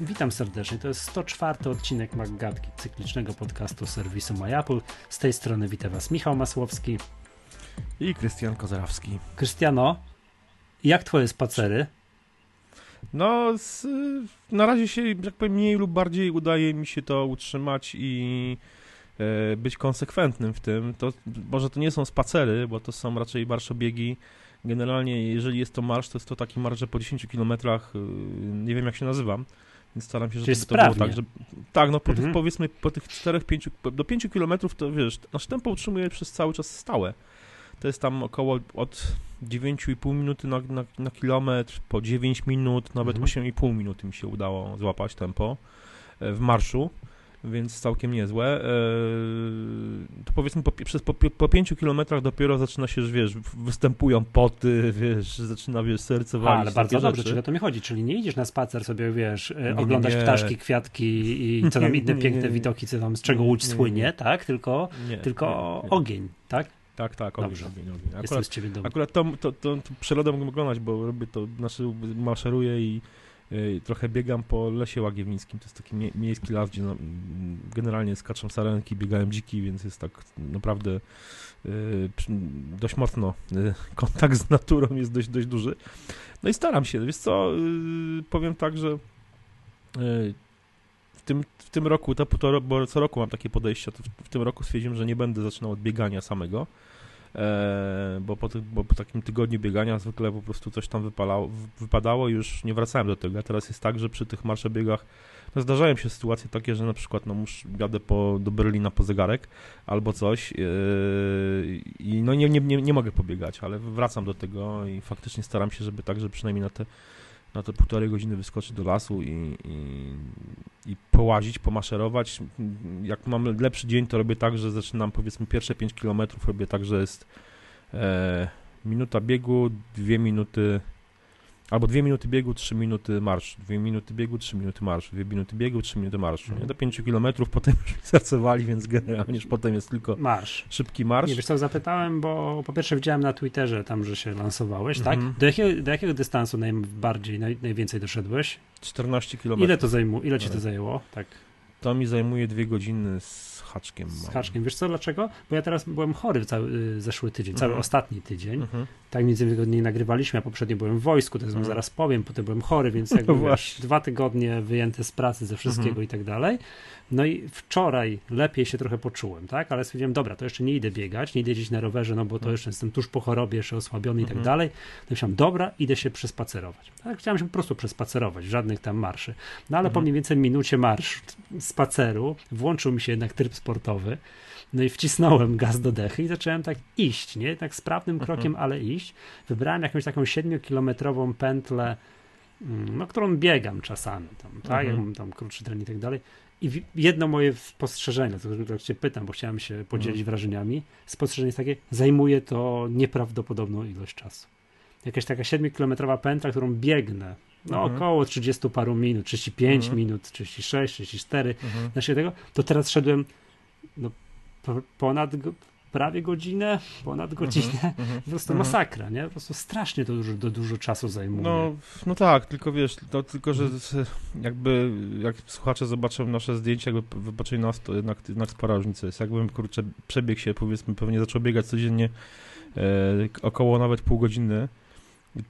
Witam serdecznie. To jest 104 odcinek Maggatki, cyklicznego podcastu serwisu MyApple. Z tej strony witam Was Michał Masłowski i Krystian Kozarawski. Krystiano, jak Twoje spacery? No, z, na razie się, jak powiem, mniej lub bardziej udaje mi się to utrzymać i e, być konsekwentnym w tym. To, może to nie są spacery, bo to są raczej marszobiegi. Generalnie, jeżeli jest to marsz, to jest to taki marsz, po 10 kilometrach, e, nie wiem jak się nazywam, więc staram się, żeby to było tak, że tak, no po mhm. tych powiedzmy, po tych 4-5, do 5 kilometrów to wiesz, nasz tempo utrzymuje przez cały czas stałe. To jest tam około od 9,5 minuty na, na, na, kilometr, po 9 minut, nawet mhm. 8,5 minuty mi się udało złapać tempo e, w marszu więc całkiem niezłe. E, to powiedzmy po, przez, po, po pięciu kilometrach dopiero zaczyna się, wiesz, występują poty, wiesz, zaczyna, wiesz, serce walić. ale bardzo dobrze, czyli o to mi chodzi, czyli nie idziesz na spacer sobie, wiesz, e, nie, oglądać nie. ptaszki, kwiatki i co tam inne piękne widoki, co tam, z czego Łódź słynie, tak? Tylko, tylko ogień, tak? Tak, tak, ogień, Dobrze. ogień, ogień. Akurat, akurat to, to, to, to przyrodę mogę oglądać, bo robię to, znaczy maszeruję i trochę biegam po lesie łagiewnickim, to jest taki mie miejski las, gdzie no, generalnie skaczą sarenki, biegają dziki, więc jest tak naprawdę y, dość mocno y, kontakt z naturą jest dość, dość duży. No i staram się, wiesz co, powiem tak, że w tym, w tym roku, to, to, bo co roku mam takie podejście, to w, w tym roku stwierdziłem, że nie będę zaczynał od biegania samego, E, bo po, bo po takim tygodniu biegania zwykle po prostu coś tam wypalało, wypadało i już nie wracałem do tego. A teraz jest tak, że przy tych marszobiegach no zdarzają się sytuacje takie, że na przykład no muszę, jadę po, do Berlina po zegarek albo coś yy, i no nie, nie, nie, nie mogę pobiegać, ale wracam do tego i faktycznie staram się, żeby tak, że przynajmniej na te na te półtorej godziny wyskoczyć do lasu i, i, i połazić, pomaszerować. Jak mam lepszy dzień, to robię tak, że zaczynam powiedzmy pierwsze 5 km, robię tak, że jest e, minuta biegu, dwie minuty Albo dwie minuty biegu, trzy minuty marsz. Dwie minuty biegu, trzy minuty marsz. Dwie minuty biegu, trzy minuty marsz. Nie? Do pięciu kilometrów potem już zacewali, więc generalnie już potem jest tylko marsz. szybki marsz. Nie wiesz co, zapytałem, bo po pierwsze widziałem na Twitterze tam, że się lansowałeś, tak? Mhm. Do, jakiego, do jakiego dystansu najbardziej, naj, najwięcej doszedłeś? 14 kilometrów. Ile to zajmu, ile ci to zajęło? Tak. To mi zajmuje dwie godziny z haczkiem. Z haczkiem. Wiesz co, dlaczego? Bo ja teraz byłem chory cały y, zeszły tydzień, cały mhm. ostatni tydzień. Mhm. Tak między tygodnie nagrywaliśmy, a poprzednio byłem w wojsku, to mhm. zaraz powiem, potem byłem chory, więc jakby no wiesz, dwa tygodnie wyjęte z pracy, ze wszystkiego mhm. i tak dalej. No i wczoraj lepiej się trochę poczułem, tak? Ale stwierdziłem, dobra, to jeszcze nie idę biegać, nie idę jeździć na rowerze, no bo to mhm. jeszcze jestem tuż po chorobie, jeszcze osłabiony i tak mhm. dalej. No myślałem, dobra, idę się przespacerować. Tak? Chciałem się po prostu przespacerować, żadnych tam marszy. No ale po mniej więcej minucie marsz, spaceru, włączył mi się jednak tryb sportowy. No i wcisnąłem gaz do dechy i zacząłem tak iść, nie? Tak sprawnym krokiem, mhm. ale iść. Wybrałem jakąś taką 7-kilometrową pętlę, mm, no, którą biegam czasami, tam, tak? Mhm. Jak tam krótszy tren i tak dalej. I jedno moje spostrzeżenie, to, to cię pytam, bo chciałem się podzielić mhm. wrażeniami. Spostrzeżenie jest takie, zajmuje to nieprawdopodobną ilość czasu. Jakaś taka 7-kilometrowa pętla, którą biegnę, no mhm. około 30 paru minut, 35 mhm. minut, 36, 34, mhm. znaczy tego, to teraz szedłem no, ponad prawie godzinę, ponad mhm, godzinę, mm -hmm, po prostu mm -hmm. masakra, nie? Po prostu strasznie to dużo, to dużo czasu zajmuje. No, no tak, tylko wiesz, to tylko, że jakby jak słuchacze zobaczą nasze zdjęcia, jakby wybaczyli nas, to jednak, jednak spora różnica jest. Jakbym, kurczę, przebiegł się, powiedzmy, pewnie zaczął biegać codziennie e, około nawet pół godziny,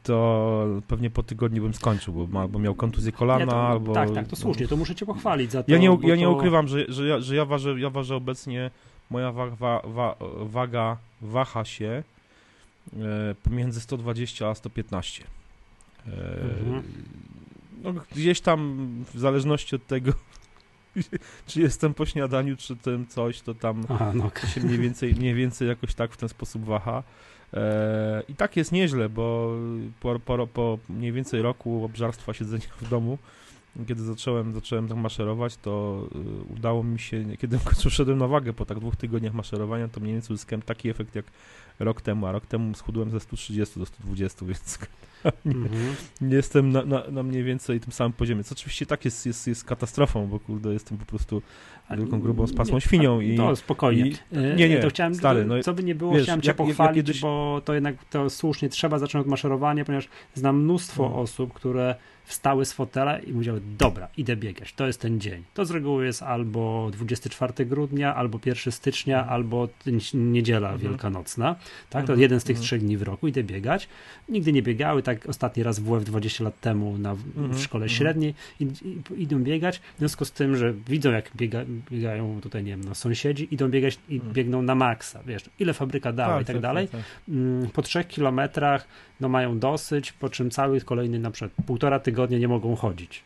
to pewnie po tygodniu bym skończył, bo miał kontuzję kolana, to, albo... Tak, tak, to słusznie, to muszę cię pochwalić za to. Ja nie, ja nie to... ukrywam, że, że, ja, że ja, ważę, ja ważę obecnie moja wa wa wa waga waha się e, pomiędzy 120 a 115. E, mhm. no, gdzieś tam w zależności od tego, czy jestem po śniadaniu, czy tym coś, to tam Aha, no okay. się mniej więcej, mniej więcej jakoś tak w ten sposób waha. E, I tak jest nieźle, bo po, po, po mniej więcej roku obżarstwa siedzenia w domu kiedy zacząłem, zacząłem tak maszerować, to y, udało mi się, kiedy w końcu szedłem na wagę po tak dwóch tygodniach maszerowania, to mniej więcej uzyskałem taki efekt jak rok temu, a rok temu schudłem ze 130 do 120, więc nie, -hmm. nie jestem na, na, na, mniej więcej tym samym poziomie. Co oczywiście tak jest, jest, jest katastrofą, bo kurde, jestem po prostu wielką, grubą, spasłą świnią. I, to spokojnie. I, e, nie, nie, to chciałem, stary, no, co by nie było, wiesz, chciałem cię jak, pochwalić, jak kiedyś... bo to jednak to słusznie trzeba zacząć od maszerowania, ponieważ znam mnóstwo no. osób, które wstały z fotela i mówiły, dobra, idę biegać, to jest ten dzień. To z reguły jest albo 24 grudnia, albo 1 stycznia, mhm. albo niedziela mhm. wielkanocna, tak, to mhm. jeden z tych mhm. trzech dni w roku, idę biegać. Nigdy nie biegały, tak ostatni raz w WF 20 lat temu na, w szkole średniej i, i, idą biegać, w związku z tym, że widzą jak biega, biegają tutaj, nie wiem, no, sąsiedzi, idą biegać i biegną na maksa, wiesz, ile fabryka dała tak, i tak, tak dalej. Tak, tak. Mm, po trzech kilometrach no mają dosyć, po czym cały kolejny na przykład półtora tygodnia nie mogą chodzić.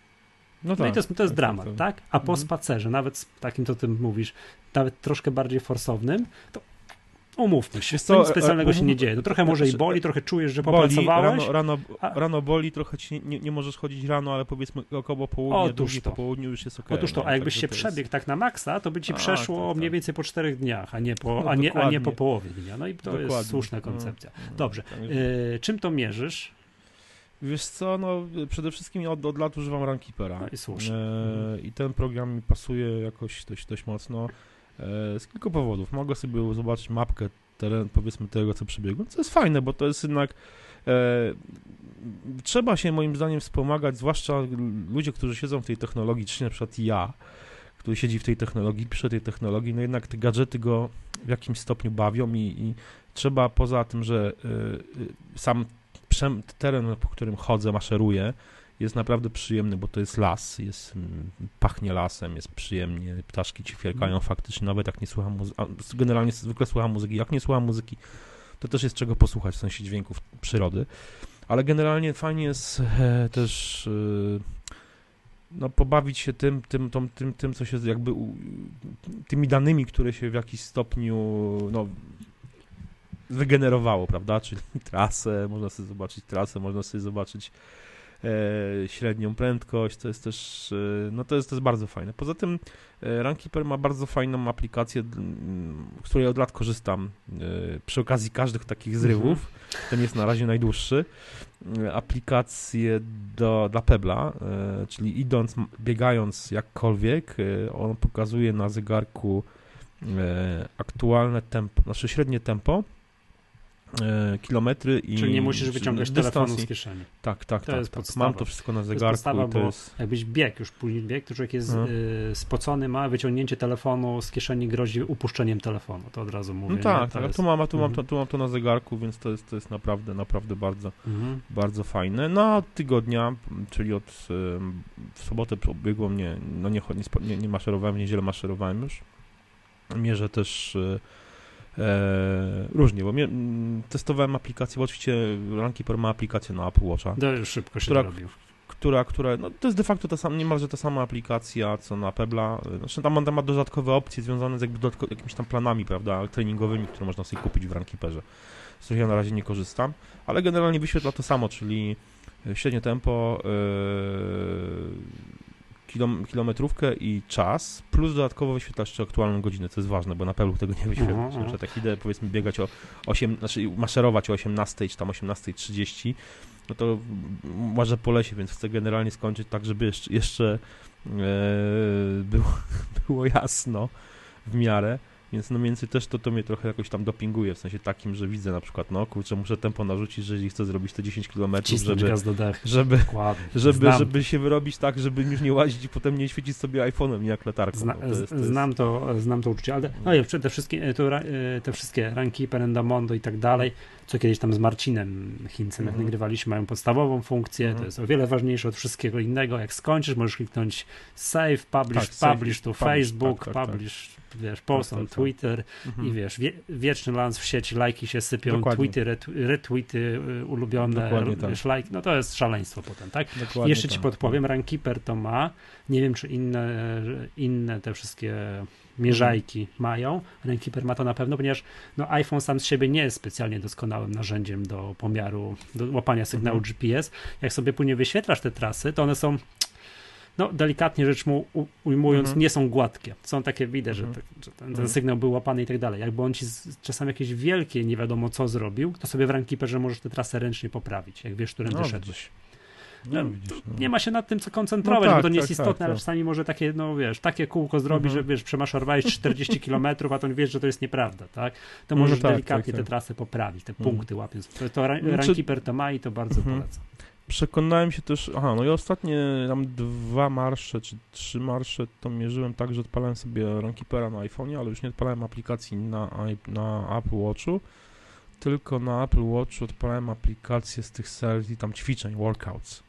No, tak, no i to jest, to jest tak, dramat, tak, tak? A po mhm. spacerze, nawet takim, co ty mówisz, nawet troszkę bardziej forsownym, to umówmy się, co, nic specjalnego się nie dzieje. No trochę może i znaczy, boli, trochę czujesz, że popracowałeś. Rano, rano, a... rano boli, trochę ci nie, nie, możesz chodzić rano, ale powiedzmy około południa, Otóż to. po południu już jest ok. Otóż to, a jakbyś się przebiegł jest... tak na maksa, to by ci a, przeszło tak, mniej tak. więcej po czterech dniach, a nie po, no, a nie, a nie po połowie dnia. No i to dokładnie. jest słuszna koncepcja. No, no, Dobrze, tak, y, czym to mierzysz? Wiesz co, no przede wszystkim od, od lat używam Runkeepera. No i słusznie. E, I ten program mi pasuje jakoś dość, dość mocno e, z kilku powodów. Mogę sobie zobaczyć mapkę teren, powiedzmy tego, co przebiegło, co jest fajne, bo to jest jednak e, trzeba się moim zdaniem wspomagać, zwłaszcza ludzie, którzy siedzą w tej technologii, czy na przykład ja, który siedzi w tej technologii, pisze tej technologii, no jednak te gadżety go w jakimś stopniu bawią i, i trzeba poza tym, że y, y, teren, po którym chodzę, maszeruję, jest naprawdę przyjemny, bo to jest las, jest, mm, pachnie lasem, jest przyjemnie, ptaszki ci kwierkają mm. faktycznie, nawet jak nie słucham muzyki, generalnie zwykle słucham muzyki, jak nie słucham muzyki, to też jest czego posłuchać, w sensie dźwięków przyrody, ale generalnie fajnie jest e, też e, no, pobawić się tym, tym, tym, tym, tym, co się jakby tymi danymi, które się w jakiś stopniu no, wygenerowało, prawda, czyli trasę, można sobie zobaczyć trasę, można sobie zobaczyć e, średnią prędkość, to jest też, e, no to jest, to jest bardzo fajne. Poza tym e, Runkeeper ma bardzo fajną aplikację, z której od lat korzystam e, przy okazji każdych takich zrywów. Mhm. Ten jest na razie najdłuższy. E, aplikację do, dla Pebla, e, czyli idąc, biegając jakkolwiek, on pokazuje na zegarku aktualne tempo, znaczy średnie tempo kilometry i Czyli nie musisz wyciągać telefonu z kieszeni. Tak, tak, to tak. Tak. Mam to wszystko na zegarku. To jest podstawa, to jest... jakbyś bieg, już później bieg, to człowiek jest mhm. y, spocony, ma wyciągnięcie telefonu z kieszeni grozi upuszczeniem telefonu, to od razu mówię. No tak, tak, jest... tu, mam, tu, mhm. mam to, tu mam to na zegarku, więc to jest, to jest naprawdę, naprawdę bardzo, mhm. bardzo fajne. No od tygodnia, czyli od y, w sobotę biegło mnie, no nie, nie, nie maszerowałem, w niedzielę maszerowałem już. Mierzę też y, E, różnie, bo mnie, testowałem aplikację, bo oczywiście ma aplikację na Apple Watcha. To już szybko się która, robił. Która, która, no to jest de facto ta sama, niemalże ta sama aplikacja, co na Pebla. Znaczy tam, tam ma dodatkowe opcje związane z jakby jakimiś tam planami, prawda, treningowymi, które można sobie kupić w Rankeeperze. Z których ja na razie nie korzystam, ale generalnie wyświetla to samo, czyli średnie tempo, yy, kilom, kilometrówkę i czas, plus dodatkowo wyświetlasz jeszcze aktualną godzinę, co jest ważne, bo na pewno tego nie wyświetlasz. Uh -huh. Że tak idę, powiedzmy, biegać o 8, znaczy maszerować o 18 czy tam 18.30, no to może po lesie, więc chcę generalnie skończyć tak, żeby jeszcze, jeszcze e, było, było jasno w miarę. Więc no mniej więcej też to, to mnie trochę jakoś tam dopinguje, w sensie takim, że widzę na przykład, no kurczę, muszę tempo narzucić, że jeżeli chcę zrobić te 10 km, żeby, żeby, żeby, żeby się wyrobić tak, żeby już nie łazić i potem nie świecić sobie iPhone'em, nie jak latarką. Zna, no, to jest, to jest... Znam, to, znam to uczucie, ale no, no te wszystkie, to, e, te wszystkie ranki, Perendamondo i tak dalej, co kiedyś tam z Marcinem Chincem, jak mhm. nagrywaliśmy, mają podstawową funkcję, to mhm. jest o wiele ważniejsze od wszystkiego innego. Jak skończysz, możesz kliknąć save, publish, tak, publish to Facebook, tak, tak, tak, publish, wiesz, post on Twitter mhm. i wiesz, wie, wieczny lans w sieci, lajki się sypią, Dokładnie. tweety, retweety y, ulubione, wiesz, tak. like, no to jest szaleństwo potem, tak? Dokładnie Jeszcze ci tak. podpowiem, Rankeeper to ma, nie wiem, czy inne, inne te wszystkie mierzajki mają. Rankeeper ma to na pewno, ponieważ no, iPhone sam z siebie nie jest specjalnie doskonałym narzędziem do pomiaru, do łapania sygnału mhm. GPS. Jak sobie później wyświetlasz te trasy, to one są no delikatnie rzecz mu ujmując, mhm. nie są gładkie. Są takie, widać, mhm. że, te, że ten, ten, mhm. sygnał był łapany i tak dalej. Jakby on ci z, czasami jakieś wielkie, nie wiadomo co zrobił, to sobie w Rankeeperze możesz tę trasę ręcznie poprawić, jak wiesz, którym no, wyszedłeś. No, widzisz, no. Nie ma się nad tym co koncentrować, no tak, bo to nie tak, jest istotne, tak, ale tak. czasami może takie, no wiesz, takie kółko zrobić, mhm. że wiesz, przemaszerowałeś 40 km, a to wiesz, że to jest nieprawda, tak? To możesz no tak, delikatnie tak, tę trasę poprawić, te mhm. punkty łapiąc. To, to Runkeeper to ma i to bardzo mhm. polecam. Przekonałem się też, aha, no i ostatnie tam dwa marsze, czy trzy marsze to mierzyłem tak, że odpalałem sobie Runkeepera na iPhone'ie, ale już nie odpalałem aplikacji na, na Apple Watchu, tylko na Apple Watchu odpalałem aplikację z tych serii tam ćwiczeń, workouts.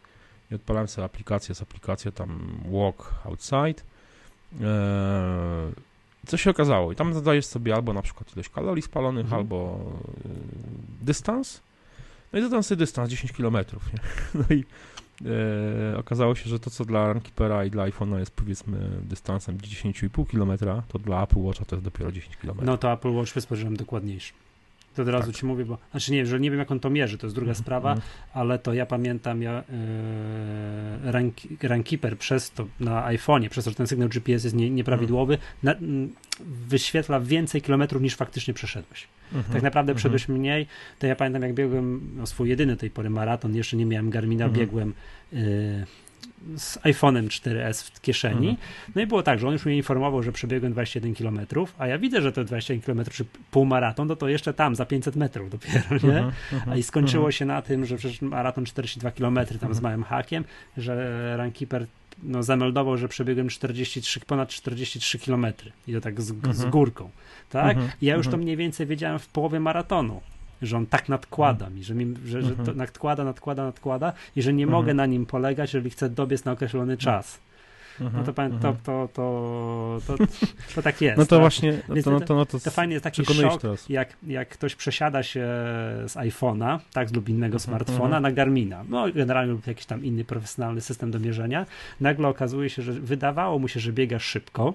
I odpalałem sobie aplikację z aplikacją tam Walk Outside. Eee, co się okazało? I tam zadajesz sobie albo na przykład ilość kalorii spalonych, mhm. albo y, dystans. No i zadam sobie dystans 10 km. Nie? No i e, okazało się, że to, co dla Runkeepera i dla iPhone'a jest powiedzmy dystansem 10,5 km, to dla Apple Watcha to jest dopiero 10 km. No to Apple Watch jest podejrzewam dokładniejszy. To od razu tak. ci mówię, bo znaczy nie, że nie wiem jak on to mierzy, to jest druga mm, sprawa, mm. ale to ja pamiętam, ja yy, rank, Runkeeper przez to na iPhone'ie, przez to, że ten sygnał GPS jest nie, nieprawidłowy, mm. na, wyświetla więcej kilometrów niż faktycznie przeszedłeś. Mhm. Tak naprawdę mhm. przeszedłeś mniej. To ja pamiętam, jak biegłem no, swój jedyny tej pory maraton, jeszcze nie miałem Garmina, mhm. biegłem. Yy, z iPhone'em 4S w kieszeni. Mhm. No i było tak, że on już mnie informował, że przebiegłem 21 km, a ja widzę, że to 21 km czy półmaraton, no to jeszcze tam, za 500 metrów dopiero, nie? Mhm. Mhm. A i skończyło się na tym, że przecież maraton 42 km tam z małym hakiem, że Runkeeper no, zameldował, że przebiegłem 43, ponad 43 km i to tak z, z górką, tak? I ja już to mniej więcej wiedziałem w połowie maratonu że on tak nadkłada mi, że, mi, że, że to mhm. nadkłada, nadkłada, nadkłada i że nie mhm. mogę na nim polegać, jeżeli chcę dobiec na określony czas. No to, to, to, to, to, to, tak jest. No to tak? właśnie, no to, no to, no to, to fajnie jest taki szok, jak, jak ktoś przesiada się z iPhone'a, tak, lub innego smartfona na Garmina, no generalnie lub jakiś tam inny profesjonalny system do mierzenia, nagle okazuje się, że wydawało mu się, że biega szybko,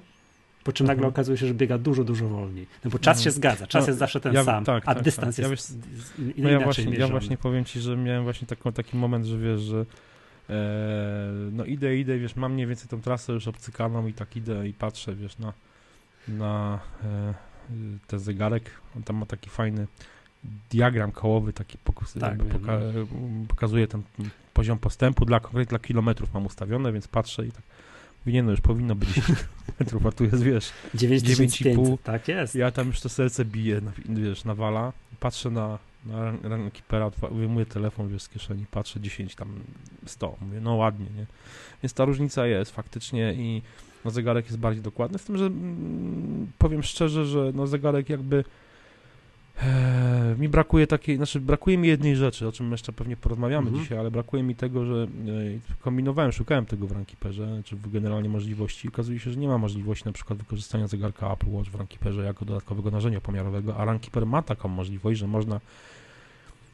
po czym nagle mhm. okazuje się, że biega dużo, dużo wolniej. No bo czas mhm. się zgadza, czas no, jest zawsze ten ja, sam, tak, a tak, dystans tak. jest ja wiesz, no ja właśnie, ja właśnie powiem ci, że miałem właśnie taką, taki moment, że wiesz, że e, no idę, idę, wiesz, mam mniej więcej tą trasę już obcykaną i tak idę i patrzę, wiesz, na, na e, ten zegarek, on tam ma taki fajny diagram kołowy, taki pokus, tak, poka pokazuje ten poziom postępu dla konkretnie dla kilometrów mam ustawione, więc patrzę i tak nie no, już powinno być 10 metrów, a tu jest, wiesz, 9,5. Tak jest. Ja tam już to serce bije, wiesz, nawala. Patrzę na, na rankeepera, wyjmuję telefon, wiesz, z kieszeni, patrzę 10, tam 100. Mówię, no ładnie, nie? Więc ta różnica jest faktycznie i no, zegarek jest bardziej dokładny, z tym, że mm, powiem szczerze, że no, zegarek jakby Eee, mi brakuje takiej, znaczy brakuje mi jednej rzeczy, o czym jeszcze pewnie porozmawiamy mhm. dzisiaj, ale brakuje mi tego, że e, kombinowałem, szukałem tego w Rankeeperze, czy w generalnie możliwości. Okazuje się, że nie ma możliwości na przykład wykorzystania zegarka Apple Watch w Rankeeperze jako dodatkowego narzędzia pomiarowego, a Rankeeper ma taką możliwość, że można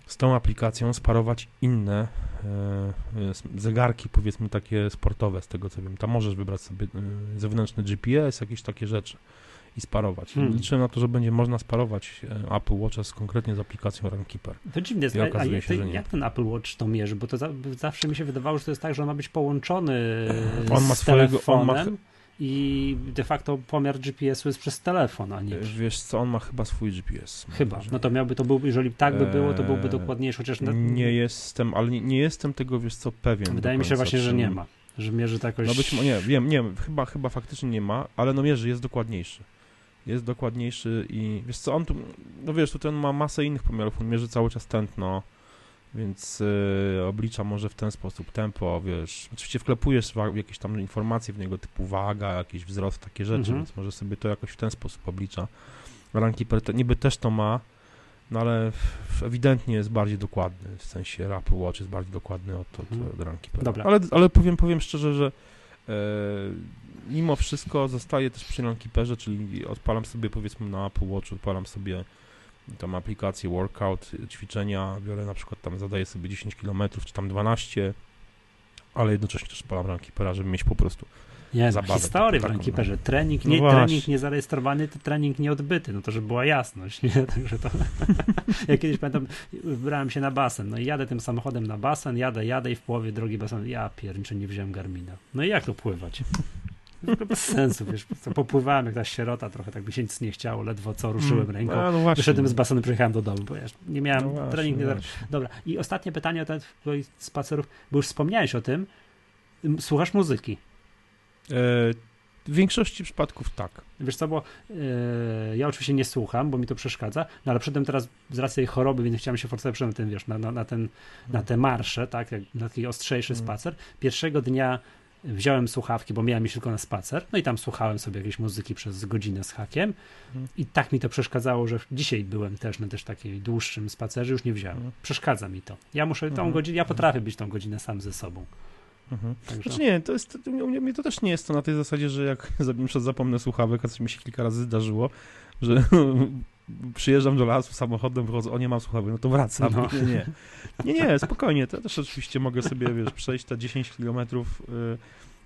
z tą aplikacją sparować inne e, zegarki, powiedzmy takie sportowe, z tego co wiem. Tam możesz wybrać sobie e, zewnętrzny GPS, jakieś takie rzeczy i sparować. Hmm. Liczę na to, że będzie można sparować e, Apple Watcha z, konkretnie z aplikacją Runkeeper. To dziwne jest, a, jak, się, jak ten Apple Watch to mierzy? Bo to za, zawsze mi się wydawało, że to jest tak, że on ma być połączony on ma z swojego, telefonem. On ma, i de facto pomiar GPS-u jest przez telefon, a nie. Wiesz co, on ma chyba swój GPS. Chyba. No to miałby to był, jeżeli tak by było, to byłby eee, dokładniejszy, chociaż na... nie jestem, ale nie, nie, jestem tego, wiesz co, pewien. Wydaje mi się właśnie, że nie ma. Że mierzy to jakoś. No być może, nie, wiem, nie, chyba, chyba faktycznie nie ma, ale no mierzy, jest dokładniejszy jest dokładniejszy i wiesz co, on tu, no wiesz, tutaj on ma masę innych pomiarów, on mierzy cały czas tętno, więc y, oblicza może w ten sposób tempo, wiesz, oczywiście wklepujesz jakieś tam informacje w niego typu waga, jakiś wzrost, takie rzeczy, mhm. więc może sobie to jakoś w ten sposób oblicza. Rankeeper te, niby też to ma, no ale ewidentnie jest bardziej dokładny, w sensie Apple Watch jest bardziej dokładny od, od, mhm. od Rankeepera. Dobra. Ale, ale powiem, powiem szczerze, że e, mimo wszystko zostaję też przy Runkeeperze, czyli odpalam sobie powiedzmy na Apple Watch, odpalam sobie tam aplikację workout, ćwiczenia, biorę na przykład tam, zadaję sobie 10 km, czy tam 12, ale jednocześnie też odpalam Runkeepera, żeby mieć po prostu nie, zabawę. Historię w Runkeeperze. Trening, no nie, no trening niezarejestrowany, to trening nieodbyty, no to żeby była jasność, nie? Także to... ja kiedyś pamiętam, wybrałem się na basen, no i jadę tym samochodem na basen, jadę, jadę i w połowie drogi basen, ja pierniczę, nie wziąłem Garmina. No i jak to pływać? To bez sensu, wiesz, po popływałem jak ta sierota, trochę tak by się nic nie chciało, ledwo co ruszyłem mm, ręką, no, no wyszedłem z basenu, przyjechałem do domu, bo ja nie miałem no właśnie, trening. Nie Dobra, i ostatnie pytanie o ten spacerów, bo już wspomniałeś o tym, słuchasz muzyki? E, W większości przypadków tak. Wiesz co, bo yy, ja oczywiście nie słucham, bo mi to przeszkadza, no ale przedtem teraz z racji tej choroby, więc chciałem się forsować na ten, wiesz, na, na, na, ten, na te marsze, tak, na taki ostrzejszy mm. spacer. Pierwszego dnia wziąłem słuchawki, bo miałem iść tylko na spacer, no i tam słuchałem sobie jakiejś muzyki przez godzinę z hakiem mhm. i tak mi to przeszkadzało, że dzisiaj byłem też na też takiej dłuższym spacerze, już nie wziąłem. Mhm. Przeszkadza mi to. Ja muszę tą mhm. godzinę, ja potrafię być tą godzinę sam ze sobą. Mhm. Także... Znaczy nie, to jest, mnie to też nie jest to na tej zasadzie, że jak na zapomnę słuchawek, a coś mi się kilka razy zdarzyło, że przyjeżdżam do lasu samochodem, wychodzę, o nie mam słuchawek, no to wracam. No. Nie, nie, nie, nie, spokojnie, to też oczywiście mogę sobie, wiesz, przejść te 10 kilometrów y,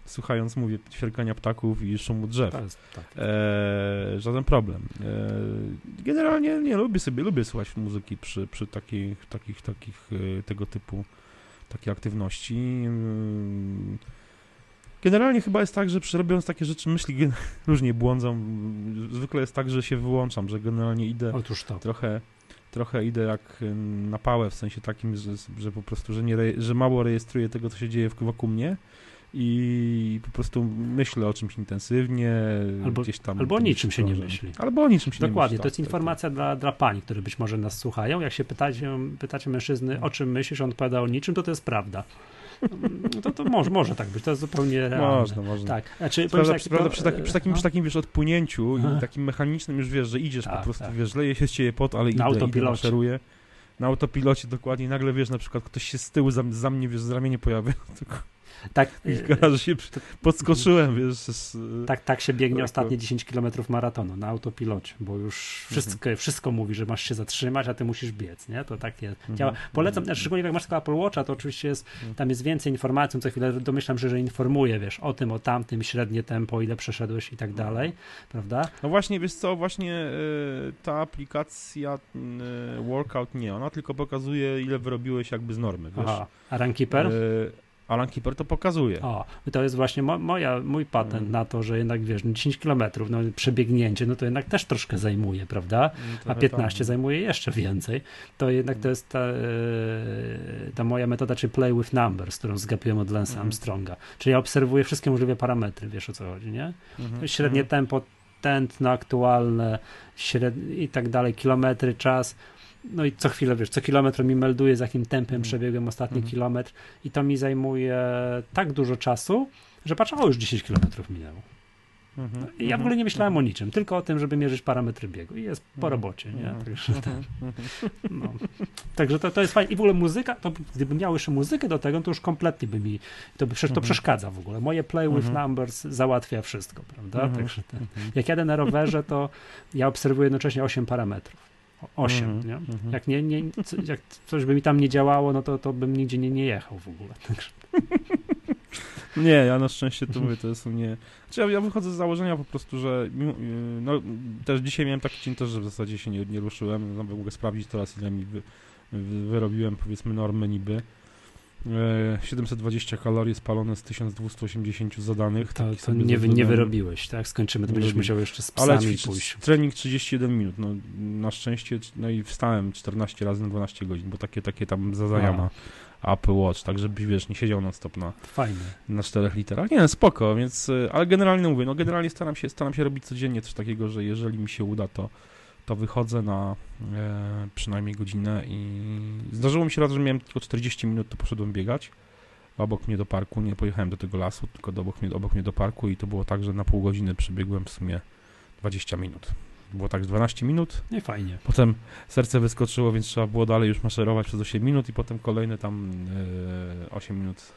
słuchając, mówię, ćwierkania ptaków i szumu drzew. Tak, tak. E, żaden problem. E, generalnie nie, lubię sobie, lubię słuchać muzyki przy, przy takich, takich, takich e, tego typu takiej aktywności. Mm, generalnie chyba jest tak, że robiąc takie rzeczy myśli różnie błądzą. Zwykle jest tak, że się wyłączam, że generalnie idę to. trochę trochę idę jak na pałę, w sensie takim, że, że po prostu, że, nie, że mało rejestruję tego, co się dzieje wokół mnie i po prostu myślę o czymś intensywnie, albo, gdzieś tam. Albo o niczym się nie myśli. Albo o niczym się Dokładnie, nie myśli. to jest tak, informacja tak. Dla, dla pani, które być może nas słuchają. Jak się pytacie, pytacie mężczyzny, o czym myślisz, on odpowiada o niczym, to to jest prawda. No to, to może, może tak być, to jest zupełnie realne. Można, można. Tak. Znaczy, prawda, tak, prawda, przy, taki, przy, takim, no? przy takim, wiesz, odpłynięciu i takim mechanicznym już wiesz, że idziesz tak, po prostu, tak. wiesz, leje się z ciebie pot, ale na idę, idę, maszeruję. Na autopilocie dokładnie, nagle wiesz, na przykład ktoś się z tyłu za, za mnie, wiesz, z ramienia pojawia, tak. Kilka razy się podskoczyłem, wiesz. Z, tak, tak się biegnie tak, ostatnie 10 km maratonu na autopilocie, bo już mhm. wszystko, mhm. wszystko mówi, że masz się zatrzymać, a ty musisz biec, nie? To tak jest. Mhm. Polecam, mhm. szczególnie jak masz tylko Apple Watcha, to oczywiście jest, mhm. tam jest więcej informacji, co chwilę domyślam się, że informuje, wiesz, o tym, o tamtym, średnie tempo, ile przeszedłeś i tak mhm. dalej, prawda? No właśnie, wiesz co, właśnie y, ta aplikacja y, Workout nie, ona tylko pokazuje, ile wyrobiłeś jakby z normy, wiesz. Aha. A Runkeeper? Alan Keeper to pokazuje. O, to jest właśnie mo moja, mój patent mm. na to, że jednak wiesz, 10 no km, no przebiegnięcie, no to jednak też troszkę zajmuje, prawda? Mm, A 15 tak. zajmuje jeszcze więcej. To jednak to jest ta, e, ta moja metoda, czyli play with numbers, którą zgapiłem od Lance mm. Armstronga. Czyli ja obserwuję wszystkie możliwe parametry, wiesz o co chodzi, nie? Mm-hmm. Średnie mm. tempo, tętno aktualne, śred... i tak dalej, kilometry, czas no i co chwilę, wiesz, co kilometr mi melduje, z jakim tempem mm. przebiegłem ostatni mm. kilometr i to mi zajmuje tak dużo czasu, że patrzę, o, już 10 kilometrów minęło. Mm -hmm, ja w ogóle nie myślałem mm -hmm. o niczym, tylko o tym, żeby mierzyć parametry biegu i jest po mhm, robocie, nie? Mhm, Także, mhm, no. Także to, to jest fajne. I w ogóle muzyka, to gdybym miał jeszcze muzykę do tego, to już kompletnie by mi, to, by, to przeszkadza w ogóle. Moje play with numbers załatwia wszystko, prawda? Także ten, jak jadę na rowerze, to ja obserwuję jednocześnie 8 parametrów 8, mm nie? Mm -hmm. Jak, nie, nie, jak coś by mi tam nie działało, no to, to bym nigdzie nie, nie jechał w ogóle. Nie, ja na szczęście to mówię, to jest u mnie... Znaczy ja, ja wychodzę z założenia po prostu, że no, też dzisiaj miałem taki dzień też, że w zasadzie się nie, nie ruszyłem, no, mogę sprawdzić teraz, ile mi wy, wyrobiłem, powiedzmy, normy niby. 720 e, kalorii spalone z 1280 zadanych. To, to nie, nie wyrobiłeś, tak? Skończymy, to będziesz musiał jeszcze z psami Ale pójść. trening 31 minut, no na szczęście, no i wstałem 14 razy na 12 godzin, bo takie, takie tam zadania ma Apple Watch, tak żebyś, wiesz, nie siedział non stop na, Fajne. na czterech literach. Nie, spoko, więc, e, ale generalnie mówię, no generalnie staram się, staram się robić codziennie coś takiego, że jeżeli mi się uda, to to wychodzę na e, przynajmniej godzinę i zdarzyło mi się raz, że miałem tylko 40 minut, to poszedłem biegać obok mnie do parku, nie pojechałem do tego lasu, tylko do, obok, mnie, obok mnie do parku i to było tak, że na pół godziny przebiegłem w sumie 20 minut. Było tak 12 minut. Nie fajnie. Potem serce wyskoczyło, więc trzeba było dalej już maszerować przez 8 minut i potem kolejne tam e, 8 minut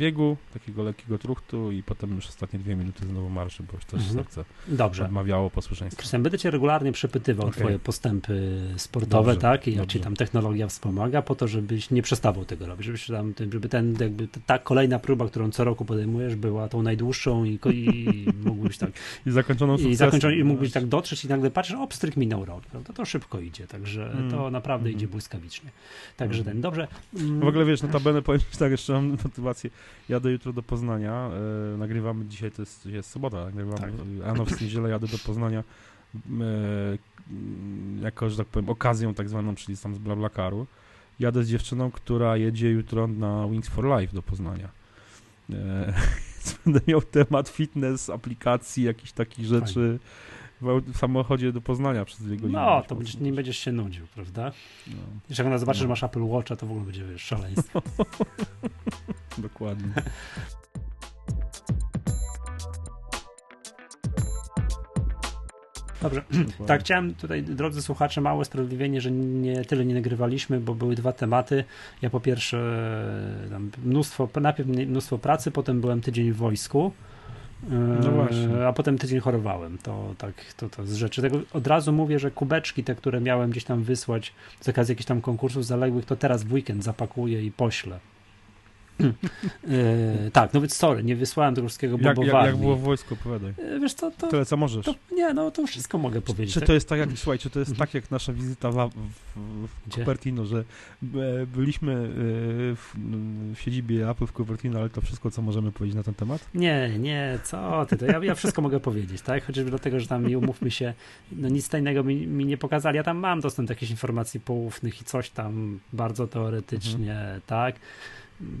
biegu, takiego lekkiego truchtu i potem już ostatnie dwie minuty znowu marszy, bo już też mhm. serce Dobrze. odmawiało posłuszeństwa. Krystian, będę cię regularnie przepytywał okay. twoje postępy sportowe, dobrze, tak? I jak ci tam technologia wspomaga, po to, żebyś nie przestawał tego robić, żebyś tam, żeby ten, jakby ta kolejna próba, którą co roku podejmujesz, była tą najdłuższą i, i mógłbyś tak... I zakończoną sukcesem. I, zakończoną, i mógłbyś tak dotrzeć i nagle patrzysz, o, pstryk minął rok, prawda? To szybko idzie, także mm. to naprawdę mm. idzie błyskawicznie. Także mm. ten, dobrze. W ogóle wiesz, notabene powiem tak, jeszcze mam motywację. Jadę jutro do Poznania, e, nagrywamy dzisiaj, to jest, jest sobota, nagrywamy, tak. rano w niedzielę jadę do Poznania e, jako, że tak powiem, okazją tak zwaną, czyli tam z Blablakaru. Jadę z dziewczyną, która jedzie jutro na Wings for Life do Poznania. E, będę miał temat fitness, aplikacji, jakichś takich rzeczy w, w samochodzie do Poznania przez dwie godziny. No, to będziesz, nie będziesz się nudził, prawda? No. Jeszcze jak ona zobaczy, no. że masz Apple Watcha, to w ogóle będzie wiesz, szaleństwo. Dokładnie. Dobrze. Tak, chciałem tutaj, drodzy słuchacze, małe sprawiedliwienie, że nie tyle nie nagrywaliśmy, bo były dwa tematy. Ja po pierwsze mnóstwo, najpierw mnóstwo pracy, potem byłem tydzień w wojsku. No właśnie. A potem tydzień chorowałem. To tak, to, to z rzeczy. Tego od razu mówię, że kubeczki, te, które miałem gdzieś tam wysłać z okazji jakichś tam konkursów zaległych, to teraz w weekend zapakuję i poślę. E, tak, no więc sorry, nie wysłałem tego wszystkiego jak, jak, jak było w wojsku, opowiadaj. E, wiesz co, to... Tyle, co możesz. To, nie, no to wszystko mogę powiedzieć. Czy, czy to jest tak jak, słuchaj, czy to jest mhm. tak jak nasza wizyta w, w, Cupertino, że e, byliśmy w, w siedzibie Apple w Cupertino, ale to wszystko, co możemy powiedzieć na ten temat? Nie, nie, co ty, to ja, ja wszystko mogę powiedzieć, tak? Chociażby dlatego, że tam, umówmy się, no nic tajnego mi, mi, nie pokazali. Ja tam mam dostęp do jakichś informacji poufnych i coś tam bardzo teoretycznie, mhm. tak?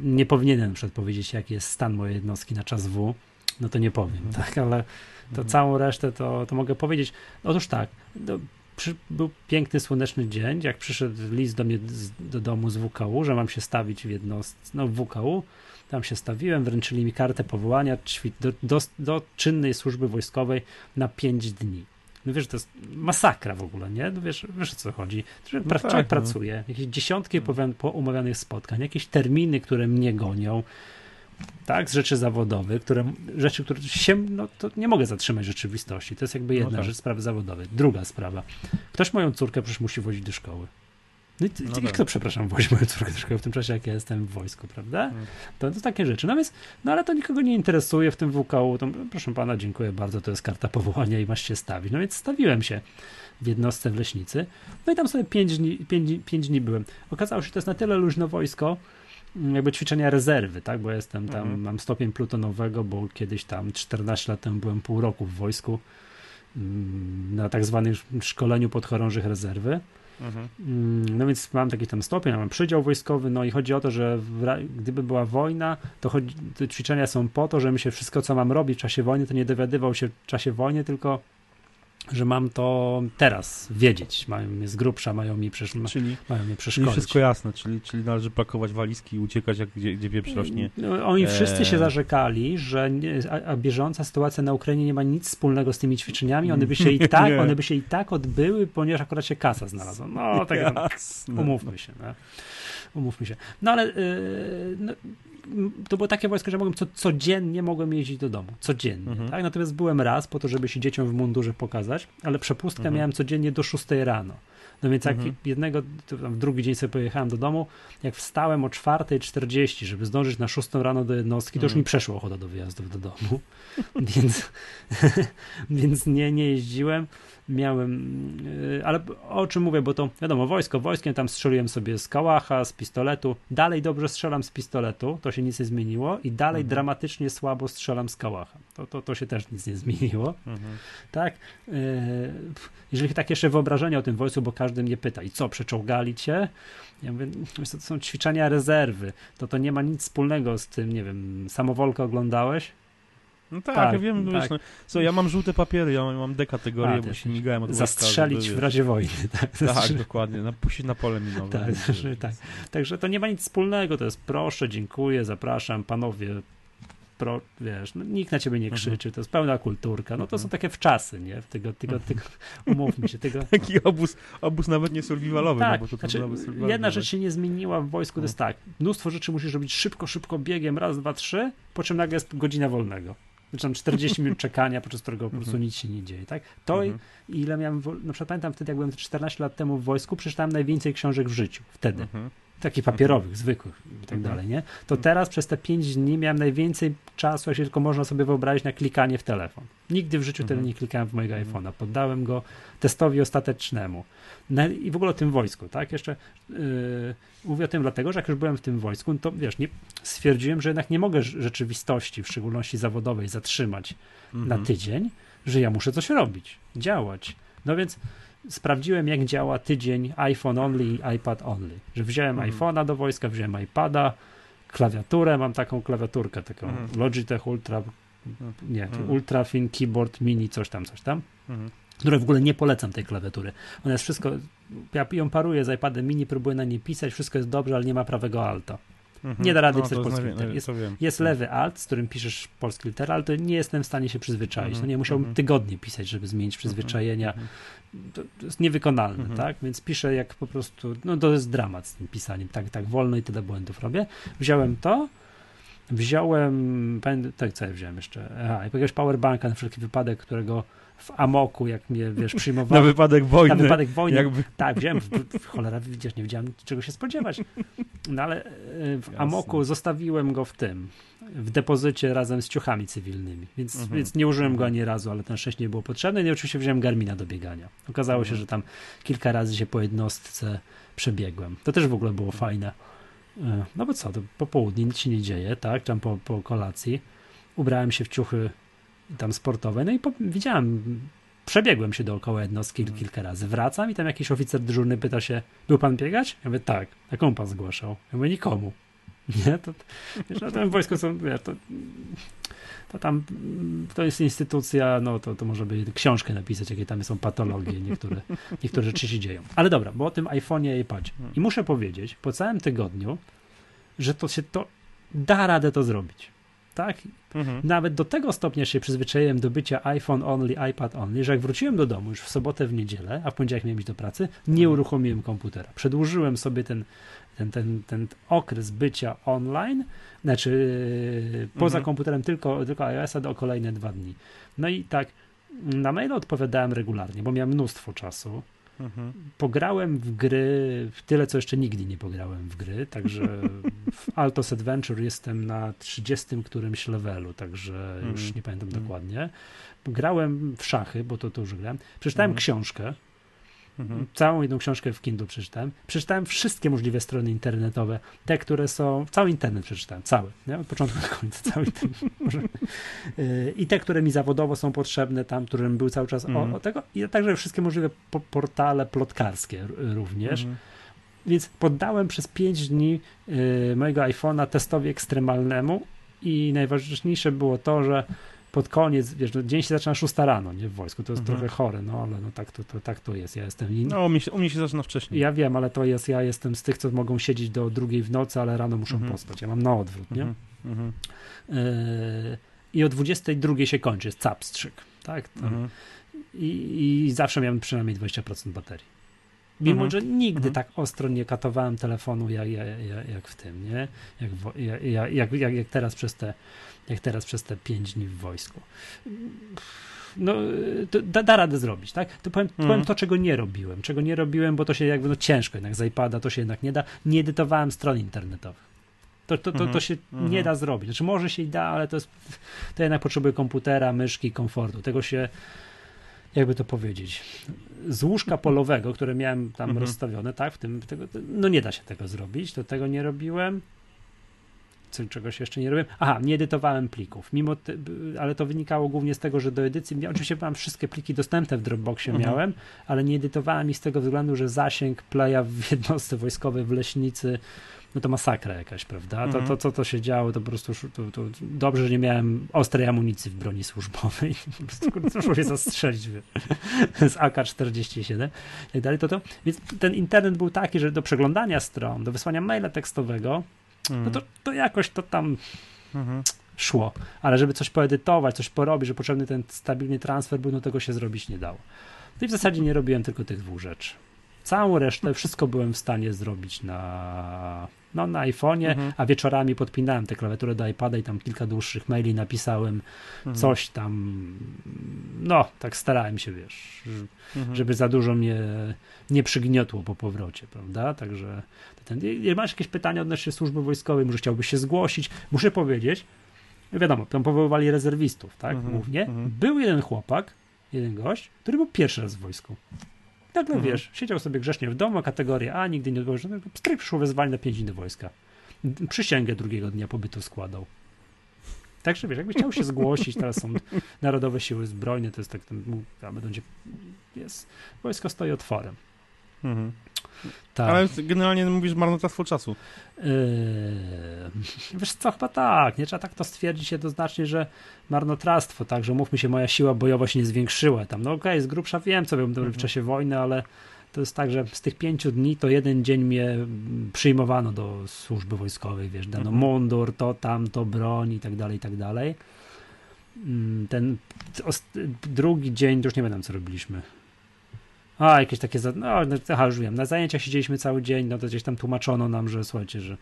Nie powinienem przedpowiedzieć, jaki jest stan mojej jednostki na czas W, no to nie powiem, mhm. tak, ale to mhm. całą resztę to, to mogę powiedzieć. Otóż tak, do, przy, był piękny, słoneczny dzień, jak przyszedł list do mnie z, do domu z WKU, że mam się stawić w jednostce, no w WKU, tam się stawiłem, wręczyli mi kartę powołania do, do, do czynnej służby wojskowej na 5 dni. No wiesz, to jest masakra w ogóle, nie? No wiesz, wiesz o co chodzi. Człowiek, no tak, no. pracuje, jakieś dziesiątki no. umawianych spotkań, jakieś terminy, które mnie gonią, tak, z rzeczy zawodowych, które, rzeczy, które się, no to nie mogę zatrzymać rzeczywistości. To jest jakby jedna no tak. rzecz, sprawy zawodowe. Druga sprawa. Ktoś moją córkę przecież musi wozić do szkoły. No i, no tak. kto, przepraszam, wozi moją córkę szkoły w tym czasie, jak ja jestem w wojsku, prawda? Hmm. To, to takie rzeczy. No więc, no ale to nikogo nie interesuje w tym WKU. To, proszę pana, dziękuję bardzo, to jest karta powołania i masz się stawić. No więc stawiłem się w jednostce w Leśnicy. No i tam sobie pięć dni, pięć, pięć dni byłem. Okazało się, że to jest na tyle luźno wojsko, mm, jakby ćwiczenia rezerwy, tak? Bo jestem tam, mhm. mam stopień plutonowego, bo kiedyś tam 14 lat temu byłem pół roku w wojsku mm, na tak zwanym szkoleniu podchorążych rezerwy. Mhm. No więc mam taki tam stopień, mam przydział wojskowy, no i chodzi o to, że w, gdyby była wojna, to chodzi, te ćwiczenia są po to, żebym się wszystko, co mam robić w czasie wojny, to nie dowiadywał się w czasie wojny, tylko że mam to teraz wiedzieć. Mają mnie z grubsza, mają mi, przesz czyli, mają mnie przeszkolić. Czyli wszystko jasne, czyli, czyli należy pakować walizki i uciekać, jak, gdzie, gdzie wieprz rośnie. No, oni wszyscy się zarzekali, że nie, a, a, bieżąca sytuacja na Ukrainie nie ma nic wspólnego z tymi ćwiczeniami. One by się i tak, one by się i tak odbyły, ponieważ akurat się kasa znalazła. No, tak umówmy się. No. Umówmy się. No ale yy, no, to było takie wojsko, że mogłem co, codziennie mogłem jeździć do domu. Codziennie. Mhm. Tak? Natomiast byłem raz po to, żeby się dzieciom w mundurze pokazać, ale przepustkę mhm. miałem codziennie do 6 rano. No więc jak mhm. jednego, w drugi dzień sobie pojechałem do domu, jak wstałem o 4.40, żeby zdążyć na 6 rano do jednostki, to już mi przeszło ochota do wyjazdów do domu. więc, więc nie, nie jeździłem miałem, y, ale o czym mówię, bo to wiadomo, wojsko, wojskiem tam strzeliłem sobie z kałacha, z pistoletu, dalej dobrze strzelam z pistoletu, to się nic nie zmieniło i dalej mhm. dramatycznie słabo strzelam z kałacha, to, to, to się też nic nie zmieniło, mhm. tak, y, jeżeli tak jeszcze wyobrażenie o tym wojsku, bo każdy mnie pyta, i co, przeczołgali cię? Ja mówię, to są ćwiczenia rezerwy, to to nie ma nic wspólnego z tym, nie wiem, samowolkę oglądałeś? No tak, tak ja wiem, tak. Wiesz, no, co, ja mam żółte papiery, ja mam D kategorię, A, bo się migałem od Zastrzelić żeby, w razie wojny. Tak, tak dokładnie, napuścić na pole minowe. Tak, tak. Także to nie ma nic wspólnego, to jest proszę, dziękuję, zapraszam, panowie, pro, wiesz, no, nikt na ciebie nie mhm. krzyczy, to jest pełna kulturka, no to są mhm. takie wczasy, nie? Tego, tego, mhm. tego, umówmy się. Tego... Taki obóz, obóz nawet nie survivalowy, tak, no bo to, znaczy, Jedna rzecz się nie zmieniła w wojsku, to jest tak, mnóstwo rzeczy musisz robić szybko, szybko, biegiem, raz, dwa, trzy, po czym nagle jest godzina wolnego znaczy tam 40 minut czekania, podczas którego po prostu mhm. nic się nie dzieje, tak? To mhm. ile miałem, na przykład pamiętam wtedy, jak byłem 14 lat temu w wojsku, przeczytałem najwięcej książek w życiu, wtedy. Mhm. Takich papierowych, zwykłych i tak dalej, nie? To teraz przez te 5 dni miałem najwięcej czasu, jak się tylko można sobie wyobrazić, na klikanie w telefon. Nigdy w życiu tyle nie klikałem w mojego iPhone'a. Poddałem go testowi ostatecznemu. I w ogóle o tym wojsku, tak? Jeszcze yy, mówię o tym dlatego, że jak już byłem w tym wojsku, to wiesz, nie, stwierdziłem, że jednak nie mogę rzeczywistości, w szczególności zawodowej, zatrzymać mhm. na tydzień, że ja muszę coś robić, działać. No więc sprawdziłem, jak działa tydzień iPhone only i iPad only. Że wziąłem mhm. iPhone'a do wojska, wziąłem iPada, klawiaturę, mam taką klawiaturkę, taką mhm. Logitech Ultra, nie, mhm. Ultra Thin Keyboard Mini, coś tam, coś tam. Mhm które w ogóle nie polecam tej klawiatury. Ona jest wszystko, ja ją paruję z iPadem mini, próbuję na niej pisać, wszystko jest dobrze, ale nie ma prawego alta. Mhm. Nie da rady no, pisać polskich liter. Jest, jest, lewy alt, z którym piszesz polskie litery, ale to nie jestem w stanie się przyzwyczaić. Mhm. No nie, musiałbym mhm. tygodnie pisać, żeby zmienić mhm. przyzwyczajenia. Mhm. To, to, jest niewykonalne, mhm. tak? Więc piszę jak po prostu, no to jest dramat z tym pisaniem. Tak, tak wolno i tyle błędów robię. Wziąłem to, wziąłem, tak co ja wziąłem jeszcze? Aha, jakiegoś powerbanka na wszelki wypadek, którego w amoku, jak mnie, wiesz, przyjmowano. Na wypadek wojny. Na wypadek wojny. Jakby. Tak, wziąłem, w, w, cholera, widzisz, nie wiedziałem czego się spodziewać. No ale e, w Jasne. amoku zostawiłem go w tym, w depozycie razem z ciuchami cywilnymi, więc, mhm. więc nie użyłem go mhm. ani razu, ale ten szczęście nie było potrzebne i oczywiście wziąłem Garmina do biegania. Okazało mhm. się, że tam kilka razy się po jednostce przebiegłem. To też w ogóle było fajne. E, no bo co, to po południu nic się nie dzieje, tak, tam po, po kolacji. Ubrałem się w ciuchy tam sportowe. No i po, widziałem, przebiegłem się dookoła jednostki mm. kilka razy. Wracam i tam jakiś oficer dyżurny pyta się, był pan biegać? Ja mówię, tak. A komu pan zgłaszał? Ja mówię, nikomu. Nie, to, wiesz, na tym wojsku są, wiesz, to, to tam, to jest instytucja, no to, to może by książkę napisać, jakie tam są patologie, niektóre, niektóre rzeczy się dzieją. Ale dobra, bo o tym iPhone'ie i iPadzie. Mm. I muszę powiedzieć, po całym tygodniu, że to się to, da radę to zrobić tak? Mhm. Nawet do tego stopnia się przyzwyczaiłem do bycia iPhone only, iPad only, że jak wróciłem do domu już w sobotę, w niedzielę, a w poniedziałek miałem iść do pracy, nie mhm. uruchomiłem komputera. Przedłużyłem sobie ten, ten, ten, ten okres bycia online, znaczy poza mhm. komputerem tylko, tylko iOS-a do kolejne dwa dni. No i tak na maile odpowiadałem regularnie, bo miałem mnóstwo czasu. Mhm. Pograłem w gry, w tyle co jeszcze nigdy nie pograłem w gry, także w Altos Adventure jestem na 30 którymś levelu, także mhm. już nie pamiętam mhm. dokładnie. Grałem w szachy, bo to, to już grałem. Przeczytałem mhm. książkę, Mhm. Całą jedną książkę w Kindle przeczytałem. Przeczytałem wszystkie możliwe strony internetowe, te, które są, cały internet przeczytałem, cały, nie? od początku do końca, cały y, I te, które mi zawodowo są potrzebne, tam, którym był cały czas mhm. o, o, tego, i także wszystkie możliwe po portale plotkarskie również. Mhm. Więc poddałem przez 5 dni y, mojego iPhone'a testowi ekstremalnemu i najważniejsze było to, że pod koniec, wiesz, no, dzień się zaczyna 6 rano, nie w wojsku, to jest mhm. trochę chore, no ale no tak to, to, tak to jest, ja jestem... In... No, u mnie, się, u mnie się zaczyna wcześniej. Ja wiem, ale to jest, ja jestem z tych, co mogą siedzieć do drugiej w nocy, ale rano muszą mhm. pospać, ja mam na odwrót, nie? Mhm. Yy, I o 22 się kończy, jest capstrzyk, tak? Mhm. I, I zawsze miałem przynajmniej 20% baterii. Mimo, mhm. że nigdy mhm. tak ostro nie katowałem telefonu jak, jak, jak w tym, nie? Jak, jak, jak, jak, teraz przez te jak teraz przez te pięć dni w wojsku. No, da, da radę zrobić, tak? To powiem, mm. powiem, to, czego nie robiłem. Czego nie robiłem, bo to się jakby no ciężko jednak z iPada, to się jednak nie da. Nie edytowałem stron internetowych. To, to, to, to mhm. się nie da zrobić. Znaczy może się i da, ale to jest, to jednak potrzebuje komputera, myszki, komfortu. Tego się, jakby to powiedzieć, z łóżka polowego, które miałem tam -hmm. rozstawione, tak, w tym, tego, no nie da się tego zrobić, to tego nie robiłem czegoś jeszcze nie robiłem. Aha, nie edytowałem plików, mimo te, ale to wynikało głównie z tego, że do edycji, oczywiście mam wszystkie pliki dostępne w Dropboxie mhm. miałem, ale nie edytowałem i z tego względu, że zasięg playa w jednostce wojskowej w Leśnicy no to masakra jakaś, prawda? To, to mhm. co to się działo, to po prostu to, to dobrze, że nie miałem ostrej amunicji w broni służbowej. Po prostu muszę się zastrzelić z AK-47 i tak dalej. To, to, więc ten internet był taki, że do przeglądania stron, do wysłania maila tekstowego no to, to jakoś to tam mhm. szło. Ale żeby coś poedytować, coś porobić, że potrzebny ten stabilny transfer był, no tego się zrobić nie dało. No i w zasadzie nie robiłem tylko tych dwóch rzeczy. Całą resztę, wszystko byłem w stanie zrobić na, no, na iPhone'ie, mhm. a wieczorami podpinałem tę klawiaturę do iPada i tam kilka dłuższych maili napisałem, mhm. coś tam, no, tak starałem się, wiesz, mhm. żeby za dużo mnie nie przygniotło po powrocie, prawda? Także ten, masz jakieś pytania odnośnie służby wojskowej, może chciałbyś się zgłosić, muszę powiedzieć, wiadomo, tam powoływali rezerwistów, tak, mhm. głównie. Był jeden chłopak, jeden gość, który był pierwszy raz w wojsku. Nagle mhm. wiesz, siedział sobie grzecznie w domu, kategoria A, nigdy nie odłożył, stryk przyszło wezwanie na 5 dni do wojska. Przysięgę drugiego dnia pobytu składał. Także wiesz, jakbyś chciał się zgłosić, teraz są Narodowe Siły Zbrojne, to jest tak, ten, będzie, jest, wojsko stoi otworem. Mhm. Tak. Ale generalnie mówisz marnotrawstwo czasu. Yy, wiesz co, chyba tak. Nie trzeba tak to stwierdzić jednoznacznie, że marnotrawstwo, tak, że mówmy się, moja siła bojowa się nie zwiększyła tam. No okej, okay, z grubsza wiem, co bym mhm. w czasie wojny, ale to jest tak, że z tych pięciu dni to jeden dzień mnie przyjmowano do służby wojskowej, wiesz, dano mhm. mundur, to, tamto, broń i tak dalej, i tak dalej. Mm, ten drugi dzień, to już nie pamiętam, co robiliśmy. A, jakieś takie, no, no, aha, już wiem, na zajęciach siedzieliśmy cały dzień, no to gdzieś tam tłumaczono nam, że słuchajcie, że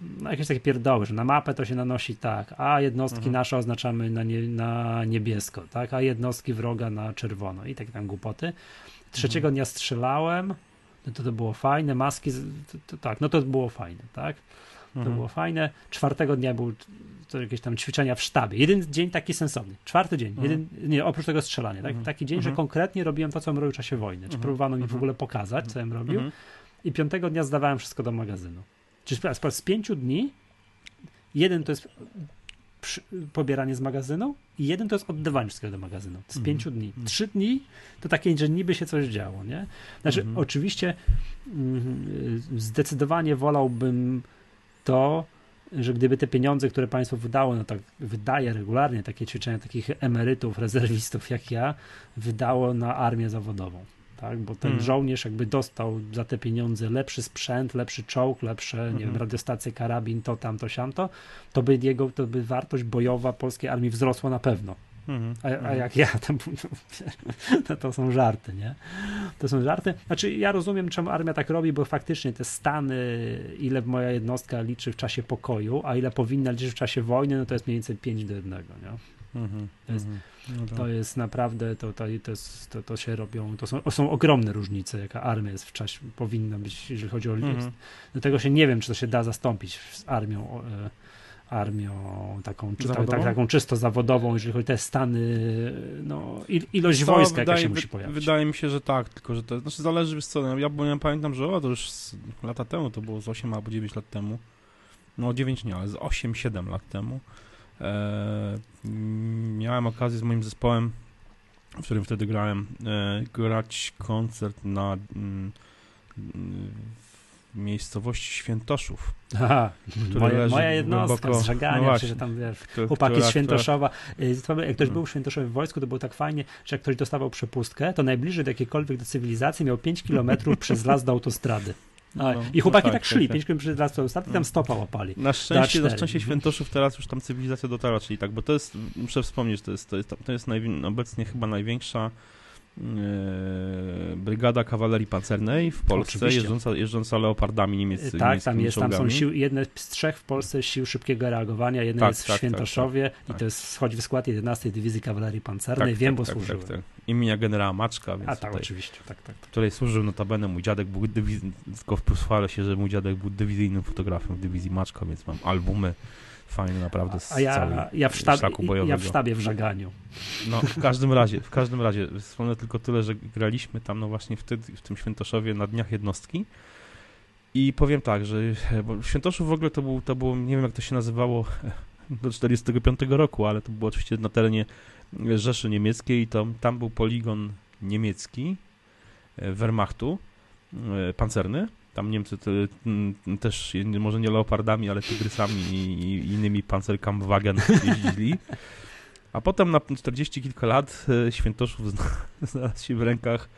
no, jakieś takie pierdoły, że na mapę to się nanosi tak, a jednostki mhm. nasze oznaczamy na, nie, na niebiesko, tak, a jednostki wroga na czerwono i tak tam głupoty. Trzeciego mhm. dnia strzelałem, no to to było fajne, maski, to, to, tak, no to było fajne, tak. To mhm. było fajne. Czwartego dnia był to jakieś tam ćwiczenia w sztabie. Jeden dzień taki sensowny. Czwarty dzień. Mhm. Jeden, nie, oprócz tego strzelania. Tak? Taki dzień, że konkretnie robiłem to, co bym robił w czasie wojny. Czy próbowano mi w ogóle pokazać, co bym robił. I piątego dnia zdawałem wszystko do magazynu. Czyli z pięciu dni jeden to jest pobieranie z magazynu i jeden to jest oddawanie wszystkiego do magazynu. Z pięciu dni. Trzy dni to takie, że niby się coś działo, nie? Znaczy, oczywiście mm, zdecydowanie wolałbym to, że gdyby te pieniądze, które państwo wydało, no tak wydaje regularnie takie ćwiczenia takich emerytów, rezerwistów jak ja, wydało na armię zawodową. Tak, bo ten hmm. żołnierz jakby dostał za te pieniądze lepszy sprzęt, lepszy czołg, lepsze, nie wiem, mhm. radiostacje, karabin, to, tamto, siamto, to by jego, to by wartość bojowa polskiej armii wzrosła na pewno. Mhm, a, a, mhm. jak ja, to, to, to, są żarty, nie? To są żarty. Znaczy, ja rozumiem, czemu armia tak robi, bo faktycznie te stany, ile moja jednostka liczy w czasie pokoju, a ile powinna liczyć w czasie wojny, no to jest mniej więcej 5 do 1, nie? Mhm, to, jest, no tak. to jest naprawdę, to, to, to, jest, to, to się robią, to są, są ogromne różnice, jaka armia jest w czasie, powinna być, jeżeli chodzi o mhm. Do tego się nie wiem, czy to się da zastąpić z armią. E, armią taką, czy, tak, taką czysto zawodową, jeżeli chodzi o te stany, no, ilość to wojska, wydaje, jaka się musi pojawić. Wydaje mi się, że tak, tylko że to znaczy zależy, co, no, ja, bo ja pamiętam, że o, to już lata temu, to było z 8 albo 9 lat temu, no 9 nie, ale z 8-7 lat temu, miałem okazję z moim zespołem, w którym wtedy grałem, e, grać koncert na mm, miejscowości Świętoszów. Aha, moja, moja jednostka głęboko, z no się, że tam wiesz, chłopaki która, z Świętoszowa. Która... Jak ktoś był w Świętoszowie w wojsku, to było tak fajnie, że jak ktoś dostawał przepustkę, to najbliżej do jakiejkolwiek do cywilizacji miał 5 kilometrów przez las do autostrady. No, I chłopaki no tak, tak, szli, tak, 5 km przez las do autostrady i tam stopa łapali. Na szczęście, na szczęście Świętoszów teraz już tam cywilizacja dotarła, czyli tak, bo to jest, muszę wspomnieć, to jest, to jest, to jest obecnie chyba największa brygada kawalerii pancernej w Polsce, jeżdżąca, jeżdżąca leopardami niemieckimi. Tak, tam jest, tam są sił, jedne z trzech w Polsce sił szybkiego reagowania, jedna tak, jest w tak, tak Świętoszowie tak, tak, i to jest, wchodzi w skład 11 Dywizji Kawalerii Pancernej, tak, wiem, bo służyłem. Tak, tak. Imienia generała Maczka, więc A tak, oczywiście, tak, tak. której służył notabene mój dziadek, był dywiz... tylko pochwalę się, że mój dziadek był dywizyjnym fotografem w Dywizji Maczka, więc mam albumy fajny naprawdę z A ja, ja, w sztabie, ja w sztabie w żaganiu. No, w każdym razie, w każdym razie, wspomnę tylko tyle, że graliśmy tam no właśnie wtedy, w tym Świętoszowie na Dniach Jednostki. I powiem tak, że bo Świętoszów w ogóle to, był, to było, nie wiem jak to się nazywało do 45 roku, ale to było oczywiście na terenie Rzeszy Niemieckiej. I to, tam był poligon niemiecki e, Wehrmachtu, e, pancerny tam Niemcy mm, też, może nie leopardami, ale tygrysami i, i innymi Panzerkampfwagen jeździli. A potem na 40 kilka lat e, Świętoszów znalazł się w rękach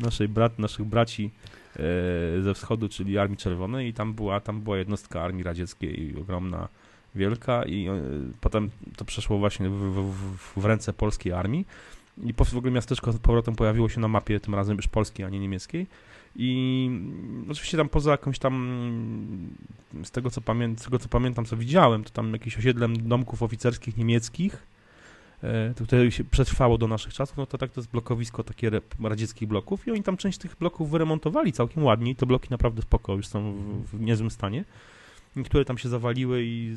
naszej brat, naszych braci e, ze wschodu, czyli Armii Czerwonej i tam była, tam była jednostka Armii Radzieckiej ogromna, wielka i e, potem to przeszło właśnie w, w, w ręce polskiej armii i w ogóle miasteczko z powrotem pojawiło się na mapie, tym razem już polskiej, a nie niemieckiej i oczywiście tam poza jakąś tam, z tego co, pamię z tego, co pamiętam, co widziałem, to tam jakieś osiedlem domków oficerskich niemieckich, e, to się przetrwało do naszych czasów, no to tak to jest blokowisko takie radzieckich bloków i oni tam część tych bloków wyremontowali całkiem ładnie i te bloki naprawdę spoko, już są w, w niezłym stanie. Niektóre tam się zawaliły i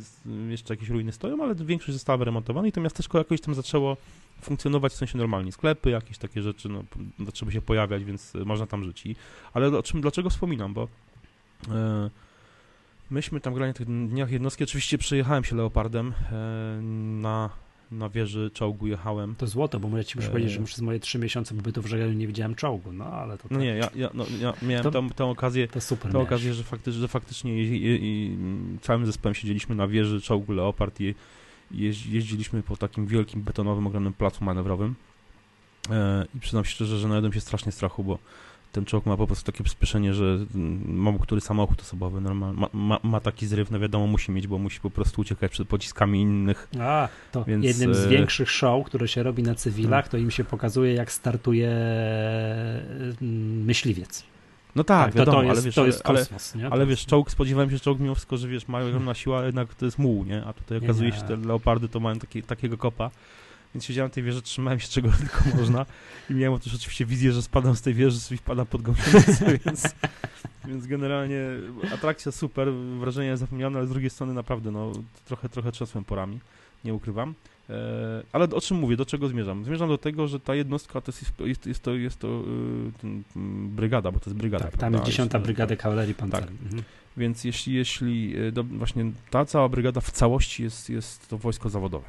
jeszcze jakieś ruiny stoją, ale większość została wyremontowana i to miasteczko jakoś tam zaczęło funkcjonować w sensie normalnie. Sklepy, jakieś takie rzeczy, no, zaczęły się pojawiać, więc można tam żyć. I, ale o czym, dlaczego wspominam, bo e, myśmy tam grali na tych dniach jednostki, oczywiście przejechałem się Leopardem e, na na wieży czołgu jechałem. To złoto, bo możecie ci powiedzieć, że przez moje trzy miesiące pobytu w Żegalu nie widziałem czołgu, no ale to tak. No nie, ja, ja, no, ja miałem to, tą, tę okazję, to super tę okazję, że faktycznie, że faktycznie i, i, i, całym zespołem siedzieliśmy na wieży czołgu Leopard i jeździliśmy po takim wielkim betonowym, ogromnym placu manewrowym e, i przyznam szczerze, że najadłem się strasznie strachu, bo ten czołg ma po prostu takie przyspieszenie, że mało który samochód osobowy normal, ma, ma, ma, taki zryw, no wiadomo, musi mieć, bo musi po prostu uciekać przed pociskami innych. A, to Więc, jednym z e, większych show, które się robi na cywilach, no. to im się pokazuje, jak startuje mm, myśliwiec. No tak, tak wiadomo, to, to jest, ale wiesz, to jest kosmos, ale, ale wiesz, czołg, spodziewałem się, że czołg mimo wszystko, że wiesz, mają ogromna siła, jednak to jest muł, nie? A tutaj okazuje się, że te leopardy to mają taki, takiego kopa, więc siedziałem w tej wieży, trzymałem się czego tylko można i miałem też oczywiście wizję, że spadam z tej wieży i wpadam pod gąsienicę, więc, więc generalnie atrakcja super, wrażenie zapomniane, ale z drugiej strony naprawdę, no, trochę, trochę trzasłem porami, nie ukrywam. E, ale o czym mówię, do czego zmierzam? Zmierzam do tego, że ta jednostka to jest, jest, jest to, jest to y, ten, brygada, bo to jest brygada. Tak, tam jest dziesiąta brygada kawalerii pancernej. Tak. Mhm. Więc jeśli, jeśli y, do, właśnie ta cała brygada w całości jest, jest to wojsko zawodowe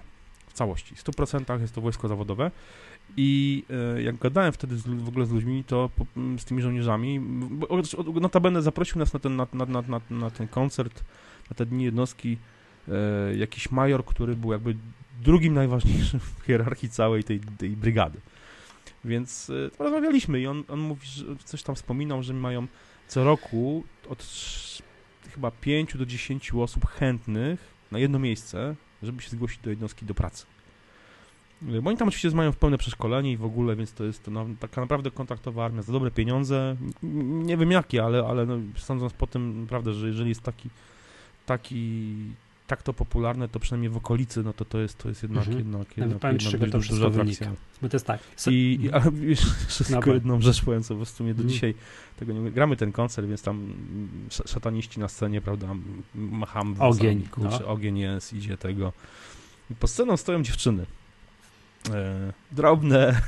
całości. W 100% jest to wojsko zawodowe. I e, jak gadałem wtedy z, w ogóle z ludźmi, to po, z tymi żołnierzami, notabene zaprosił nas na ten, na, na, na, na ten koncert, na te dni jednostki, e, jakiś major, który był jakby drugim najważniejszym w hierarchii całej tej, tej brygady. Więc e, rozmawialiśmy i on, on mówi, że coś tam wspominał, że mają co roku od chyba 5 do 10 osób chętnych na jedno miejsce żeby się zgłosić do jednostki do pracy. Bo oni tam oczywiście mają pełne przeszkolenie i w ogóle, więc to jest to no, taka naprawdę kontaktowa armia za dobre pieniądze. Nie wiem jakie, ale, ale no, sądząc po tym, naprawdę, że jeżeli jest taki, taki tak to popularne, to przynajmniej w okolicy, no to to jest, to jest jednak, mhm. jednak, jednak, jednak, jednak to duża atrakcja. Bo to jest tak. So... I, i ale jeszcze tylko jedną rzecz powiem, co po prostu mnie do mhm. dzisiaj tego nie gramy ten koncert, więc tam szataniści na scenie, prawda, macham ogień, kurczę, no. ogień jest, idzie tego. I po sceną stoją dziewczyny. E, drobne,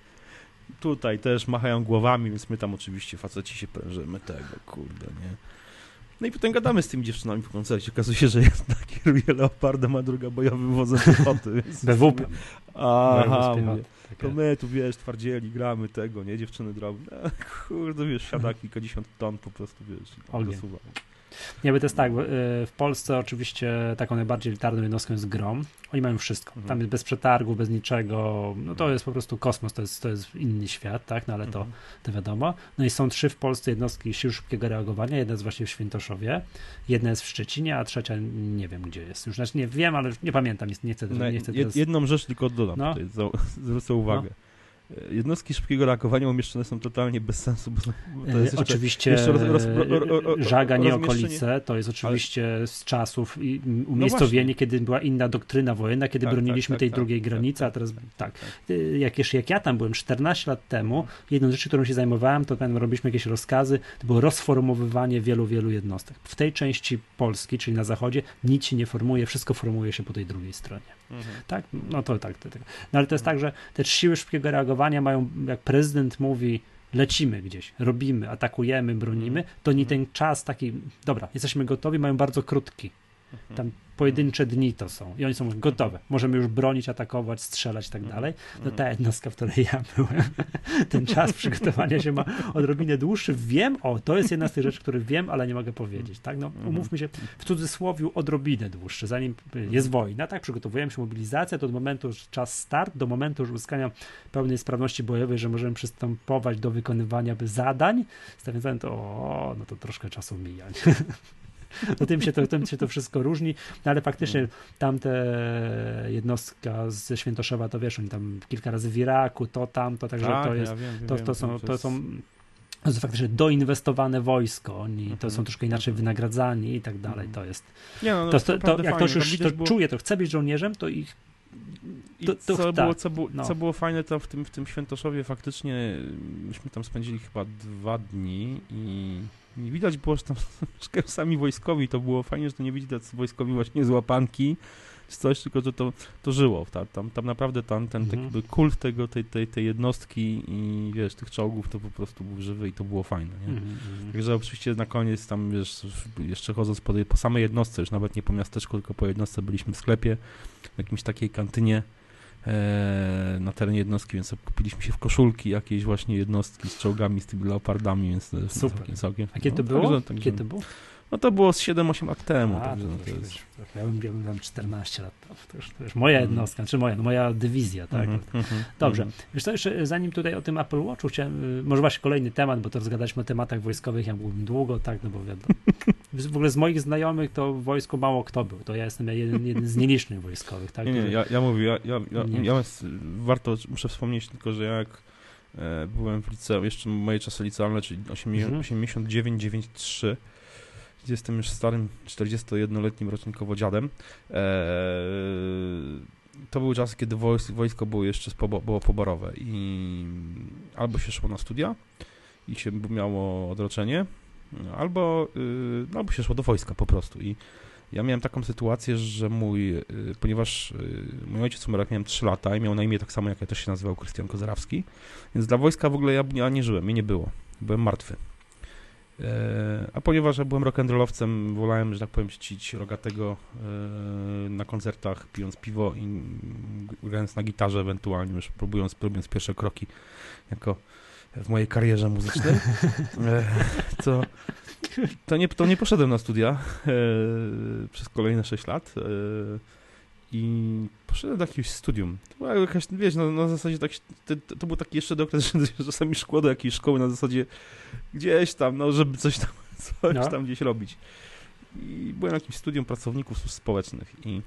tutaj też machają głowami, więc my tam oczywiście faceci się prężymy tego, kurde, nie. No i potem gadamy z tymi dziewczynami w koncercie. Okazuje się, że jedna kieruje leopardem, a druga bojowym wozem piechoty. BWP. Aha, mówię, to my tu, wiesz, twardzieli, gramy tego, nie? Dziewczyny drobne. Kurde, wiesz, siada kilkadziesiąt ton po prostu, wiesz, dosuwa. Nie, bo to jest tak, y, w Polsce oczywiście taką najbardziej elitarną jednostką jest Grom. Oni mają wszystko. Mhm. Tam jest bez przetargu, bez niczego. No to jest po prostu kosmos, to jest, to jest inny świat, tak? No ale to, mhm. to wiadomo. No i są trzy w Polsce jednostki sił szybkiego reagowania. Jedna jest właśnie w Świętoszowie, jedna jest w Szczecinie, a trzecia nie wiem gdzie jest. Już znaczy nie wiem, ale nie pamiętam, nie, chcę, no, nie chcę teraz... Jedną rzecz tylko dodam no. tutaj, zwrócę uwagę. No Jednostki szybkiego reagowania umieszczone są totalnie bez sensu. Bo to jest jeszcze, oczywiście jeszcze roz, roz, roz, Żaga, nie okolice, to jest oczywiście ale... z czasów i umiejscowienie, no kiedy była inna doktryna wojenna, kiedy tak, broniliśmy tak, tej tak, drugiej tak, granicy, a teraz tak. Y, jak, jeszcze, jak ja tam byłem 14 lat temu, jedną z rzeczy, którą się zajmowałem, to tam robiliśmy jakieś rozkazy, to było rozformowywanie wielu, wielu jednostek. W tej części Polski, czyli na zachodzie, nic się nie formuje, wszystko formuje się po tej drugiej stronie. Mhm. Tak? No to tak, to, tak. No ale to jest tak, że te siły szybkiego reagowania mają, jak prezydent mówi, lecimy gdzieś, robimy, atakujemy, bronimy, to nie mhm. ten czas taki, dobra, jesteśmy gotowi, mają bardzo krótki. Tam pojedyncze dni to są i oni są gotowe. Możemy już bronić, atakować, strzelać i tak dalej. No ta jednostka, w której ja byłem, ten czas przygotowania się ma odrobinę dłuższy. Wiem, o, to jest jedna z tych rzeczy, których wiem, ale nie mogę powiedzieć, tak? No, umówmy się, w cudzysłowie odrobinę dłuższy, zanim jest wojna, tak? Przygotowujemy się mobilizację, to od momentu, czas start, do momentu już uzyskania pełnej sprawności bojowej, że możemy przystępować do wykonywania zadań, stawiając to, o, no to troszkę czasu mija. No tym się to, tym się to wszystko różni, no ale faktycznie mm. tamte jednostka ze Świętoszowa, to wiesz, oni tam kilka razy w Iraku, to tamto, także tak, to jest, ja wiem, to, to, są, to są to jest faktycznie doinwestowane wojsko, oni to są mhm. troszkę inaczej wynagradzani i tak dalej, to jest, Nie, no, no, to, to, to, jak ktoś już to było... czuje, to chce być żołnierzem, to ich i to, to, co, tak, było, co, było, no. co było fajne tam w tym, w tym Świętoszowie, faktycznie myśmy tam spędzili chyba dwa dni i nie widać było, że tam sami wojskowi, to było fajnie, że to nie widać wojskowi właśnie z łapanki, coś, tylko że to, to żyło. Tam, tam, tam naprawdę tam, ten mhm. taki kult tego, tej, tej, tej jednostki i wiesz, tych czołgów to po prostu był żywy i to było fajne. Nie? Mhm. mhm. Także oczywiście na koniec tam wiesz, jeszcze chodząc po, po samej jednostce, już nawet nie po miasteczku, tylko po jednostce byliśmy w sklepie, w jakimś takiej kantynie na terenie jednostki, więc kupiliśmy się w koszulki jakiejś właśnie jednostki z czołgami, z tymi leopardami, więc Super. Całkiem, całkiem, A kiedy no, to było? Także, także, kiedy to było? No to było z 7-8 lat temu. A, także, no to jest... ja, bym, bym tam 14 lat. To już, to już moja mhm. jednostka, mm. czy moja, no moja dywizja, tak? Mm -hmm, Dobrze. Mm. Wiesz co, jeszcze zanim tutaj o tym Apple Watchu chciałem, y, może właśnie kolejny temat, bo to rozgadaliśmy o tematach wojskowych, ja byłbym długo, tak, no bo wiadomo. w ogóle z moich znajomych to w wojsku mało kto był. To ja jestem jeden, jeden z nielicznych wojskowych, tak? Nie, nie, ja, ja mówię, ja, ja, ja, ja warto, muszę wspomnieć tylko, że jak e, byłem w liceum, jeszcze moje czasy licealne, czyli 89, 93, jestem już starym 41-letnim rocznikowo dziadem. Eee, to były czasy, kiedy wojsko było jeszcze było poborowe i albo się szło na studia i się miało odroczenie, albo, yy, albo się szło do wojska po prostu. I ja miałem taką sytuację, że mój, yy, ponieważ yy, mój ojciec umarł jak miałem 3 lata i miał na imię tak samo, jak ja też się nazywał Krystian Kozarawski, więc dla wojska w ogóle ja, ja nie żyłem, mnie nie było. Byłem martwy. E, a ponieważ ja byłem rock'n'rollowcem, wolałem, że tak powiem, czcić rogatego e, na koncertach, pijąc piwo i grając na gitarze ewentualnie, już próbując, próbując pierwsze kroki jako w mojej karierze muzycznej, e, to, to, nie, to nie poszedłem na studia przez kolejne 6 lat i poszedłem do jakiegoś studium. To była jakaś, wiesz, na, na zasadzie tak, to, to, był taki jeszcze okres, że czasami szkło do jakiejś szkoły na zasadzie gdzieś tam, no, żeby coś tam, coś no. tam gdzieś robić. I byłem w jakimś studium pracowników służb społecznych i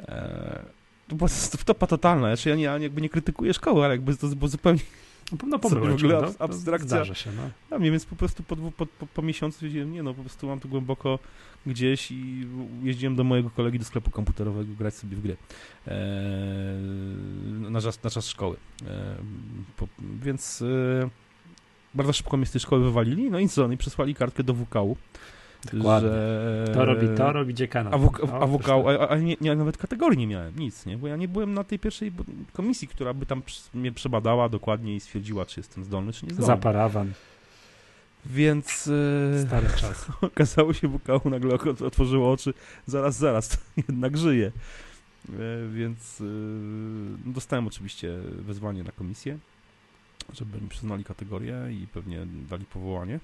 e, to była topa totalna. Znaczy ja, nie, ja jakby nie krytykuję szkoły, ale jakby to było zupełnie no pobyłeś, w ogóle no, abstrakcja. Zdarza się, no. A mnie więc po prostu po, po, po, po miesiącu wiedziałem, nie no, po prostu mam tu głęboko gdzieś i jeździłem do mojego kolegi do sklepu komputerowego grać sobie w gry eee, na, czas, na czas szkoły. Eee, po, więc e, bardzo szybko mnie z tej szkoły wywalili, no i co, no i przesłali kartkę do WKU. Dokładnie. Że... To robi to, robi dziekana. A, WK, a, WKU, a, a nie, nie, nawet kategorii nie miałem, nic, nie? Bo ja nie byłem na tej pierwszej komisji, która by tam mnie przebadała dokładnie i stwierdziła, czy jestem zdolny, czy nie zdolny. Za parawan. Więc e, Stary czas. okazało się, WKU nagle otworzyło oczy, zaraz, zaraz, jednak żyje. E, więc e, no, dostałem oczywiście wezwanie na komisję, żeby mi przyznali kategorię i pewnie dali powołanie.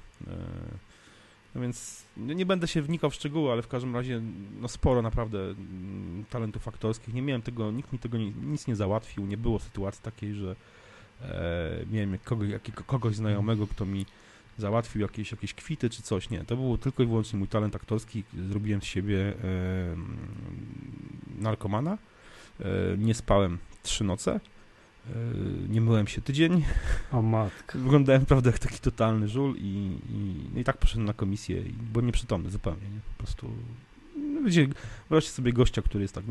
No więc nie będę się wnikał w szczegóły, ale w każdym razie no sporo naprawdę mm, talentów aktorskich. Nie miałem tego, nikt mi tego nie, nic nie załatwił. Nie było sytuacji takiej, że e, miałem kogoś, jakiego, kogoś znajomego, kto mi załatwił jakieś, jakieś kwity czy coś. Nie, to był tylko i wyłącznie mój talent aktorski. Zrobiłem z siebie e, narkomana. E, nie spałem trzy noce. E, nie myłem się tydzień. O matko. Wyglądałem, prawda, jak taki totalny żul i, i, no i tak poszedłem na komisję i byłem nieprzytomny zupełnie, nie? Po prostu no wiecie, wyobraźcie sobie gościa, który jest tak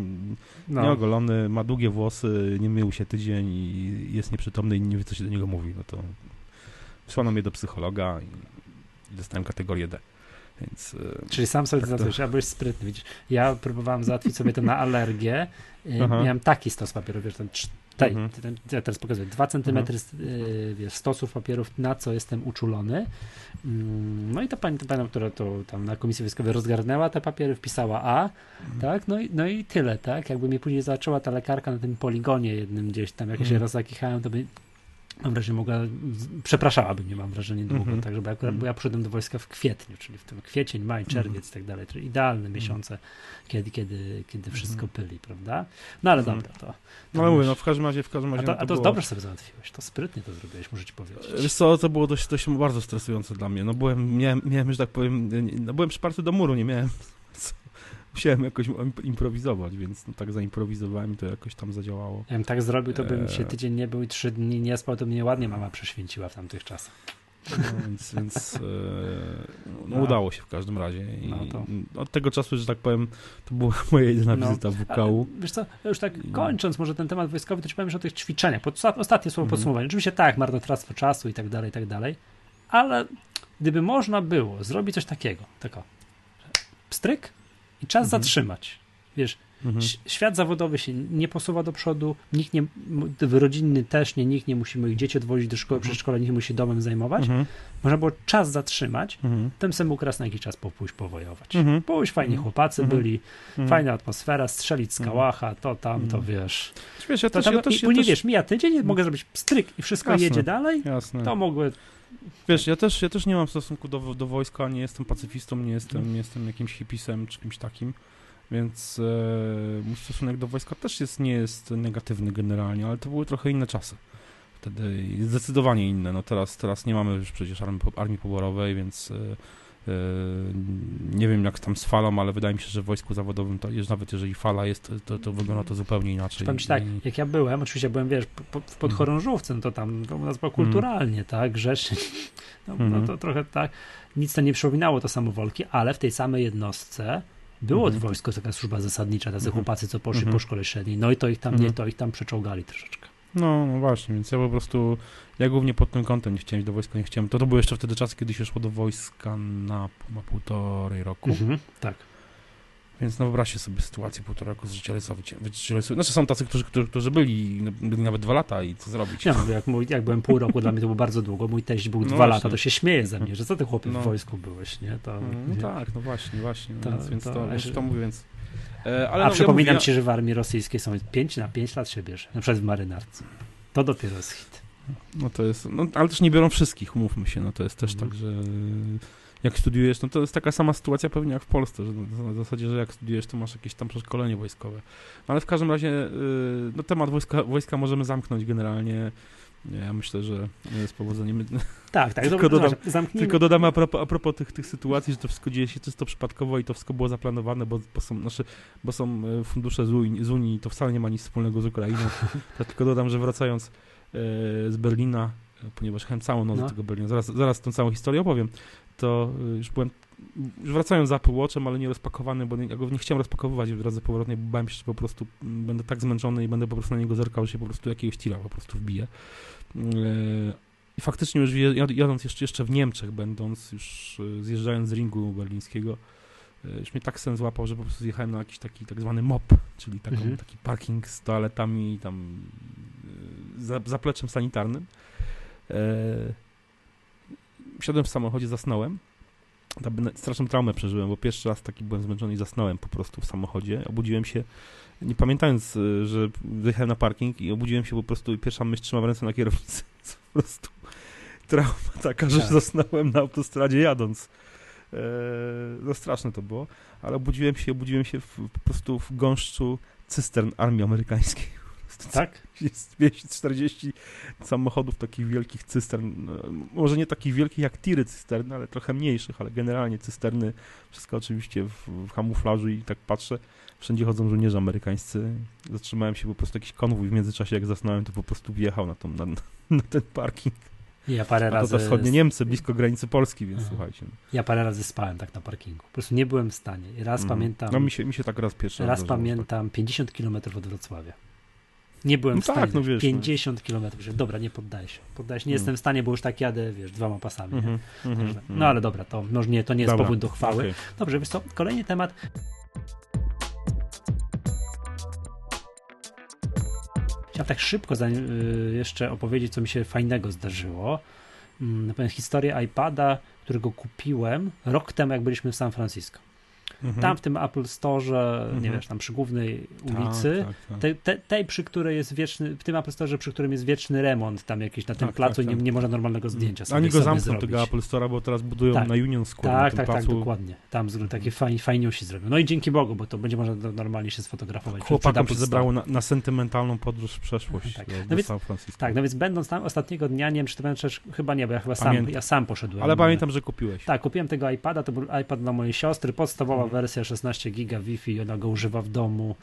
no. nieogolony, ma długie włosy, nie mył się tydzień i jest nieprzytomny i nie wie, co się do niego mówi, no to wysłano mnie do psychologa i dostałem kategorię D. Więc, e, Czyli sam sobie tak załatwisz, to... byłeś sprytny, widzisz. Ja próbowałem załatwić sobie to na alergię. Aha. Miałem taki stos papieru, wiesz, ten tej, mhm. ten, ja teraz pokazuję, 2 cm mhm. Y, wiesz, stosów papierów, na co jestem uczulony. Mm, no i ta pani, ta pani która to tam na komisji wojskowej rozgarnęła te papiery, wpisała A, mhm. tak, no i, no i tyle, tak, jakby mnie później zaczęła ta lekarka na tym poligonie jednym gdzieś tam, jak ja się mhm. rozakichałem, to by mam wrażenie, mogła, przepraszałabym mnie, mam wrażenie, długo, mm -hmm. tak, żeby akurat, bo ja przyszedłem do wojska w kwietniu, czyli w tym kwiecień, maj, czerwiec mm -hmm. i tak dalej, czyli idealne mm -hmm. miesiące, kiedy, kiedy, kiedy wszystko mhm. pyli, prawda? No ale dobra, to... to no ale mówię, no w każdym razie, w każdym razie... A to, a to, to było... dobrze sobie załatwiłeś, to sprytnie to zrobiłeś, muszę ci powiedzieć. Wiesz co, to było dość, dość bardzo stresujące dla mnie, no byłem, miałem, miałem że tak powiem, no byłem przyparty do muru, nie miałem musiałem jakoś improwizować, więc no, tak zaimprowizowałem i to jakoś tam zadziałało. Ja bym tak zrobił, to bym się e. tydzień nie był i trzy dni nie spał, to mnie ładnie mama prześwięciła w tamtych czasach. No, więc, więc e, no, no, udało się w każdym razie. No od tego czasu, że tak powiem, to była moja jedyna no. wizyta w WKU. Wiesz co, już tak kończąc może ten temat wojskowy, to ci powiem już o tych ćwiczeniach. Ostatnie słowo mm. podsumowanie. Oczywiście tak, marnotrawstwo czasu i tak dalej, i tak dalej, ale gdyby można było zrobić coś takiego, tylko pstryk, i czas mhm. zatrzymać. Wiesz, Mhm. Świat zawodowy się nie posuwa do przodu, nikt nie, rodzinny też nie, nikt nie musi moich dzieci odwozić do szkoły, mhm. przedszkola, nikt nie musi domem zajmować. Mhm. Można było czas zatrzymać, mhm. tym sam mógł raz na jakiś czas pójść powojować. Mhm. Pójść, fajni mhm. chłopacy mhm. byli, fajna atmosfera, strzelić z kałacha, to tam, to wiesz. Wiesz, ja też, to tam, ja też, I później, ja też... wiesz, mija tydzień, mogę zrobić stryk i wszystko Jasne. jedzie dalej, Jasne. to mogły Wiesz, ja też, ja też nie mam stosunku do, do wojska, nie jestem pacyfistą, nie jestem, nie jestem jakimś hipisem czy kimś takim, więc e, mój stosunek do wojska też jest, nie jest negatywny generalnie, ale to były trochę inne czasy. Wtedy zdecydowanie inne. No teraz, teraz nie mamy już przecież armii, armii poborowej, więc e, nie wiem jak tam z falą, ale wydaje mi się, że w wojsku zawodowym, to nawet jeżeli fala jest, to, to wygląda to zupełnie inaczej. Powiem ci tak, jak ja byłem, oczywiście byłem, wiesz, w podchorążówce, no to tam to u nas było kulturalnie, mm. tak, grzecznie, no, no, mhm. to trochę tak, nic to nie przypominało to samowolki, ale w tej samej jednostce było mm. wojsko, taka służba zasadnicza, tacy mm. chłopacy, co poszli mm. po szkole średniej, no i to ich tam, nie, mhm. to ich tam przeczołgali troszeczkę. No, no właśnie, więc ja po prostu, ja głównie pod tym kątem nie chciałem iść do wojska, nie chciałem. To, to były jeszcze wtedy czasy, kiedy się szło do wojska na, na półtorej roku. Mhm, tak. Więc no wyobraźcie sobie sytuację półtora roku z życia Znaczy są tacy, którzy, którzy, którzy byli, byli nawet dwa lata i co zrobić? Ja mówię, jak, mój, jak byłem pół roku, dla mnie to było bardzo długo. Mój teść był no dwa właśnie. lata, to się śmieje ze mnie, że co ty chłopie no. w wojsku byłeś, nie? To, no, no tak, no właśnie, właśnie. To, więc, więc to, to, to mówię, więc ale A no, przypominam ja ci, że w armii rosyjskiej są 5 na 5 lat się bierze, na przykład w marynarce. To dopiero jest hit. No to jest, no, ale też nie biorą wszystkich, umówmy się, no to jest też mm. tak, że jak studiujesz, no to jest taka sama sytuacja pewnie jak w Polsce, że w zasadzie, że jak studiujesz, to masz jakieś tam przeszkolenie wojskowe. No ale w każdym razie, y, no temat wojska, wojska możemy zamknąć generalnie ja myślę, że z powodzeniem. Tak, tak. tylko, dodam, tylko dodam a propos, a propos tych, tych sytuacji, że to wszystko dzieje się czysto przypadkowo i to wszystko było zaplanowane, bo, bo, są, znaczy, bo są e, fundusze z Unii, z Unii i to wcale nie ma nic wspólnego z Ukrainą. To tylko dodam, że wracając e, z Berlina, ponieważ chęć całą noc no. do tego Berlina, zaraz, zaraz tą całą historię opowiem, to e, już byłem wracając za Apple Watchem, ale nie rozpakowany, bo ja go nie chciałem rozpakowywać w drodze powrotnej, bo bałem się, że po prostu będę tak zmęczony i będę po prostu na niego zerkał, że się po prostu jakiegoś tira po prostu wbije. E, I faktycznie już jadąc jeszcze, w Niemczech, będąc już e, zjeżdżając z ringu berlińskiego, e, już mnie tak sen złapał, że po prostu zjechałem na jakiś taki tak zwany mop, czyli taką, mhm. taki parking z toaletami i tam za, zapleczem sanitarnym. Wsiadłem w samochodzie, zasnąłem straszną traumę przeżyłem, bo pierwszy raz taki byłem zmęczony i zasnąłem po prostu w samochodzie. Obudziłem się, nie pamiętając, y, że wyjechałem na parking i obudziłem się po prostu i pierwsza myśl trzymam ręce na kierownicy. Po prostu trauma taka, że tak. zasnąłem na autostradzie jadąc. Eee, no straszne to było, ale obudziłem się, obudziłem się w, po prostu w gąszczu cystern armii amerykańskiej. Tak? Jest 240 samochodów takich wielkich cystern, no, może nie takich wielkich jak tiry cysterny, ale trochę mniejszych, ale generalnie cysterny, wszystko oczywiście w, w kamuflażu i tak patrzę, wszędzie chodzą żołnierze amerykańscy. Zatrzymałem się po prostu jakiś konwój w międzyczasie, jak zasnąłem, to po prostu wjechał na, tą, na, na ten parking. Ja parę razy. To wschodnie Niemcy, blisko granicy Polski, więc Aha. słuchajcie. No. Ja parę razy spałem tak na parkingu. Po prostu nie byłem w stanie. Raz mm. pamiętam. No mi się, mi się tak raz pierwszy raz. Raz pamiętam tak. 50 km od Wrocławia. Nie byłem no w stanie. Tak, no wiesz, 50 no. km. Dobra, nie poddaję się. Poddaję się. Nie mm. jestem w stanie, bo już tak jadę, wiesz, dwoma pasami. Mm -hmm, mm -hmm, no ale dobra, to, no, nie, to nie jest dobra, powód do chwały. Okay. Dobrze, wiesz co, kolejny temat. Chciałem tak szybko y, jeszcze opowiedzieć, co mi się fajnego zdarzyło. Pewno historię iPada, którego kupiłem rok temu, jak byliśmy w San Francisco. Mhm. Tam w tym Apple Store, mhm. nie wiesz, tam przy głównej tak, ulicy, tak, tak, Tej, te, tej, przy której jest wieczny, w tym Apple Store, przy którym jest wieczny remont, tam jakiś na tym tak, placu tak, nie, nie można normalnego mhm. zdjęcia sobie Ani go zamkną tego Apple Store, bo teraz budują na Union Square. Tak, tak, placu. tak, dokładnie. Tam takie fajnie, fajniusi zrobią. No i dzięki Bogu, bo to będzie można normalnie się sfotografować. Chłopakom się zebrało na, na, sentymentalną podróż w przeszłość tak. do, no więc, San Francisco. Tak, no więc będąc tam ostatniego dnia, nie wiem, czy to będzie, chyba nie, bo ja chyba sam, ja sam poszedłem. Ale pamiętam, że kupiłeś. Tak, kupiłem tego iPada, to był iPad dla mojej siostry, podstawowa mhm. Wersja 16 giga Wi-Fi, ona go używa w domu.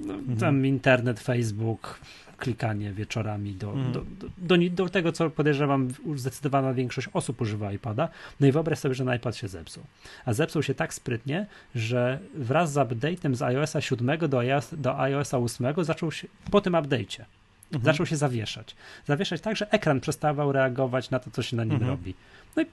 No, mhm. Tam internet, Facebook, klikanie wieczorami do, mhm. do, do, do, do, tego, co podejrzewam, zdecydowana większość osób używa iPada. No i wyobraź sobie, że na iPad się zepsuł. A zepsuł się tak sprytnie, że wraz z update'em z iOSa 7 do, iOS, do iOSa 8 zaczął się, po tym update'cie, mhm. zaczął się zawieszać. Zawieszać tak, że ekran przestawał reagować na to, co się na nim mhm. robi. No i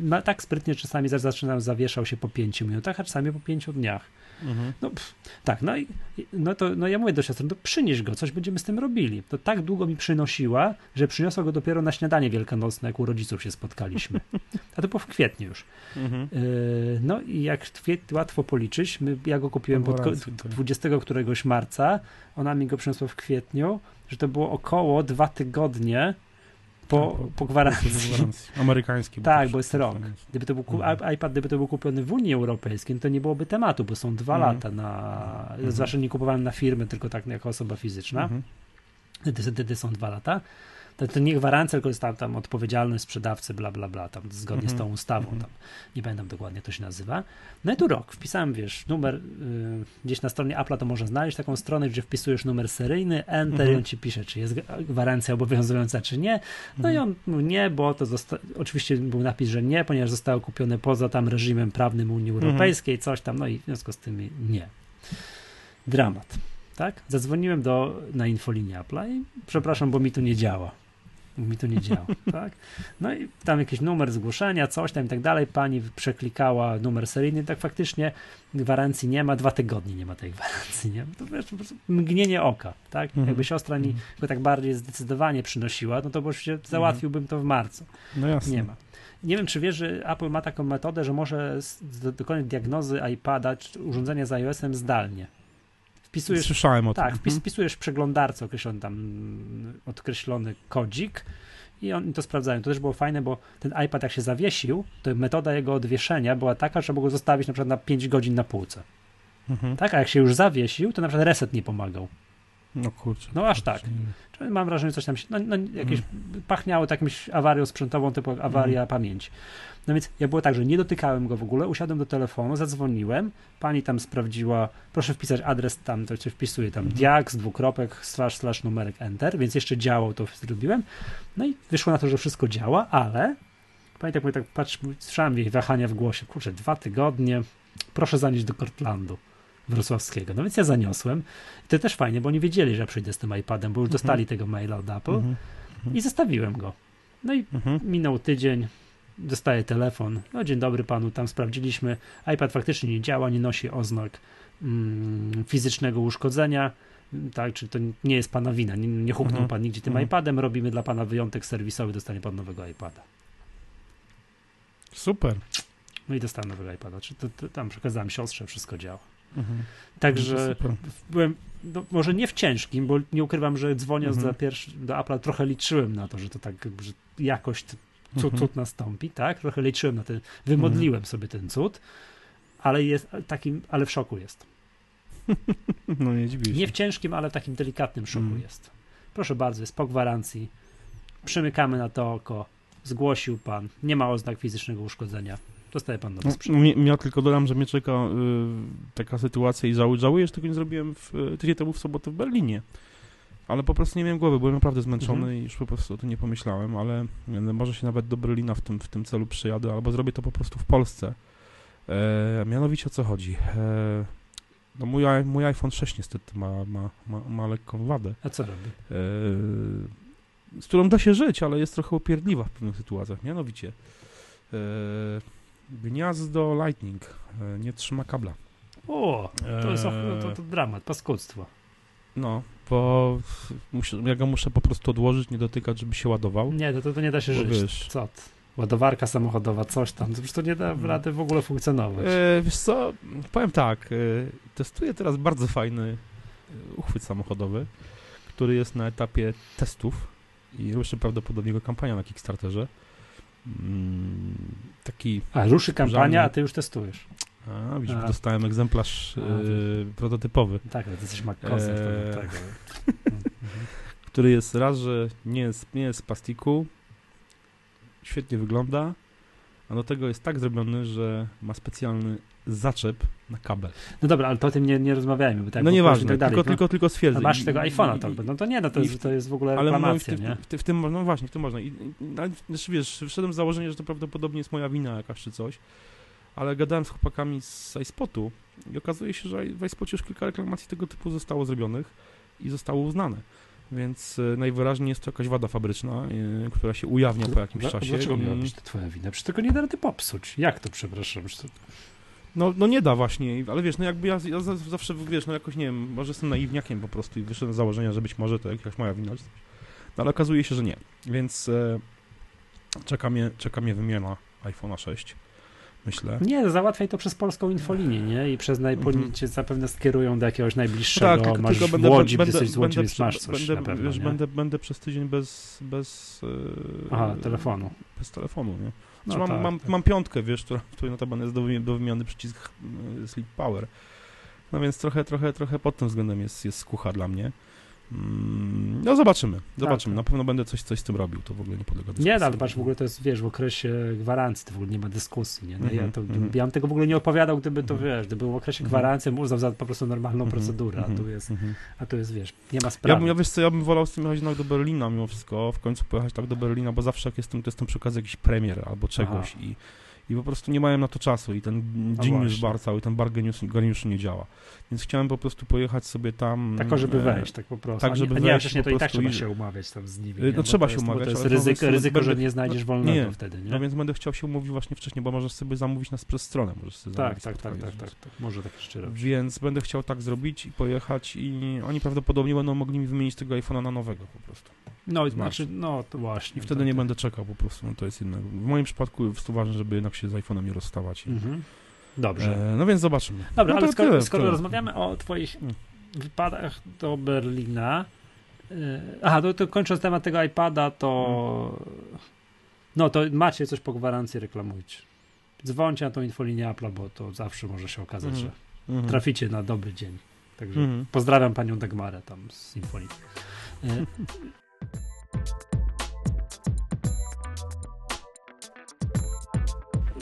ma, tak sprytnie czasami zaczynam, zawieszał się po pięciu minutach, a czasami po pięciu dniach. Mhm. No pff, tak, no i no to no ja mówię do siostry, no przynieś go, coś będziemy z tym robili. To tak długo mi przynosiła, że przyniosła go dopiero na śniadanie wielkanocne, jak u rodziców się spotkaliśmy. A to było w kwietniu już. Mhm. Yy, no i jak łatwo policzyć, my, ja go kupiłem pod 20 któregoś marca, ona mi go przyniosła w kwietniu, że to było około dwa tygodnie po, po, po gwarancji. Amerykański. Tak, bo jest rok. Gdyby to był mhm. iPad, gdyby to był kupiony w Unii Europejskiej, no to nie byłoby tematu, bo są dwa mhm. lata na. Mhm. Zwłaszcza nie kupowałem na firmy, tylko tak jako osoba fizyczna. Mhm. Wtedy, wtedy są dwa lata to, to nie gwarancja, tylko jest tam, tam odpowiedzialność sprzedawcy, bla, bla, bla, tam zgodnie mm -hmm. z tą mhm. ustawą, -hmm. tam nie pamiętam dokładnie, to się nazywa. No i tu rok, wpisałem, wiesz, numer, y, gdzieś na stronie Apple to można znaleźć taką stronę, gdzie wpisujesz numer seryjny, enter mm -hmm. i on ci pisze, czy jest gwarancja obowiązująca, czy nie. No i mhm. on mówił nie, bo to zosta- oczywiście był napis, że nie, ponieważ zostało kupione poza tam reżimem prawnym Unii mhm. Europejskiej, coś tam, no i w związku z tym nie. Dramat tak? Zadzwoniłem do, na infolinię Apple i przepraszam, bo mi to nie działa mi to nie działa, tak? No i tam jakiś numer zgłoszenia, coś tam i tak dalej, pani przeklikała numer seryjny, tak faktycznie gwarancji nie ma, dwa tygodnie nie ma tej gwarancji, nie? To wiesz, po prostu mgnienie oka, tak? Mhm. Jakby siostra mi mhm. go tak bardziej zdecydowanie przynosiła, no to oczywiście mhm. załatwiłbym to w marcu. No jasne. Nie ma. Nie wiem, czy wiesz, że Apple ma taką metodę, że może dokonać diagnozy iPada czy urządzenia z iOS-em zdalnie. Wpisujesz, Słyszałem o tym. Tak, mhm. wpisujesz w przeglądarce określony tam odkreślony kodzik i oni to sprawdzają. To też było fajne, bo ten iPad jak się zawiesił, to metoda jego odwieszenia była taka, że mogło zostawić na przykład na 5 godzin na półce. Mhm. Tak, a jak się już zawiesił, to na przykład reset nie pomagał. No kurczę. No aż tak. Czyli mam wrażenie, że coś tam się, no, no jakieś mhm. pachniało jakąś awarią sprzętową, typu awaria mhm. pamięci. No więc ja było tak, że nie dotykałem go w ogóle, usiadłem do telefonu, zadzwoniłem, pani tam sprawdziła, proszę wpisać adres tam, to się wpisuje tam mhm. diaks, dwukropek, slash, slash, numerek, enter, więc jeszcze działał, to zrobiłem. No i wyszło na to, że wszystko działa, ale pamiętam, jak tak patrz, słyszałem jej wahania w głosie, kurczę, dwa tygodnie, proszę zanieść do Kortlandu wrocławskiego. No więc ja zaniosłem. I to też fajnie, bo nie wiedzieli, że ja przyjdę z tym iPadem, bo już mhm. dostali tego maila od Apple mhm. i zostawiłem go. No i mhm. minął tydzień, dostaję telefon. No dzień dobry panu, tam sprawdziliśmy. iPad faktycznie nie działa, nie nosi oznak mm, fizycznego uszkodzenia. Tak, czy to nie jest pana wina, nie, nie huknął mhm. pan nigdzie tym mhm. iPadem, robimy dla pana wyjątek serwisowy, dostanie pan nowego iPada. Super. No i dostałem nowego iPada. Czy to, to, tam przekazałem siostrze, wszystko działa. Mhm. Także byłem, no, może nie w ciężkim, bo nie ukrywam, że dzwoniąc mhm. do, pierwszy, do Apple trochę liczyłem na to, że to tak, że jakość cud, mhm. cud nastąpi, tak? Trochę liczyłem na ten, wymodliłem mhm. sobie ten cud, ale jest takim, ale w szoku jest. No nie dziwię Nie w ciężkim, ale w takim delikatnym szoku mhm. jest. Proszę bardzo, jest po gwarancji. Przymykamy na to oko. Zgłosił pan. Nie ma oznak fizycznego uszkodzenia. Dostaje pan nowy sprzęt. No, ja tylko dodam, że mnie czeka y, taka sytuacja i żałuję, żałuję, że tego nie zrobiłem w, tydzień temu w sobotę w Berlinie ale po prostu nie miałem głowy, byłem naprawdę zmęczony mhm. i już po prostu o tym nie pomyślałem, ale może się nawet do Berlina w tym, w tym celu przyjadę, albo zrobię to po prostu w Polsce. E, mianowicie o co chodzi? E, no mój, mój iPhone 6 niestety ma, ma, ma, ma lekką wadę. A co robi? E, z którą da się żyć, ale jest trochę upierdliwa w pewnych sytuacjach. Mianowicie e, gniazdo Lightning e, nie trzyma kabla. O, to jest e, to, to dramat, paskudztwo. No, bo muszę, ja go muszę po prostu odłożyć, nie dotykać, żeby się ładował. Nie, to, to nie da się bo żyć. Wiesz, co? Ładowarka samochodowa, coś tam, to, to nie da mm. rady w ogóle funkcjonować. E, wiesz co, powiem tak, e, testuję teraz bardzo fajny e, uchwyt samochodowy, który jest na etapie testów i ruszy prawdopodobnie jego kampania na Kickstarterze. Mm, taki... A, ruszy kampania, a ty już testujesz. A, widzisz, a. dostałem egzemplarz a, y, prototypowy. Tak, ale ty jesteś makosem. E... Tak, który jest raz, że nie jest, nie jest z plastiku, świetnie wygląda, a do tego jest tak zrobiony, że ma specjalny zaczep na kabel. No dobra, ale to o tym nie, nie rozmawiajmy. Bo tak, no nieważne, tak dalej, tylko, no, tylko, tylko stwierdzę. masz tego iPhone'a, to, no to nie, no to, jest, to jest w ogóle ale reklamacja, w, nie? W, w, w, tym, no właśnie, w tym można. I, i, znaczy, wiesz, wszedłem z założenia, że to prawdopodobnie jest moja wina jakaś czy coś, ale gadałem z chłopakami z iSpotu i okazuje się, że w iSpocie już kilka reklamacji tego typu zostało zrobionych i zostało uznane. Więc y, najwyraźniej jest to jakaś wada fabryczna, y, która się ujawnia po jakimś Dla- czasie. Dlaczego miała być to twoja wina? Przecież tego nie da rady popsuć. Jak to, przepraszam? To... No, no nie da właśnie, ale wiesz, no jakby ja, ja za- zawsze, wiesz, no jakoś, nie wiem, może jestem naiwniakiem po prostu i wyszedłem z założenia, że być może to jakaś moja wina, no ale okazuje się, że nie. Więc e, czeka, mnie, czeka mnie wymiana iPhone'a 6, myślę. Nie, załatwiaj to przez polską infolinię, nie? I przez najpewniej Mhm. cię zapewne skierują do jakiegoś najbliższego, tak, masz tylko będę, Łodzi, będę, jesteś z Łodzi, będę, więc masz coś będę, na pewno, wiesz, będę, będę przez tydzień bez, bez, e, Aha, telefonu. bez telefonu, nie? No mam, tak, mam, tak. mam piątkę, wiesz, która, w której notabene jest do, do wymiany przycisk e, Sleep Power. No więc trochę, trochę, trochę pod tym względem jest, jest skucha dla mnie. Mm, No zobaczymy, zobaczymy. tak. Na pewno będę coś, coś z tym robił, to w ogóle nie podlega dyskusji. Nie, no, ale w ogóle to jest, wiesz, w okresie gwarancji, to w ogóle nie ma dyskusji, nie? No, ja, Mhm, to, mhm. ja bym tego w ogóle nie opowiadał, gdyby to, Mhm. wiesz, gdyby w okresie Mhm. gwarancji uznał za po prostu normalną Mhm, procedurę, a tu jest, a tu jest, wiesz, nie ma Ja, sprawy. bym, ja wiesz co, ja bym wolał z tym jechać jednak do Berlina mimo wszystko, w końcu pojechać tak do Berlina, bo zawsze jak jestem, to jestem przy okazji jakiejś premier albo czegoś i, i po prostu nie miałem na to czasu i ten właśnie. bar cały, ten bar geniusz, geniusz nie działa. Więc chciałem po prostu pojechać sobie tam... Tak, żeby e, wejść, tak po prostu. tak, żeby nie, a nie, wejść wcześniej to i tak trzeba się umawiać tam z nimi. Nie? no trzeba się jest, bo umawiać, To jest to ryzyko, będę- ryzyko że nie znajdziesz no, wolnego nie, wtedy, nie? No więc będę chciał się umówić właśnie wcześniej, bo możesz sobie zamówić nas przez stronę, możesz sobie tak, tak, tak, tak, więc- tak, tak, może tak jeszcze robić. Więc będę chciał tak zrobić i pojechać i oni prawdopodobnie będą mogli mi wymienić tego iPhone'a na nowego po prostu. No, i Znaczy. no to właśnie. I wtedy tak, nie tak. będę czekał po prostu, no to jest inne. W moim przypadku jest to ważne, żeby jednak się z iPhone'em nie rozstawać. Mhm. Dobrze. e, no więc zobaczymy. Dobra, no ale skoro, tyle, skoro tyle. rozmawiamy o twoich Mm. wypadach do Berlina, yy, aha, to, to kończąc temat tego iPada, to Mm. no to macie coś po gwarancji, reklamujcie. Dzwońcie na tą infolinię Apple'a, bo to zawsze może się okazać, Mhm. że Mhm. traficie na dobry dzień. Także pozdrawiam panią Dagmarę tam z Infonii.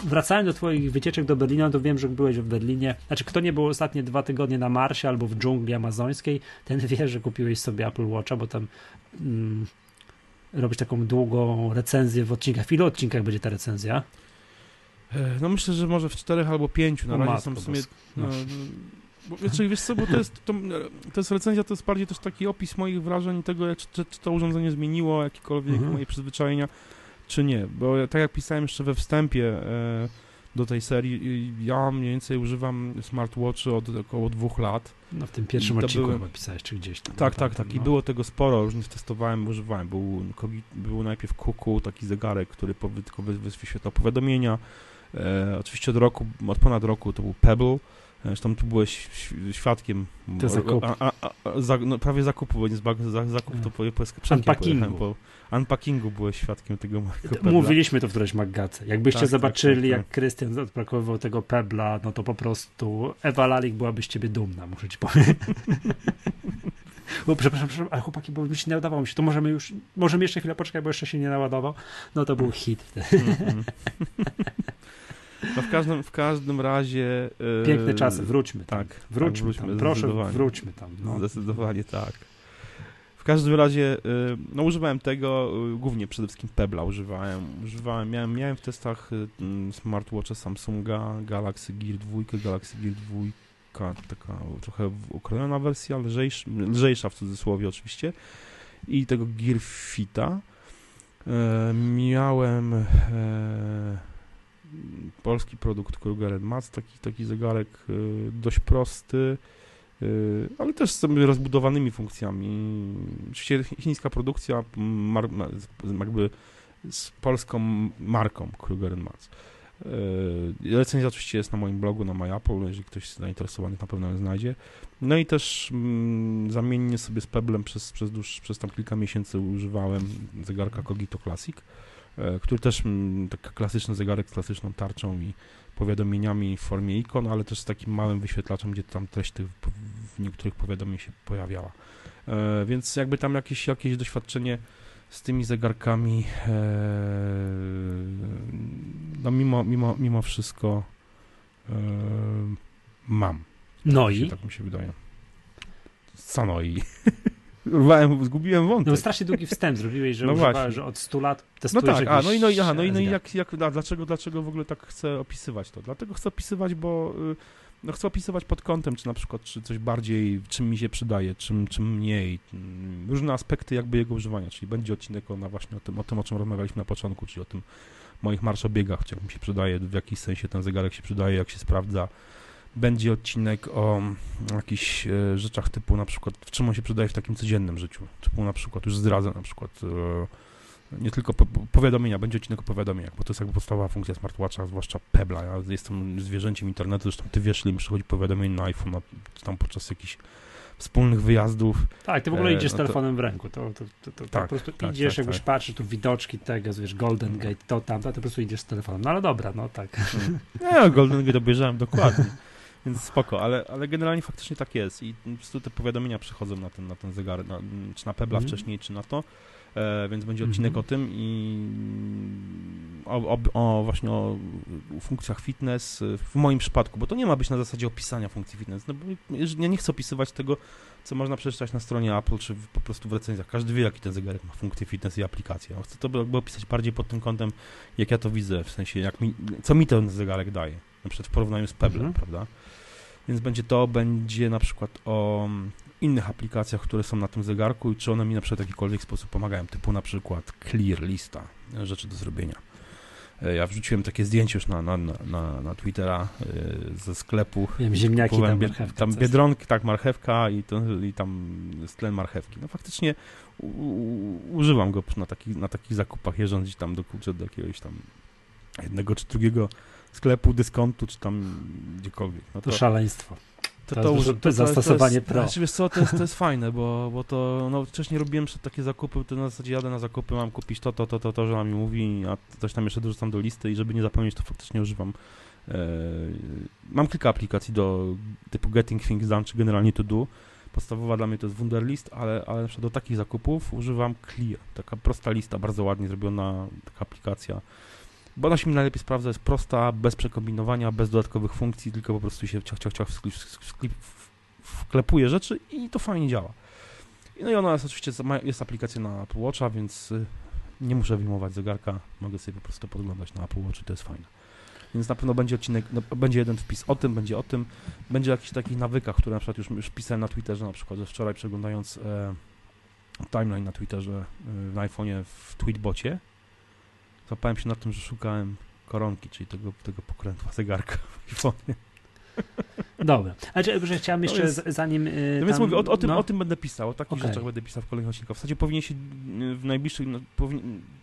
Wracając do Twoich wycieczek do Berlina, to wiem, że byłeś w Berlinie. Znaczy, kto nie był ostatnie dwa tygodnie na Marsie albo w dżungli amazońskiej, ten wie, że kupiłeś sobie Apple Watcha, bo tam mm, robisz taką długą recenzję w odcinkach. W ilu odcinkach będzie ta recenzja? E, No myślę, że może w czterech albo pięciu. Na O razie są w sumie... boska. No, No. Bo, znaczy, wiesz co, bo to jest, to, to jest recenzja, to jest bardziej też taki opis moich wrażeń tego, jak- czy, czy, to urządzenie zmieniło jakiekolwiek Mhm. moje przyzwyczajenia, czy nie. Bo tak jak pisałem jeszcze we wstępie e, do tej serii, ja mniej więcej używam smartwatchy od około dwóch lat. No w tym pierwszym odcinku były- chyba pisałeś, czy gdzieś tam. Tak, no, tak, tak. I no. było tego sporo, różnych testowałem, używałem. Był, był najpierw Kuku, taki zegarek, który tylko wy- wy- wyświetlał powiadomienia. E, oczywiście od roku, od ponad roku to był Pebble. Zresztą tu byłeś świadkiem. To zakup. A, a, a, za, no, prawie zakupu, bo nie z za, zakup to po, po, Unpackingu. Po unpackingu byłeś świadkiem tego Pebbla. Mówiliśmy to w którejś Maggace. Jakbyście Tak, tak, zobaczyli, tak, tak. jak Krystian odpakowywał tego Pebla, no to po prostu Ewa Lalik byłaby z ciebie dumna, muszę ci powiedzieć. Bo przepraszam, przepraszam, ale chłopaki, bo mi się nie nadawało mi się, to możemy już, możemy jeszcze chwilę poczekać, bo jeszcze się nie naładował. No to był hit wtedy. Mhm. No w każdym, w każdym razie... e, Piękne czasy, wróćmy tam. Tak, Wróćmy, tak, wróćmy tam. Proszę, wróćmy tam. No. Zdecydowanie tak. W każdym razie, y, no używałem tego, y, głównie przede wszystkim Pebla używałem. używałem miałem, miałem w testach smartwatcha Samsunga, Galaxy Gear 2, Galaxy Gear 2, taka trochę ukrojona wersja, lżejsza, lżejsza w cudzysłowie oczywiście, i tego Gear Fita. E, miałem e, polski produkt Kruger Mats, taki, taki zegarek e, dość prosty, Yy, ale też z rozbudowanymi funkcjami. Oczywiście chińska produkcja, jakby z polską marką Kruger Mats. Yy, Recenzja oczywiście jest na moim blogu, na MyApple, jeżeli ktoś jest zainteresowany, na pewno ją znajdzie. No i też mm, zamiennie sobie z Peblem przez, przez, dłuż, przez tam kilka miesięcy używałem zegarka Cogito Classic, który też mm, taki klasyczny zegarek z klasyczną tarczą i powiadomieniami w formie ikon, ale też z takim małym wyświetlaczem, gdzie tam treść tych w, niektórych powiadomień się pojawiała. E, więc jakby tam jakieś, jakieś doświadczenie z tymi zegarkami, e, no mimo, mimo, mimo wszystko e, mam. No Się- i? Tak mi się wydaje. Co no i? Urwałem, zgubiłem wątek. No strasznie długi wstęp zrobiłeś, że No właśnie. że od 100 lat No testujesz tak, a no i, no, i- aha, no i, no i jak, jak, a dlaczego, dlaczego w ogóle tak chcę opisywać to? Dlatego chcę opisywać, bo y, no chcę opisywać pod kątem, czy na przykład, czy coś bardziej, czym mi się przydaje, czym, czym mniej, różne aspekty jakby jego używania, czyli będzie odcinek o, na właśnie o tym, o tym, o czym rozmawialiśmy na początku, czyli o tym moich marszobiegach, czy jak mi się przydaje, w jakiś sensie ten zegarek się przydaje, jak się sprawdza. Będzie odcinek o jakichś e, rzeczach typu na przykład, w czym on się przydaje w takim codziennym życiu, typu na przykład, już zdradzę na przykład e, nie tylko po, powiadomienia, będzie odcinek o powiadomieniach, bo to jest jakby podstawowa funkcja smartwatcha, zwłaszcza Pebla. Ja jestem zwierzęciem internetu, zresztą ty wiesz, ile mi przychodzi powiadomień na iPhone, tam podczas jakichś wspólnych wyjazdów. Tak, ty w ogóle e, idziesz no telefonem to... w ręku, to, to, to, to tak, po prostu tak, idziesz, tak, jakbyś tak. patrzysz, tu widoczki tego, wiesz, Golden Gate, to tam, to po prostu idziesz z telefonem. No ale dobra, no tak. Nie, Golden Gate obejrzałem dokładnie. Więc spoko, ale, ale generalnie faktycznie tak jest i po prostu te powiadomienia przychodzą na ten, na ten zegar, na, czy na Pebla mm. wcześniej, czy na to. E, więc będzie odcinek mm -hmm. o tym i o, o, o, właśnie o funkcjach fitness w moim przypadku, bo to nie ma być na zasadzie opisania funkcji fitness. No bo ja nie chcę opisywać tego, co można przeczytać na stronie Apple, czy po prostu w recenzjach. Każdy wie, jaki ten zegarek ma funkcję fitness i aplikację. chcę to jakby opisać bardziej pod tym kątem, jak ja to widzę, w sensie, jak mi, co mi ten zegarek daje, na przykład w porównaniu z Peblem, mm -hmm. prawda? Więc będzie to, będzie na przykład o innych aplikacjach, które są na tym zegarku i czy one mi na przykład w jakikolwiek sposób pomagają, typu na przykład clear lista rzeczy do zrobienia. E, ja wrzuciłem takie zdjęcie już na, na, na, na Twittera e, ze sklepu. Wiem, ziemniaki, tam, marchewka, tam biedronki, tak, marchewka i, to, i tam tlen marchewki. No faktycznie u, u, używam go na, taki, na takich zakupach, jeżdżąc tam do, do jakiegoś tam jednego czy drugiego sklepu, dyskontu, czy tam gdziekolwiek. No to, to szaleństwo. To, to, to, to, jest zastosowanie pro. Znaczy, wiesz co, to jest, to jest fajne, bo, bo to, no wcześniej robiłem takie zakupy, to na zasadzie jadę na zakupy, mam kupić to, to, to, to, to, że mi mówi, a coś tam jeszcze dorzucam do listy i żeby nie zapomnieć, to faktycznie używam. E, mam kilka aplikacji do typu Getting Things Done, czy generalnie To Do. Podstawowa dla mnie to jest Wunderlist, ale, ale na przykład do takich zakupów używam Clear. Taka prosta lista, bardzo ładnie zrobiona taka aplikacja bo ona się mi najlepiej sprawdza, jest prosta, bez przekombinowania, bez dodatkowych funkcji, tylko po prostu się ciach, ciach, ciach wklepuje rzeczy i to fajnie działa. No i ona jest oczywiście, jest aplikacja na Apple Watcha, więc y, nie muszę wyjmować zegarka, mogę sobie po prostu podglądać na Apple Watch i to jest fajne. Więc na pewno będzie odcinek, no, będzie jeden wpis o tym, będzie o tym, będzie o jakichś takich nawykach, które na przykład już, już pisałem na Twitterze, na przykład, że wczoraj przeglądając e, timeline na Twitterze, e, na iPhone'ie w Tweetbocie, Złapałem się na tym, że szukałem koronki, czyli tego, tego pokrętła zegarka w iPhone. Dobra, ale że chciałem jeszcze, jest, zanim. Yy, no więc mówię, o, o, tym, no. o tym będę pisał, o takich okay. rzeczach będę pisał w kolejnych odcinkach. W zasadzie powinien się y, w najbliższych. No.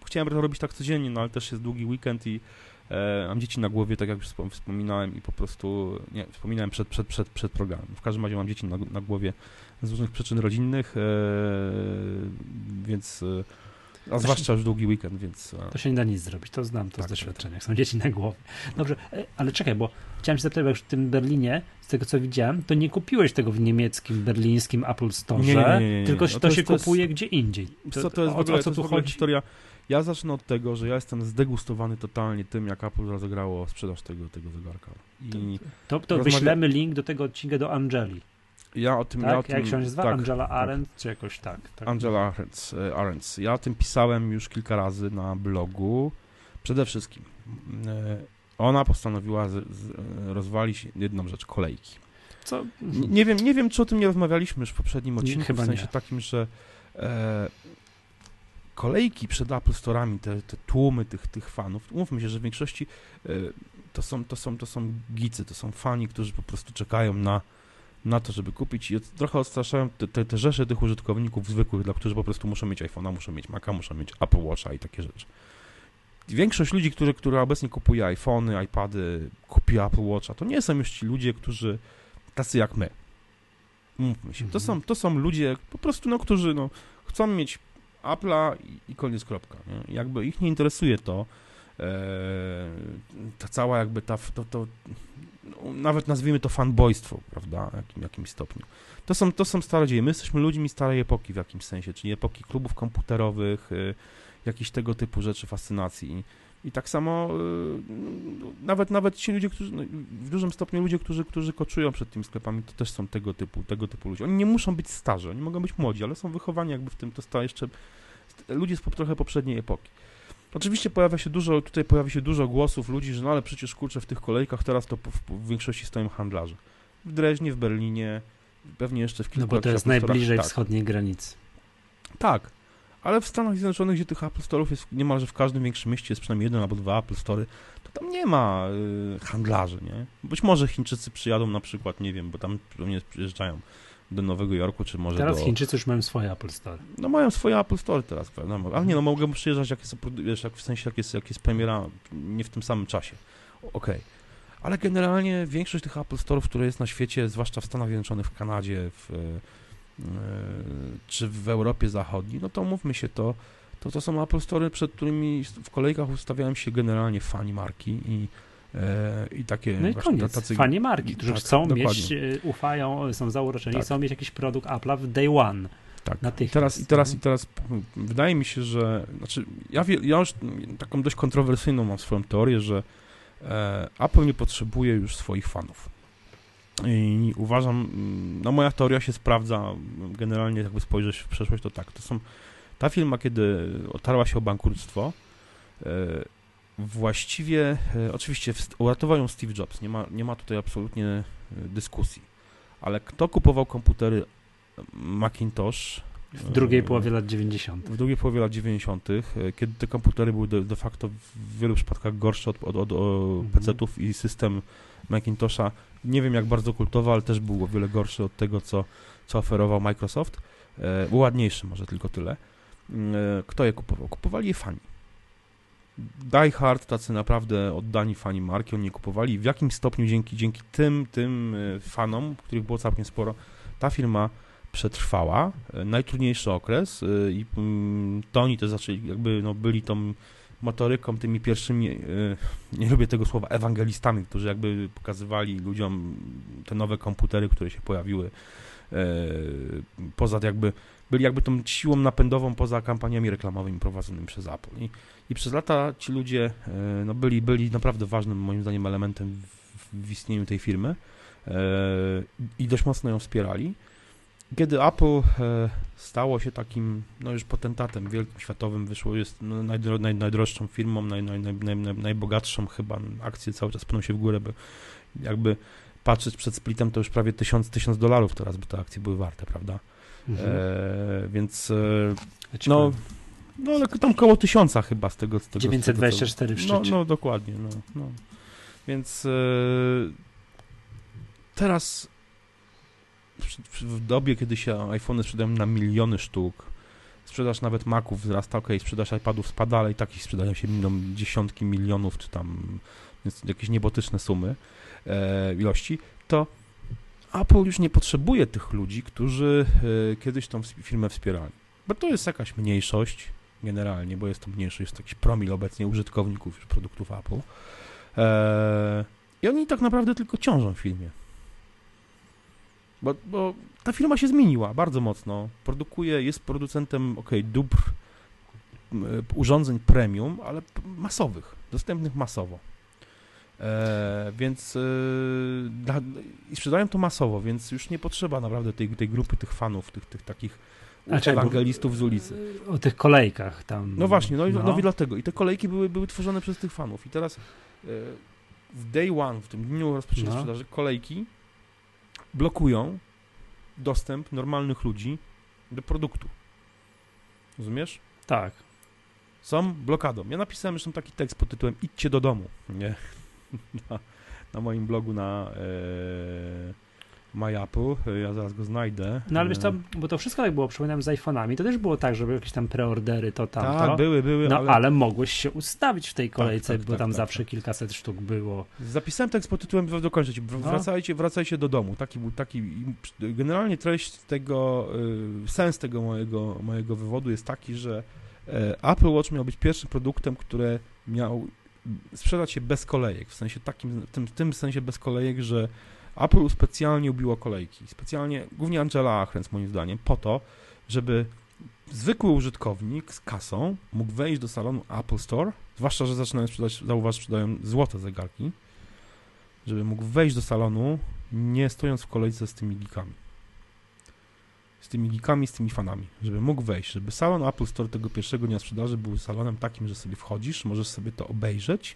Chciałem to robić tak codziennie, no ale też jest długi weekend i e, mam dzieci na głowie, tak jak już wspominałem, i po prostu. Nie, wspominałem przed, przed, przed, przed programem. W każdym razie mam dzieci na, na głowie z różnych przyczyn rodzinnych, e, więc. E, a zwłaszcza już długi weekend, więc... To się nie da nic zrobić, to znam to tak, z doświadczenia, jak są dzieci na głowie. Dobrze, e, ale czekaj, bo chciałem się zapytać, bo już w tym Berlinie, z tego co widziałem, to nie kupiłeś tego w niemieckim, berlińskim Apple Store, nie, nie, nie, tylko no to, to jest, się to kupuje jest, gdzie indziej. To, co, to jest o, ogóle, co tu chodzi? historia. Ja zacznę od tego, że ja jestem zdegustowany totalnie tym, jak Apple rozegrało sprzedaż tego, tego zegarka. I to, to rozmawia... wyślemy link do tego odcinka do Angeli. Ja o tym, tak? ja o tym, Jak się nazywa? Tak, Angela tak. Arendt, tak. czy jakoś tak, tak. Angela Arendt, e, Arendt. Ja o tym pisałem już kilka razy na blogu. Przede wszystkim e, ona postanowiła z, z, rozwalić jedną rzecz, kolejki. Co? Nie, wiem, nie wiem, czy o tym nie rozmawialiśmy już w poprzednim odcinku, Chyba w sensie nie. takim, że e, kolejki przed Apple Store'ami, te, te, tłumy tych, tych fanów, umówmy się, że w większości e, to, są, to, są, to są gicy, to są fani, którzy po prostu czekają na na to, żeby kupić i trochę odstraszają te, te, te rzesze tych użytkowników zwykłych, dla których po prostu muszą mieć iPhone'a, muszą mieć Maca, muszą mieć Apple Watcha i takie rzeczy. Większość ludzi, którzy, która obecnie kupuje iPhony, iPady, kupi Apple Watcha, to nie są już ci ludzie, którzy tacy jak my. Mówmy się. To, są, to są ludzie po prostu, no, którzy no, chcą mieć Apple'a i, i koniec kropka. Nie? Jakby ich nie interesuje to, e, ta cała jakby ta, to, to nawet nazwijmy to fanboystwo, prawda, w jakim, jakimś stopniu. To są, to są stare dzieje. My jesteśmy ludźmi starej epoki w jakimś sensie, czyli epoki klubów komputerowych, y, jakichś tego typu rzeczy, fascynacji. I tak samo y, nawet nawet ci ludzie, którzy, no, w dużym stopniu ludzie, którzy, którzy koczują przed tymi sklepami, to też są tego typu, tego typu ludzie. Oni nie muszą być starzy, oni mogą być młodzi, ale są wychowani jakby w tym, to sta jeszcze ludzie z trochę poprzedniej epoki. Oczywiście pojawia się dużo, tutaj pojawia się dużo głosów ludzi, że no ale przecież kurczę w tych kolejkach teraz to w, większości stoją handlarze. W Dreźnie, w Berlinie, pewnie jeszcze w kilku No bo to jest najbliżej tak. wschodniej granicy. Tak, ale w Stanach Zjednoczonych, gdzie tych Apple Store'ów jest niemalże w każdym większym mieście jest przynajmniej jeden albo dwa Apple Store'y, to tam nie ma y, handlarzy, nie? Być może Chińczycy przyjadą na przykład, nie wiem, bo tam pewnie przyjeżdżają do Nowego Jorku, czy może Teraz do... Chińczycy już mają swoje Apple Store. No mają swoje Apple Store teraz, prawda? Ale nie, no mogą przyjeżdżać, jak jest, wiesz, jak w sensie, jak jest, jak jest premiera, nie w tym samym czasie. Okej. Okay. Ale generalnie większość tych Apple Store'ów, które jest na świecie, zwłaszcza w Stanach Zjednoczonych, w Kanadzie, w, e, czy w Europie Zachodniej, no to mówmy się, to, to, to są Apple Store, przed którymi w kolejkach ustawiają się generalnie fani marki i i takie no i koniec. tacy fani marki, którzy tak, chcą dokładnie. mieć, e, ufają, są zauroczeni, tak. chcą mieć jakiś produkt Apple'a w day one. Tak. I teraz, i teraz, i teraz wydaje mi się, że znaczy ja, ja już taką dość kontrowersyjną mam swoją teorię, że e, Apple nie potrzebuje już swoich fanów. I uważam, no moja teoria się sprawdza, generalnie jakby spojrzeć w przeszłość, to tak, to są, ta firma, kiedy otarła się o bankructwo, e, właściwie, e, oczywiście uratował ją Steve Jobs, nie ma, nie ma tutaj absolutnie e, dyskusji, ale kto kupował komputery Macintosh w drugiej e, połowie lat 90. W drugiej połowie lat 90., kiedy te komputery były de, de facto w wielu przypadkach gorsze od, od, od, mhm. PC-ów i system Macintosha, nie wiem jak bardzo kultowy, ale też był o wiele gorszy od tego, co, co oferował Microsoft. E, ładniejszy może tylko tyle. E, kto je kupował? Kupowali je fani die hard, tacy naprawdę oddani fani marki, oni kupowali. W jakim stopniu dzięki, dzięki tym, tym e, fanom, których było całkiem sporo, ta firma przetrwała e, najtrudniejszy okres e, i mm, to oni też zaczęli, jakby no, byli tą motoryką, tymi pierwszymi, nie lubię tego słowa, ewangelistami, którzy jakby pokazywali ludziom te nowe komputery, które się pojawiły, poza jakby, byli jakby tą siłą napędową poza kampaniami reklamowymi prowadzonymi przez Apple. I i przez lata ci ludzie e, no, byli, byli naprawdę ważnym, moim zdaniem, elementem w, w istnieniu tej firmy e, i dość mocno ją wspierali. Kiedy Apple e, stało się takim, no już potentatem wielkim, światowym, wyszło, jest no, najdro, naj, najdroższą firmą, naj, naj, naj, najbogatszą chyba, akcje cały czas pną się w górę, by jakby patrzeć przed splitem, to już prawie tysiąc, tysiąc dolarów teraz by te akcje były warte, prawda? Mhm. E, więc no... No ale tam około tysiąca chyba z tego. Z tego 924 z tego, co... w szczycie. No, no dokładnie. No, no. Więc e, teraz w, dobie, kiedy się iPhony sprzedają na miliony sztuk, sprzedaż nawet Maców wzrasta, ok, sprzedaż iPadów spada, ale i takich sprzedają się no, dziesiątki milionów, czy tam jakieś niebotyczne sumy, e, ilości, to Apple już nie potrzebuje tych ludzi, którzy e, kiedyś tą firmę wspierali. Bo to jest jakaś mniejszość, generalnie, bo jest to mniejszy, jest jakiś promil obecnie użytkowników już produktów Apple. Eee, I oni tak naprawdę tylko ciążą w filmie. Bo, bo ta firma się zmieniła bardzo mocno. Produkuje, jest producentem, ok, dóbr, urządzeń premium, ale masowych, dostępnych masowo. E, więc e, dla, i sprzedają to masowo, więc już nie potrzeba naprawdę tej, tej grupy tych fanów, tych, tych takich znaczy, ewangelistów z ulicy. O tych kolejkach tam. No właśnie, no, no. no i dlatego. I te kolejki były, były tworzone przez tych fanów. I teraz e, w day one, w tym dniu rozpoczęcia no. sprzedaży, kolejki blokują dostęp normalnych ludzi do produktu. Rozumiesz? Tak. Są blokadą. Ja napisałem zresztą taki tekst pod tytułem Idźcie do domu. Nie? Na, na moim blogu na e, MyApple, ja zaraz go znajdę. No ale wiesz to, bo to wszystko tak było, przypominam, z iPhone'ami, to też było tak, żeby jakieś tam preordery, to tam, Tak, były, były, No ale... ale mogłeś się ustawić w tej tak, kolejce, tak, tak, bo tam tak, zawsze tak. kilkaset sztuk było. Zapisałem tekst pod tytułem, dokończyć, no. wracajcie, wracajcie do domu, taki był, taki, generalnie treść tego, y, sens tego mojego, mojego wywodu jest taki, że e, Apple Watch miał być pierwszym produktem, które miał sprzedać się bez kolejek, w sensie takim, tym, tym sensie bez kolejek, że Apple specjalnie ubiło kolejki, specjalnie, głównie Angela Ahrens moim zdaniem, po to, żeby zwykły użytkownik z kasą mógł wejść do salonu Apple Store, zwłaszcza, że zaczynają sprzedać, zauważ, sprzedają złote zegarki, żeby mógł wejść do salonu, nie stojąc w kolejce z tymi geekami. Z tymi geekami, z tymi fanami, żeby mógł wejść, żeby salon Apple Store tego pierwszego dnia sprzedaży był salonem takim, że sobie wchodzisz, możesz sobie to obejrzeć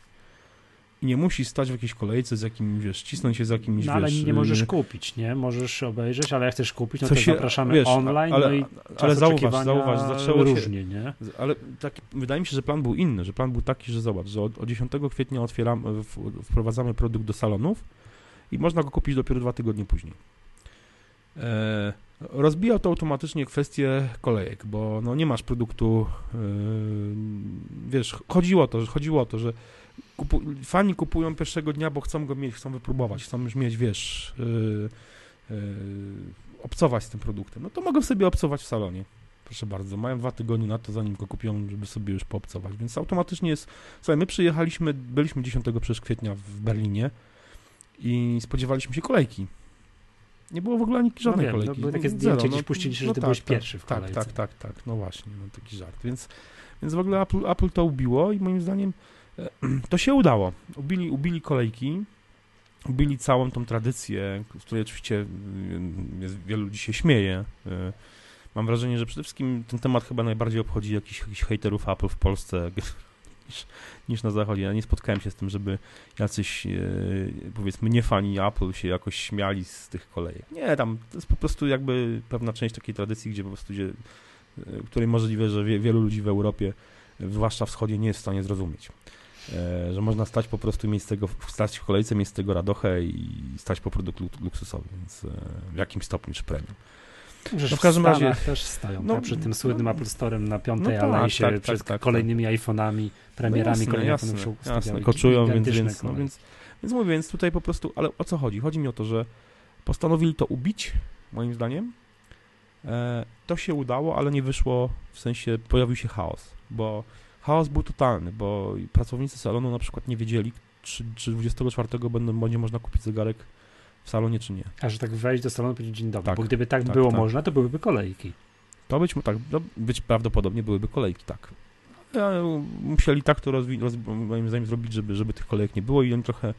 i nie musisz stać w jakiejś kolejce z jakimś, wiesz, cisnąć się z jakimś, no, ale wiesz... nie możesz y, kupić, nie? Możesz obejrzeć, ale jak chcesz kupić, no to się- zapraszamy wiesz, online, ale- no i ale zauważ, zauważ, zaczęło się- różnie, nie? Ale tak, wydaje mi się, że plan był inny, że plan był taki, że zobacz, że od, od 10 kwietnia otwieramy, w- wprowadzamy produkt do salonów i można go kupić dopiero dwa tygodnie później. E, rozbija to automatycznie kwestię kolejek, bo no, nie masz produktu, e, wiesz, chodziło o to, że chodziło o to, że kupu, fani kupują pierwszego dnia, bo chcą go mieć, chcą wypróbować, chcą już mieć, wiesz, e, e, obcować z tym produktem. No to mogą sobie obcować w salonie. Proszę bardzo, mają dwa tygodnie na to, zanim go kupią, żeby sobie już poobcować, więc automatycznie jest... Słuchaj, my przyjechaliśmy, byliśmy 10 przecież kwietnia w Berlinie i spodziewaliśmy się kolejki. Nie było w ogóle ani żadnej no wiem, kolejki. No, takie no, gdzieś puściliście, że no ty tak, byłeś tak, pierwszy w tak, kolejce. tak, tak, tak, no właśnie, no taki żart, więc, więc w ogóle Apple, Apple to ubiło i moim zdaniem e, to się udało. Ubili, ubili kolejki, ubili całą tą tradycję, z której oczywiście y, jest, wielu ludzi się śmieje. Y, Mam wrażenie, że przede wszystkim ten temat chyba najbardziej obchodzi jakichś, jakichś hejterów Apple w Polsce niż, niż na zachodzie. Ja nie spotkałem się z tym, żeby jacyś, e, powiedzmy, nie fani Apple się jakoś śmiali z tych kolejek. Nie, tam to jest po prostu jakby pewna część takiej tradycji, gdzie po prostu, gdzie, e, której możliwe, że wie, wielu ludzi w Europie, zwłaszcza wschodzie, nie jest w stanie zrozumieć. E, że można stać po prostu, mieć tego, stać w kolejce, mieć z tego radochę i stać po produkt luk- luksusowy, więc w jakimś stopniu czy premium. Że No w każdym razie- też stoją, no, tak, przy tym słynnym no, Apple Store'em na piątej no tak, Alejsie, tak, tak, przed tak, tak. kolejnymi iPhone'ami, premierami no kolejnych iPhone'ów się jasne, koczują, więc, więc, no, więc, więc mówię, więc tutaj po prostu, ale o co chodzi? Chodzi mi o to, że postanowili to ubić, moim zdaniem. E, to się udało, ale nie wyszło, w sensie pojawił się chaos, bo chaos był totalny, bo pracownicy salonu na przykład nie wiedzieli, czy, czy 24 będą, będzie można kupić zegarek w salonie, czy nie. A że tak wejść do salonu i powiedzieć dzień dobry, Tak, bo gdyby tak, tak, było tak. można, to byłyby kolejki. To być, tak, no, być prawdopodobnie byłyby kolejki, tak. Ja, musieli tak to rozwi- roz, moim zdaniem zrobić, żeby, żeby tych kolejek nie było i oni trochę,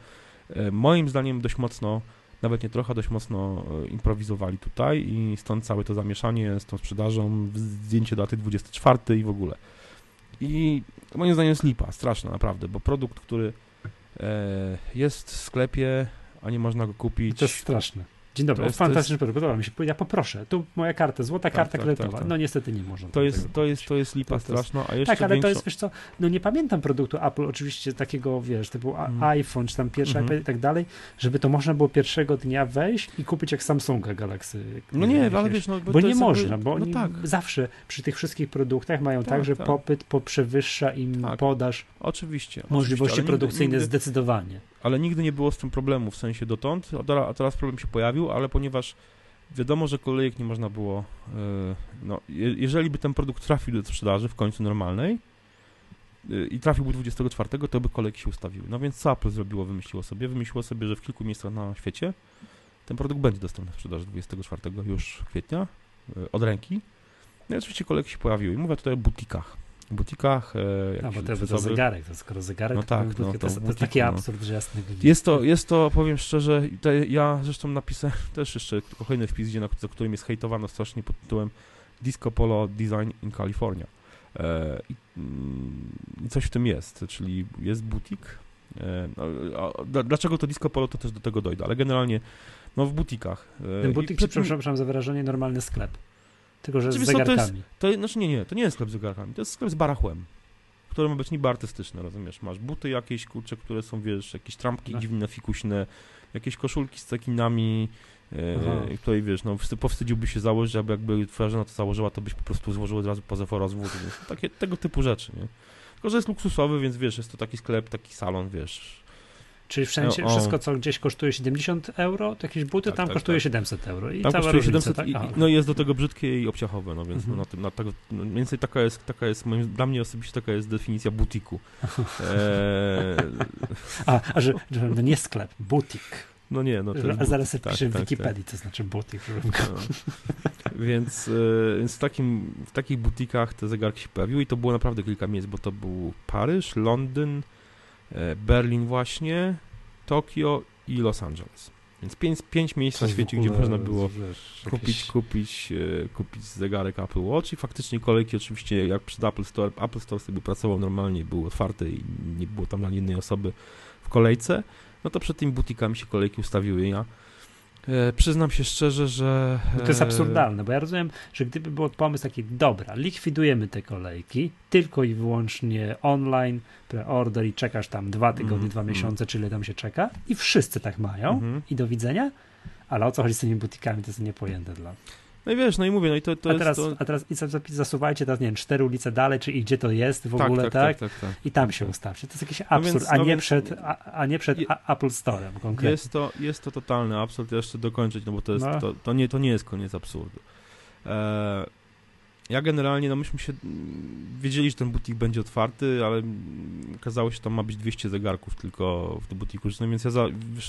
e, moim zdaniem dość mocno, nawet nie trochę, dość mocno e, improwizowali tutaj i stąd całe to zamieszanie z tą sprzedażą, zdjęcie daty 24 i w ogóle. I moim zdaniem jest lipa, straszna naprawdę, bo produkt, który e, jest w sklepie, a nie można go kupić. To jest straszne. Dzień dobry, To jest- fantastyczny produkt, podoba mi się. Ja poproszę, tu moja karta, złota Tak, karta tak, kredytowa. tak, tak. No niestety nie można. To jest, to jest, to jest lipa To- to jest- straszna, a jeszcze Tak, ale to większą- jest, wiesz co, no nie pamiętam produktu Apple, oczywiście takiego, wiesz, typu Mhm. iPhone, czy tam pierwszy Mhm. iPad i tak dalej, żeby to można było pierwszego dnia wejść i kupić jak Samsunga Galaxy. No nie, jakieś. ale wiesz, no, Bo to nie jest jakby- można, bo no tak, zawsze przy tych wszystkich produktach mają tak, Tak, że tak. popyt poprzewyższa im Tak. podaż oczywiście. możliwości oczywiście, produkcyjne nigdy, nigdy, zdecydowanie. Ale nigdy nie było z tym problemu, w sensie dotąd, a teraz, problem się pojawił, ale ponieważ wiadomo, że kolejek nie można było, e, no, je, jeżeli by ten produkt trafił do sprzedaży w końcu normalnej e, i trafiłby 24, to by kolejki się ustawiły. No więc co Apple zrobiło, wymyśliło sobie? Wymyśliło sobie, że w kilku miejscach na świecie ten produkt będzie dostępny w sprzedaży 24 już kwietnia e, od ręki. No i oczywiście kolejki się pojawiły. I mówię tutaj o butikach. Butikach, e, No bo to, to zegarek, to skoro zegarek, No tak, to, no to, to to jest taki no. absurd, że jasny. Jest to, jest to, powiem szczerze, ja zresztą napisałem też jeszcze kolejny wpis, gdzie, na, za którym jest hejtowano strasznie pod tytułem Disco Polo Design in California. E, i, mm, I coś w tym jest, czyli jest butik. E, no, dlaczego to Disco Polo, to też do tego dojdę, ale generalnie no w butikach. Ten i butik, przed przepraszam za wyrażenie, normalny sklep. Tylko, że z Znaczy, wiesz co, to jest- zegarkami. To, znaczy nie, nie, to nie jest sklep z zegarkami, to jest sklep z barachłem, który ma być niby artystyczny, rozumiesz? Masz buty jakieś, kurcze, które są, wiesz, jakieś trampki No. dziwne, fikuśne, jakieś koszulki z cekinami, e, której, wiesz, no, wstyd- powstydziłby się założyć, aby jakby twoja żona to założyła, to byś po prostu złożył od razu pozew o rozwód, więc takie, tego typu rzeczy, nie? Tylko, że jest luksusowy, więc wiesz, jest to taki sklep, taki salon, wiesz. Czyli wszędzie, wszystko, co gdzieś kosztuje 70 euro, to jakieś buty, Tak, tam tak, kosztuje tak. 700 euro. I Tam cała różnica, 700 tak? i, no i jest do tego brzydkie i obciachowe, no więc Mhm. no, na tym, na tego, no, mniej więcej taka jest, taka jest moim, dla mnie osobiście taka jest definicja butiku. E, A, a że, że no nie sklep, butik. no nie, no to jest a zaraz sobie piszę w tak, Wikipedii, co znaczy butik. No. Więc, e, więc w, takim, w takich butikach te zegarki się pojawiły i to było naprawdę kilka miejsc, bo to był Paryż, Londyn, Berlin właśnie, Tokio i Los Angeles. Więc pięć, pięć miejsc na świecie, gdzie można było wiesz, kupić, jakieś- kupić, e, kupić zegarek Apple Watch i faktycznie kolejki oczywiście jak przed Apple Store, Apple Store sobie pracował normalnie, był otwarty i nie było tam ani jednej osoby w kolejce, no to przed tymi butikami się kolejki ustawiły. Ja e, przyznam się szczerze, że... No to jest e, absurdalne, bo ja rozumiem, że gdyby był pomysł taki, dobra, likwidujemy te kolejki, tylko i wyłącznie online, preorder i czekasz tam dwa tygodnie, Mhm, dwa mhm. miesiące, czy ile tam się czeka i wszyscy tak mają Mhm. i do widzenia, ale o co chodzi z tymi butikami, to jest niepojęte dla No i wiesz, no i mówię, no i to, to a, jest... teraz, to... a teraz zasuwajcie teraz, nie wiem, cztery ulice dalej, czy i gdzie to jest w ogóle, tak? tak, tak, tak. I tam się ustawcie. To jest jakiś No absurd, więc- a, no nie więc- przed, a, a nie przed Je- Apple Store'em konkretnie. Jest to, jest to totalny absurd, jeszcze dokończyć, no bo to jest, No. to, to, nie, to nie jest koniec absurdu. E, ja generalnie, no myśmy się, mm, wiedzieli, że ten butik będzie otwarty, ale mm, okazało się, że tam ma być 200 zegarków tylko w tym butiku, no więc ja za,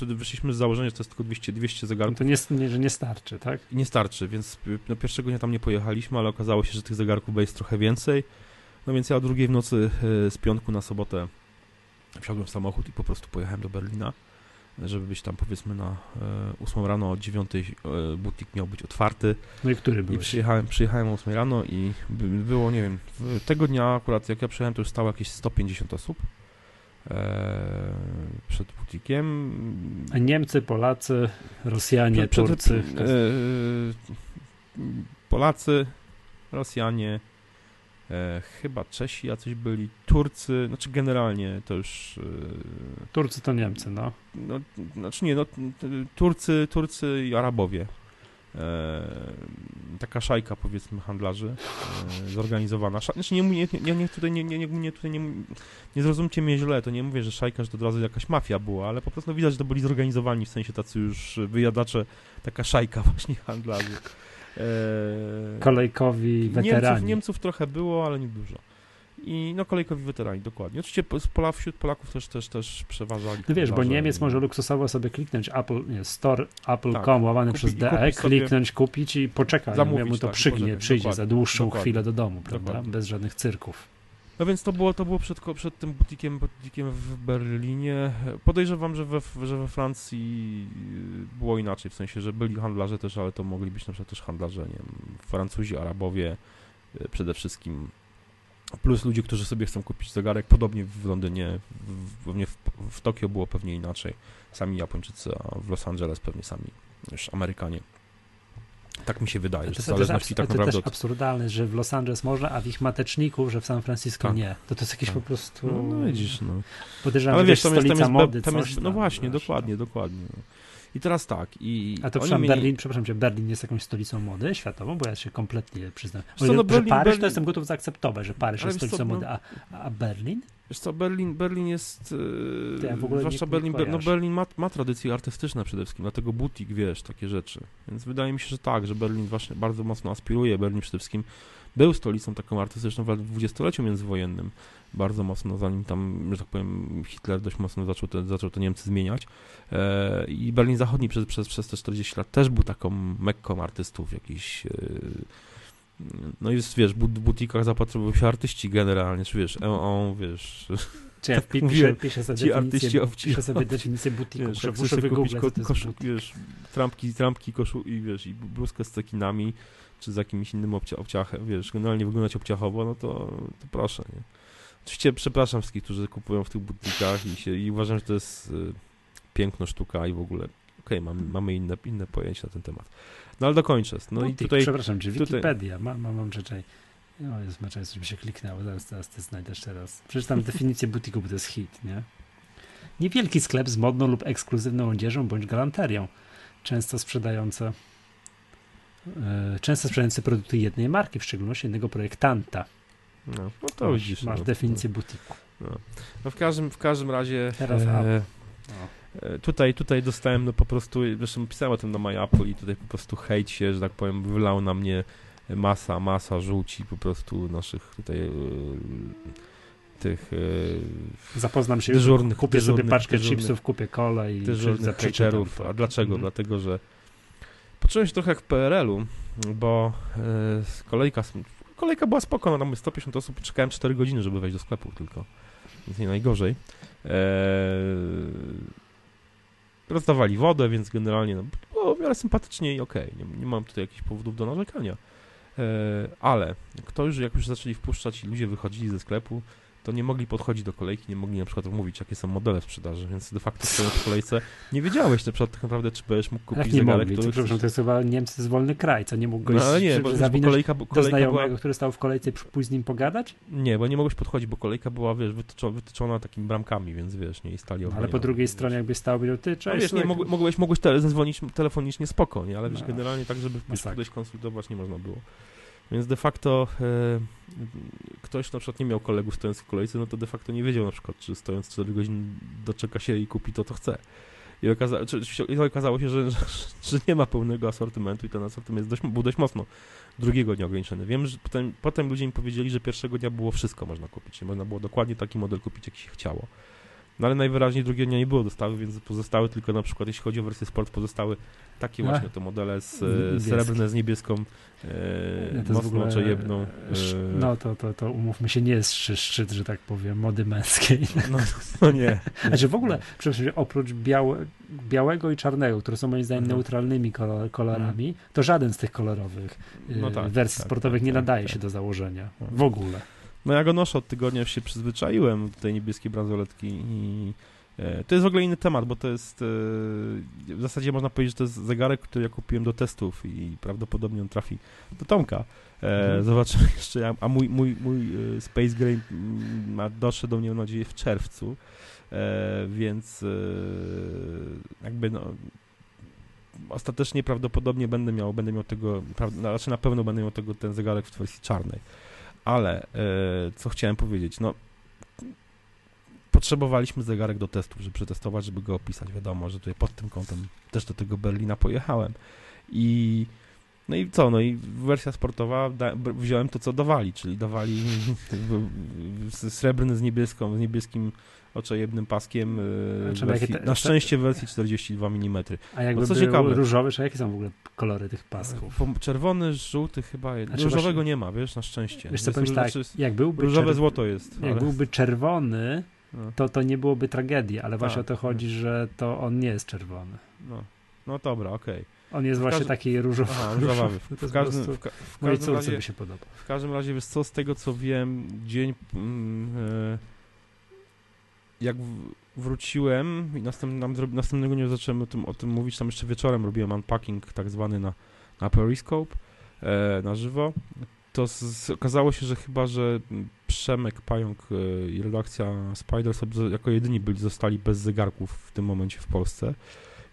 wyszliśmy z założenia, że to jest tylko 200, 200 No zegarków. To nie, nie, że nie starczy, tak? nie starczy, więc no, pierwszego dnia tam nie pojechaliśmy, ale okazało się, że tych zegarków będzie trochę więcej, no więc ja o drugiej w nocy y, z piątku na sobotę wsiadłem w samochód i po prostu pojechałem do Berlina, żeby być tam powiedzmy na e, 8 rano, o 9 e, butik miał być otwarty No i który i byłeś? przyjechałem, przyjechałem o 8 rano i by, było, nie wiem, tego dnia akurat jak ja przyjechałem, to już stało jakieś 150 osób e, przed butikiem. A Niemcy, Polacy, Rosjanie, Przed- Turcy. e, Polacy, Rosjanie, e, chyba Czesi jacyś byli, Turcy, znaczy generalnie to już e, Turcy to Niemcy, no. no, znaczy nie, no, Turcy, Turcy i Arabowie. E, taka szajka, powiedzmy, handlarzy e, zorganizowana. Sza, znaczy nie, nie, nie, nie, tutaj, nie, nie, nie, nie, tutaj nie, nie zrozumcie mnie źle, to nie mówię, że szajka, że to od razu jakaś mafia była, ale po prostu widać, że to byli zorganizowani, w sensie tacy już wyjadacze, taka szajka właśnie handlarzy. E, Kolejkowi weterani. Niemców, Niemców trochę było, ale nie dużo. I no kolejkowi weterani, dokładnie. Oczywiście Pola, wśród Polaków też, też, też przeważali. No wiesz, bo Niemiec i- może luksusowo sobie kliknąć Apple, nie, store apple.com Tak. łamany Kupi- przez DE, kliknąć, kupić i poczekać, Zamówić, mu to tak, przygnie, poczekać, przyjdzie za dłuższą dokładnie. chwilę do domu, prawda? Dokładnie. Bez żadnych cyrków. No więc to było, to było przed, przed tym butikiem, butikiem w Berlinie. Podejrzewam, że we, że we Francji y, było inaczej, w sensie, że byli handlarze też, ale to mogli być na przykład też handlarze, nie wiem, Francuzi, Arabowie y, przede wszystkim. Plus ludzie, którzy sobie chcą kupić zegarek, podobnie w Londynie, w, w, w Tokio było pewnie inaczej. Sami Japończycy, a w Los Angeles pewnie sami już Amerykanie. Tak mi się wydaje, To, że to, to, jest, zależności abs- tak to naprawdę też od... absurdalne, że w Los Angeles można, a w ich mateczniku, że w San Francisco Tak. nie. To to jest jakieś Tak. po prostu... No, no widzisz, no. Podejrzewam, Ale że wiesz, tam jest, tam jest, mody, tam jest, no właśnie, wiesz, dokładnie, dokładnie. no. I teraz tak, i A to przepraszam, mieli- Berlin, przepraszam cię, Berlin jest jakąś stolicą mody światową, bo ja się kompletnie przyznam. co, no że Berlin- Paryż Berlin- to jestem gotów zaakceptować, że Paryż jest wiesz co, stolicą no- mody, a, a Berlin? Wiesz co, Berlin, Berlin jest, ja yy, zwłaszcza nie- nie Berlin, Ber- no. Berlin ma, ma tradycje artystyczne przede wszystkim, dlatego butik, wiesz, takie rzeczy. Więc wydaje mi się, że tak, że Berlin właśnie bardzo mocno aspiruje, Berlin przede wszystkim był stolicą taką artystyczną w dwudziestoleciu międzywojennym, bardzo mocno, zanim tam, że tak powiem, Hitler dość mocno zaczął te, zaczął te Niemcy zmieniać. E, I Berlin Zachodni przez, przez, przez te 40 lat też był taką mekką artystów jakiś. E, no i jest, wiesz, w butikach zapatrywują się artyści generalnie, czy wiesz, on, on wiesz, Czy ja Tak pi- mówiłem, piszę, piszę, sobie ci definicję, piszę sobie definicję butiku, wiesz, muszę sobie kupić ko- co to jest kosz, but. wiesz, trampki, trampki koszu i wiesz, i bluzkę z cekinami, czy z jakimś innym obcia- obciachem, wiesz, generalnie wyglądać obciachowo, no to, to proszę, nie. Oczywiście przepraszam wszystkich, którzy kupują w tych butikach i, się, i uważam, że to jest y, piękno sztuka i w ogóle, okej, mamy, mamy inne, inne pojęcia na ten temat. No ale dokończę. No i Butik, tutaj, przepraszam, czy tutaj- Wikipedia, mam, mam, mam czekaj. No jest meczaj, żeby się kliknęło, zaraz, zaraz ty znajdziesz teraz. Przeczytam definicję butiku, bo to jest hit, nie? Niewielki sklep z modną lub ekskluzywną odzieżą bądź galanterią, często sprzedające e, często sprzedający produkty jednej marki, w szczególności jednego projektanta. No, no to masz, widzisz. masz no, definicję butiku. No. no w każdym, w każdym razie Teraz e, e, tutaj, tutaj dostałem no po prostu, zresztą pisałem o tym na My Apple i tutaj po prostu hejt się, że tak powiem, wylał na mnie masa, masa żółci po prostu naszych tutaj e, tych e, Zapoznam się, Dyżurnych, kupię sobie paczkę dyżurnych- chipsów, kupię kolę i dyżurnych to. A dlaczego? Mhm. Dlatego, że poczułem się trochę jak w PRL-u, bo e, kolejka, kolejka była spoko, no tam 150 osób, czekałem 4 godziny, żeby wejść do sklepu tylko, więc nie najgorzej. E, rozdawali wodę, więc generalnie no, było w miarę sympatycznie i okej, okay. nie, nie mam tutaj jakichś powodów do narzekania. E, ale kto już, jak już zaczęli wpuszczać i ludzie wychodzili ze sklepu, to nie mogli podchodzić do kolejki, nie mogli na przykład mówić, jakie są modele w sprzedaży, więc de facto stojąc w kolejce nie wiedziałeś na przykład tak naprawdę, czy będziesz mógł kupić Jak nie zegarek, mogli, który... to, przepraszam, to jest chyba Niemcy jest wolny kraj, co nie mógł go No, ale nie, bo, bo kolejka, bo do kolejka znajomego, była... który stał w kolejce pójść z nim pogadać? Nie, bo nie mogłeś podchodzić, bo kolejka była, wiesz, wytyczona, wytyczona takimi bramkami, więc wiesz, nie i stali Ale po drugiej stronie jakby stał, powiedział, ty, cześć. No wiesz, nie, mogłeś, mogłeś, mogłeś tele, zadzwonić telefonicznie spoko, nie, ale wiesz, No. generalnie tak, żeby Masakra. podejść konsultować nie można było. Więc de facto e, ktoś na przykład nie miał kolegów stojących w kolejce, no to de facto nie wiedział na przykład, czy stojąc 4 godziny doczeka się i kupi to, co chce. I, okaza czy, i okazało się, że, że, że nie ma pełnego asortymentu i ten asortyment jest dość, był dość mocno drugiego dnia ograniczony. Wiem, że potem, potem ludzie mi powiedzieli, że pierwszego dnia było wszystko można kupić. Można było dokładnie taki model kupić, jaki się chciało. No ale najwyraźniej drugiego dnia nie było dostawy, więc pozostały tylko na przykład, jeśli chodzi o wersję sport, pozostały takie właśnie to modele z, srebrne z niebieską, e, Nie, w mocno sz- E, No to, to, to umówmy się, nie jest szczyt, że tak powiem, mody męskiej. no, no nie. Znaczy w ogóle, przepraszam, oprócz białe, białego i czarnego, które są moim zdaniem Mhm. neutralnymi kolor, kolorami, to żaden z tych kolorowych No tak, wersji tak, sportowych tak, nie tak, nadaje tak. się do założenia. W ogóle. No ja go noszę od tygodnia, już się przyzwyczaiłem do tej niebieskiej bransoletki i e, to jest w ogóle inny temat, bo to jest e, w zasadzie można powiedzieć, że to jest zegarek, który ja kupiłem do testów i prawdopodobnie on trafi do Tomka. E, Mhm. Zobaczymy jeszcze, a- a mój, mój, mój e, Space Gray ma doszedł do mnie, mam nadzieję, w czerwcu, e, więc e, jakby no ostatecznie prawdopodobnie będę miał, będę miał tego, pra- znaczy na pewno będę miał tego, ten zegarek w wersji czarnej. Ale e, co chciałem powiedzieć, no potrzebowaliśmy zegarek do testów, żeby przetestować, żeby go opisać. Wiadomo, że tutaj pod tym kątem też do tego Berlina pojechałem. I no i co, no i wersja sportowa da, wziąłem to, co dawali, czyli dawali srebrny z niebieską, z niebieskim oczojebnym paskiem Znaczy, wersji, jakie te- na szczęście w wersji 42 mm. A jakby No co ciekawe. różowy, czy jakie są w ogóle kolory tych pasków? Czerwony, żółty chyba. Znaczy różowego właśnie- nie ma, wiesz, na szczęście. Wiesz co, Jest- powiem tak, znaczy, jak byłby, różowe czer- złoto jest. jak ale- byłby czerwony, no, to, to nie byłoby tragedii, ale właśnie Tak. o to chodzi, że to on nie jest czerwony. no, no dobra, okej. On jest właśnie taki różowy. Aha, różowawy. To W każdym, w, ka- w Mojej każdym razie, by się podobał. w każdym razie, wiesz co, z tego co wiem, dzień mm, e, jak wróciłem i następnym, następnego dnia zacząłem o tym, o tym mówić, tam jeszcze wieczorem robiłem unpacking tak zwany na, na Periscope e, na żywo, to z, z, okazało się, że chyba, że Przemek Pająk e, i redakcja Spiders jako jedyni byli, zostali bez zegarków w tym momencie w Polsce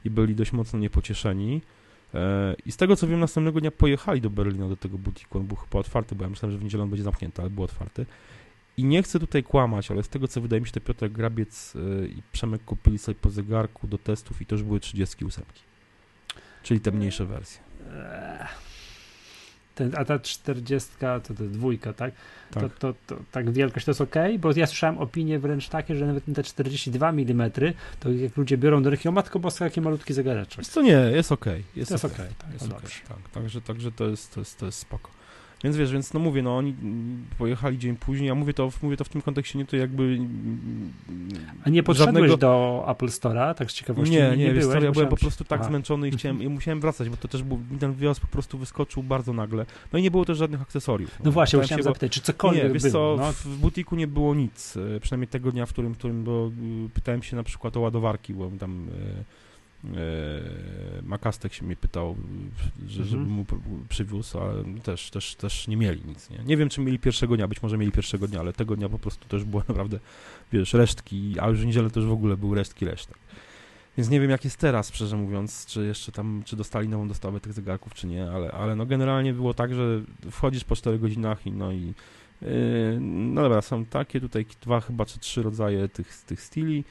i byli dość mocno niepocieszeni. E, I z tego co wiem, następnego dnia pojechali do Berlina, do tego butiku. On był chyba otwarty, bo ja myślałem, że w niedzielę on będzie zamknięty, ale był otwarty. I nie chcę tutaj kłamać, ale z tego co wydaje mi się, to Piotr Grabiec e, i Przemek kupili sobie po zegarku do testów i to już były 38. Czyli te mniejsze wersje. Eee. Ten, a ta 40, to, to dwójka, tak? Tak. To, to, to tak wielkość to jest ok, bo ja słyszałem opinie wręcz takie, że nawet te 42 mm, to jak ludzie biorą do ręki, o matko boska, jaki malutki zegareczek. Wiesz co, nie, jest okej. Jest To jest okej. okej, tak, Jest dobrze. tak. Także, także to, jest, to, jest, to jest spoko. Więc wiesz, więc no mówię, no oni pojechali dzień później, a mówię to, mówię to w tym kontekście nie to jakby... A nie podszedłeś żadnego- do Apple Store'a, tak z ciekawości? Nie, nie, wiesz byłeś, ja byłem po prostu tak Aha. zmęczony i chciałem, i musiałem wracać, bo to też był, ten wjazd po prostu wyskoczył bardzo nagle. No i nie było też żadnych akcesoriów. No właśnie, Pytałem chciałem się, zapytać, czy cokolwiek Nie, wiesz było? co, no, w, w butiku nie było nic, e, przynajmniej tego dnia, w którym, którym bo y, pytałem się na przykład o ładowarki, bo tam e, Makastek się mnie pytał, że, żeby Mhm. mu pr- przywiózł, ale też, też, też nie mieli nic, nie? Nie wiem, czy mieli pierwszego dnia, być może mieli pierwszego dnia, ale tego dnia po prostu też było naprawdę, wiesz, resztki, a już w niedzielę też w ogóle były resztki resztek. Więc nie wiem, jak jest teraz, szczerze mówiąc, czy jeszcze tam, czy dostali nową dostawę tych zegarków, czy nie, ale, ale no generalnie było tak, że wchodzisz po 4 godzinach i no i yy, no dobra, są takie tutaj dwa chyba, czy trzy rodzaje tych, tych styli, yy,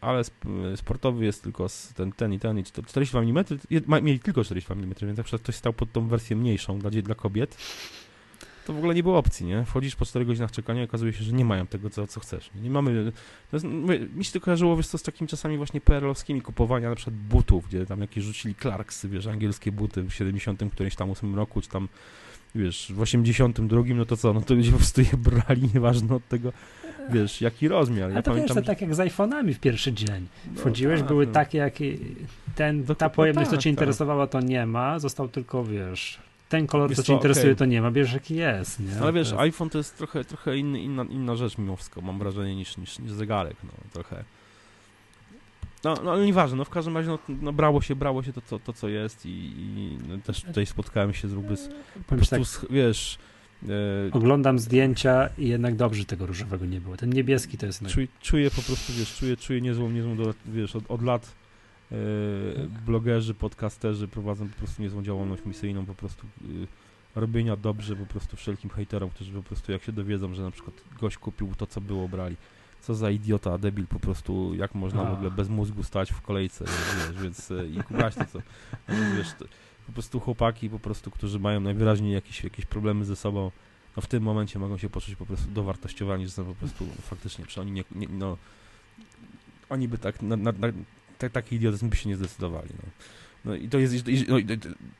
ale sp sportowy jest tylko ten, ten i ten i 42 mm, mieli tylko 42 mm, więc jak ktoś stał pod tą wersję mniejszą dla, dla kobiet, to w ogóle nie było opcji, nie? Wchodzisz po 4 godzinach czekania i okazuje się, że nie mają tego, co, co chcesz. Nie, mamy... To jest, mi się to kojarzyło, wiesz co, z takimi czasami właśnie PRL-owskimi kupowania na przykład butów, gdzie tam jakieś rzucili Clarksy, wiesz, angielskie buty w 70 którymś tam 8 roku, czy tam wiesz, w 82, no to co, no to ludzie po prostu je brali, nieważne od tego, wiesz, jaki rozmiar. Ja A to pamiętam, wiesz, to tak jak z iPhone'ami w pierwszy dzień. No Wchodziłeś, no, tak, były no. takie, jakie ten, ta pojemność, tak, co cię tak. interesowała, to nie ma, został tylko, wiesz, ten kolor, co cię interesuje, okay. to nie ma, bierz jaki jest, nie? Ale wiesz, iPhone to jest trochę, trochę inny, inna, inna rzecz mimo wszystko, mam wrażenie, niż, niż, niż zegarek, no, trochę. No, no ale nieważne, no w każdym razie no, no brało się, brało się to, co, to, co jest i, i no, też tutaj spotkałem się z, z po prostu, tak, z, wiesz... E, oglądam zdjęcia i jednak dobrze tego różowego nie było. Ten niebieski to jest... Czuję, czuję po prostu, wiesz, czuję, czuję niezłą, niezłą, wiesz, od, od lat e, blogerzy, podcasterzy prowadzą po prostu niezłą działalność misyjną, po prostu e, robienia dobrze po prostu wszelkim hejterom, którzy po prostu jak się dowiedzą, że na przykład gość kupił to, co było, brali co za idiota, debil po prostu, jak można A. w ogóle bez mózgu stać w kolejce, wiesz, więc i kupować to, co, no, wiesz, to, po prostu chłopaki po prostu, którzy mają najwyraźniej jakieś, jakieś problemy ze sobą, no w tym momencie mogą się poczuć po prostu dowartościowani, że są po prostu faktycznie, że oni nie, nie no, oni by tak, na, na, na, tak, taki idiotyzm by się nie zdecydowali, no. No i to jest no,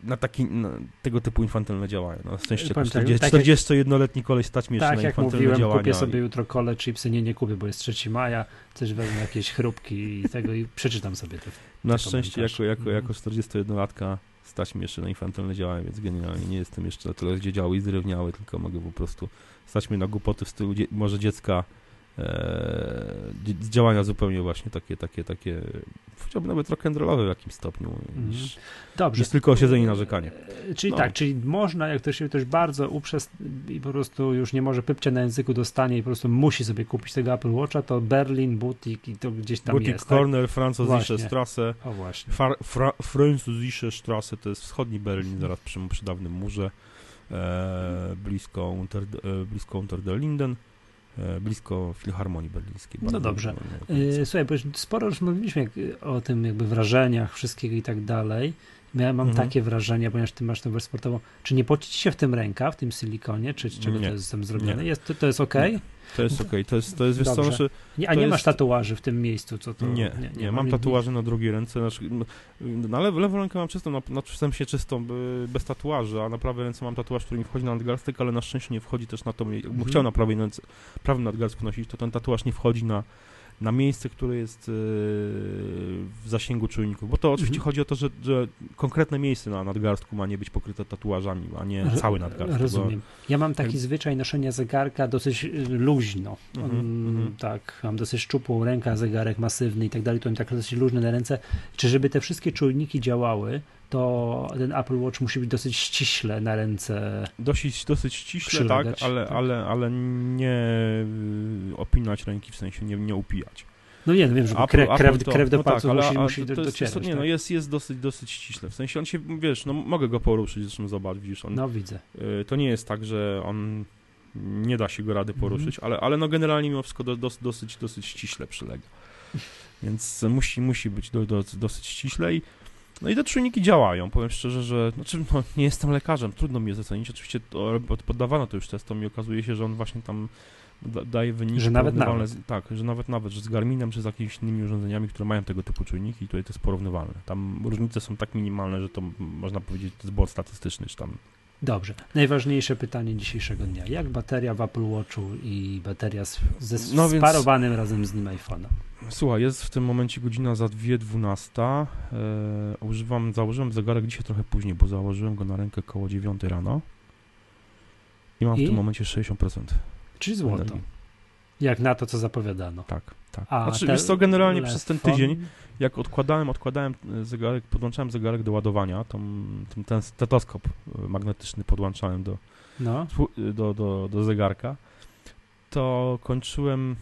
na taki, na tego typu infantylne działania. No, w sensie jako 40, 41-letni koleś stać mi tak, na jak mówiłem, działania. kupię sobie i... jutro kole chipsy, nie, nie kupię, bo jest 3 maja, też wezmę jakieś chrupki i tego i przeczytam sobie te Na szczęście jako, jako, jako 41-latka stać mi jeszcze na infantylne działania, więc generalnie nie jestem jeszcze na tyle zdziedziały i zrewniały, tylko mogę po prostu stać mi na głupoty w stylu może dziecka działania zupełnie właśnie takie, takie, takie, powiedziałbym nawet rock'n'rollowe w jakimś stopniu, mm. niż, Dobrze. niż tylko siedzenie narzekanie. E, czyli no. tak, czyli można, jak ktoś się też bardzo uprzez i po prostu już nie może pypcia na języku dostanie i po prostu musi sobie kupić tego Apple Watcha, to Berlin, Butik i to gdzieś tam Butik jest. Tak? Corner, tak? Französische Strasse. O właśnie. Fra, Französische Strasse to jest wschodni Berlin, zaraz przy, przy dawnym murze, e, blisko, unter, e, blisko Unter der Linden. E, blisko Filharmonii Berlińskiej. No dobrze. E, słuchaj, bo sporo już mówiliśmy o tym jakby wrażeniach wszystkiego i tak dalej. Ja mam mhm. takie wrażenie, ponieważ ty masz tę wersję sportową. Czy nie pocić się w tym ręka, w tym silikonie, czy z czego nie. to jest tam zrobione? Jest, to, to jest ok? Nie. To jest okej, okay. to jest, to jest wiesz co, znaczy, nie, A nie jest... masz tatuaży w tym miejscu, co to... Nie, nie, nie, nie mam tatuaży na drugiej ręce, znaczy, na lew, lewą rękę mam czystą, na, na się czystą, bez tatuaży, a na prawej ręce mam tatuaż, który mi wchodzi na nadgarstek, ale na szczęście nie wchodzi też na to, mhm. chciał na prawej ręce, prawym nadgarstku nosić, to ten tatuaż nie wchodzi na na miejsce, które jest e, w zasięgu czujników. Bo to oczywiście mhm. chodzi o to, że, że, konkretne miejsce na nadgarstku ma nie być pokryte tatuażami, a nie cały nadgarstek. Rozumiem. Ja mam taki jak... zwyczaj noszenia zegarka dosyć y, luźno. Mhm, um, tak, mam dosyć szczupłą rękę, zegarek masywny i tak dalej, to mam tak dosyć luźne na ręce. Czy żeby te wszystkie czujniki działały, to ten Apple Watch musi być dosyć ściśle na ręce. Dosyć, dosyć ściśle, tak, ale, tak. Ale, ale nie y, opinać ręki, w sensie nie, nie upijać. No nie, no wiem, że krew, krew, to, krew do no palców tak, musi, musi to, to docierać. Nie, no tak? no jest, jest dosyć, dosyć ściśle. W sensie on się, wiesz, no mogę go poruszyć, zresztą zobacz, widzisz, on... No widzę. Y, to nie jest tak, że on nie da się go rady poruszyć, mm -hmm. ale, ale no generalnie mimo wszystko do, dos, dosyć, dosyć ściśle przylega. Więc musi, musi być do, do, dosyć ściśle i no i te czujniki działają. Powiem szczerze, że znaczy, no, nie jestem lekarzem, trudno mi je zacenić. Oczywiście to, poddawano to już testom i okazuje się, że on właśnie tam da, daje wyniki. Że nawet nawet. Tak, że nawet nawet, że z Garminem czy z jakimiś innymi urządzeniami, które mają tego typu czujniki i tutaj to jest porównywalne. Tam różnice są tak minimalne, że to można powiedzieć, to jest błąd statystyczny, czy tam Dobrze. Najważniejsze pytanie dzisiejszego dnia. Jak bateria w Apple Watchu i bateria z, ze no sparowanym więc... razem z nim iPhone'em? Słuchaj, jest w tym momencie godzina za 2.12. E, używam, założyłem zegarek dzisiaj trochę później, bo założyłem go na rękę koło 9 rano. I mam I? w tym momencie 60%. Czyli złoto. Jak na to, co zapowiadano. Tak, tak. A znaczy, wiesz co, generalnie przez ten tydzień, jak odkładałem, odkładałem zegarek, podłączałem zegarek do ładowania, tą, ten, ten stetoskop magnetyczny podłączałem do, no. do, do, do zegarka, to kończyłem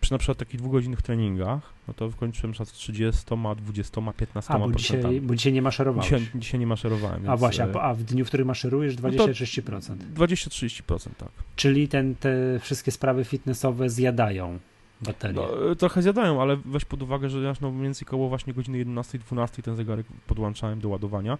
przy na przykład takich dwugodzinnych treningach, no to kończyłem z 30, 20, 15 A, bo dzisiaj, bo dzisiaj nie maszerowałeś. Dzisiaj, dzisiaj nie maszerowałem. Więc... A właśnie, a, a w dniu, w którym maszerujesz 20-30%. No 20-30%, tak. Czyli ten, te wszystkie sprawy fitnessowe zjadają baterię. No, trochę zjadają, ale weź pod uwagę, że ja no mniej więcej koło właśnie godziny 11-12 ten zegarek podłączałem do ładowania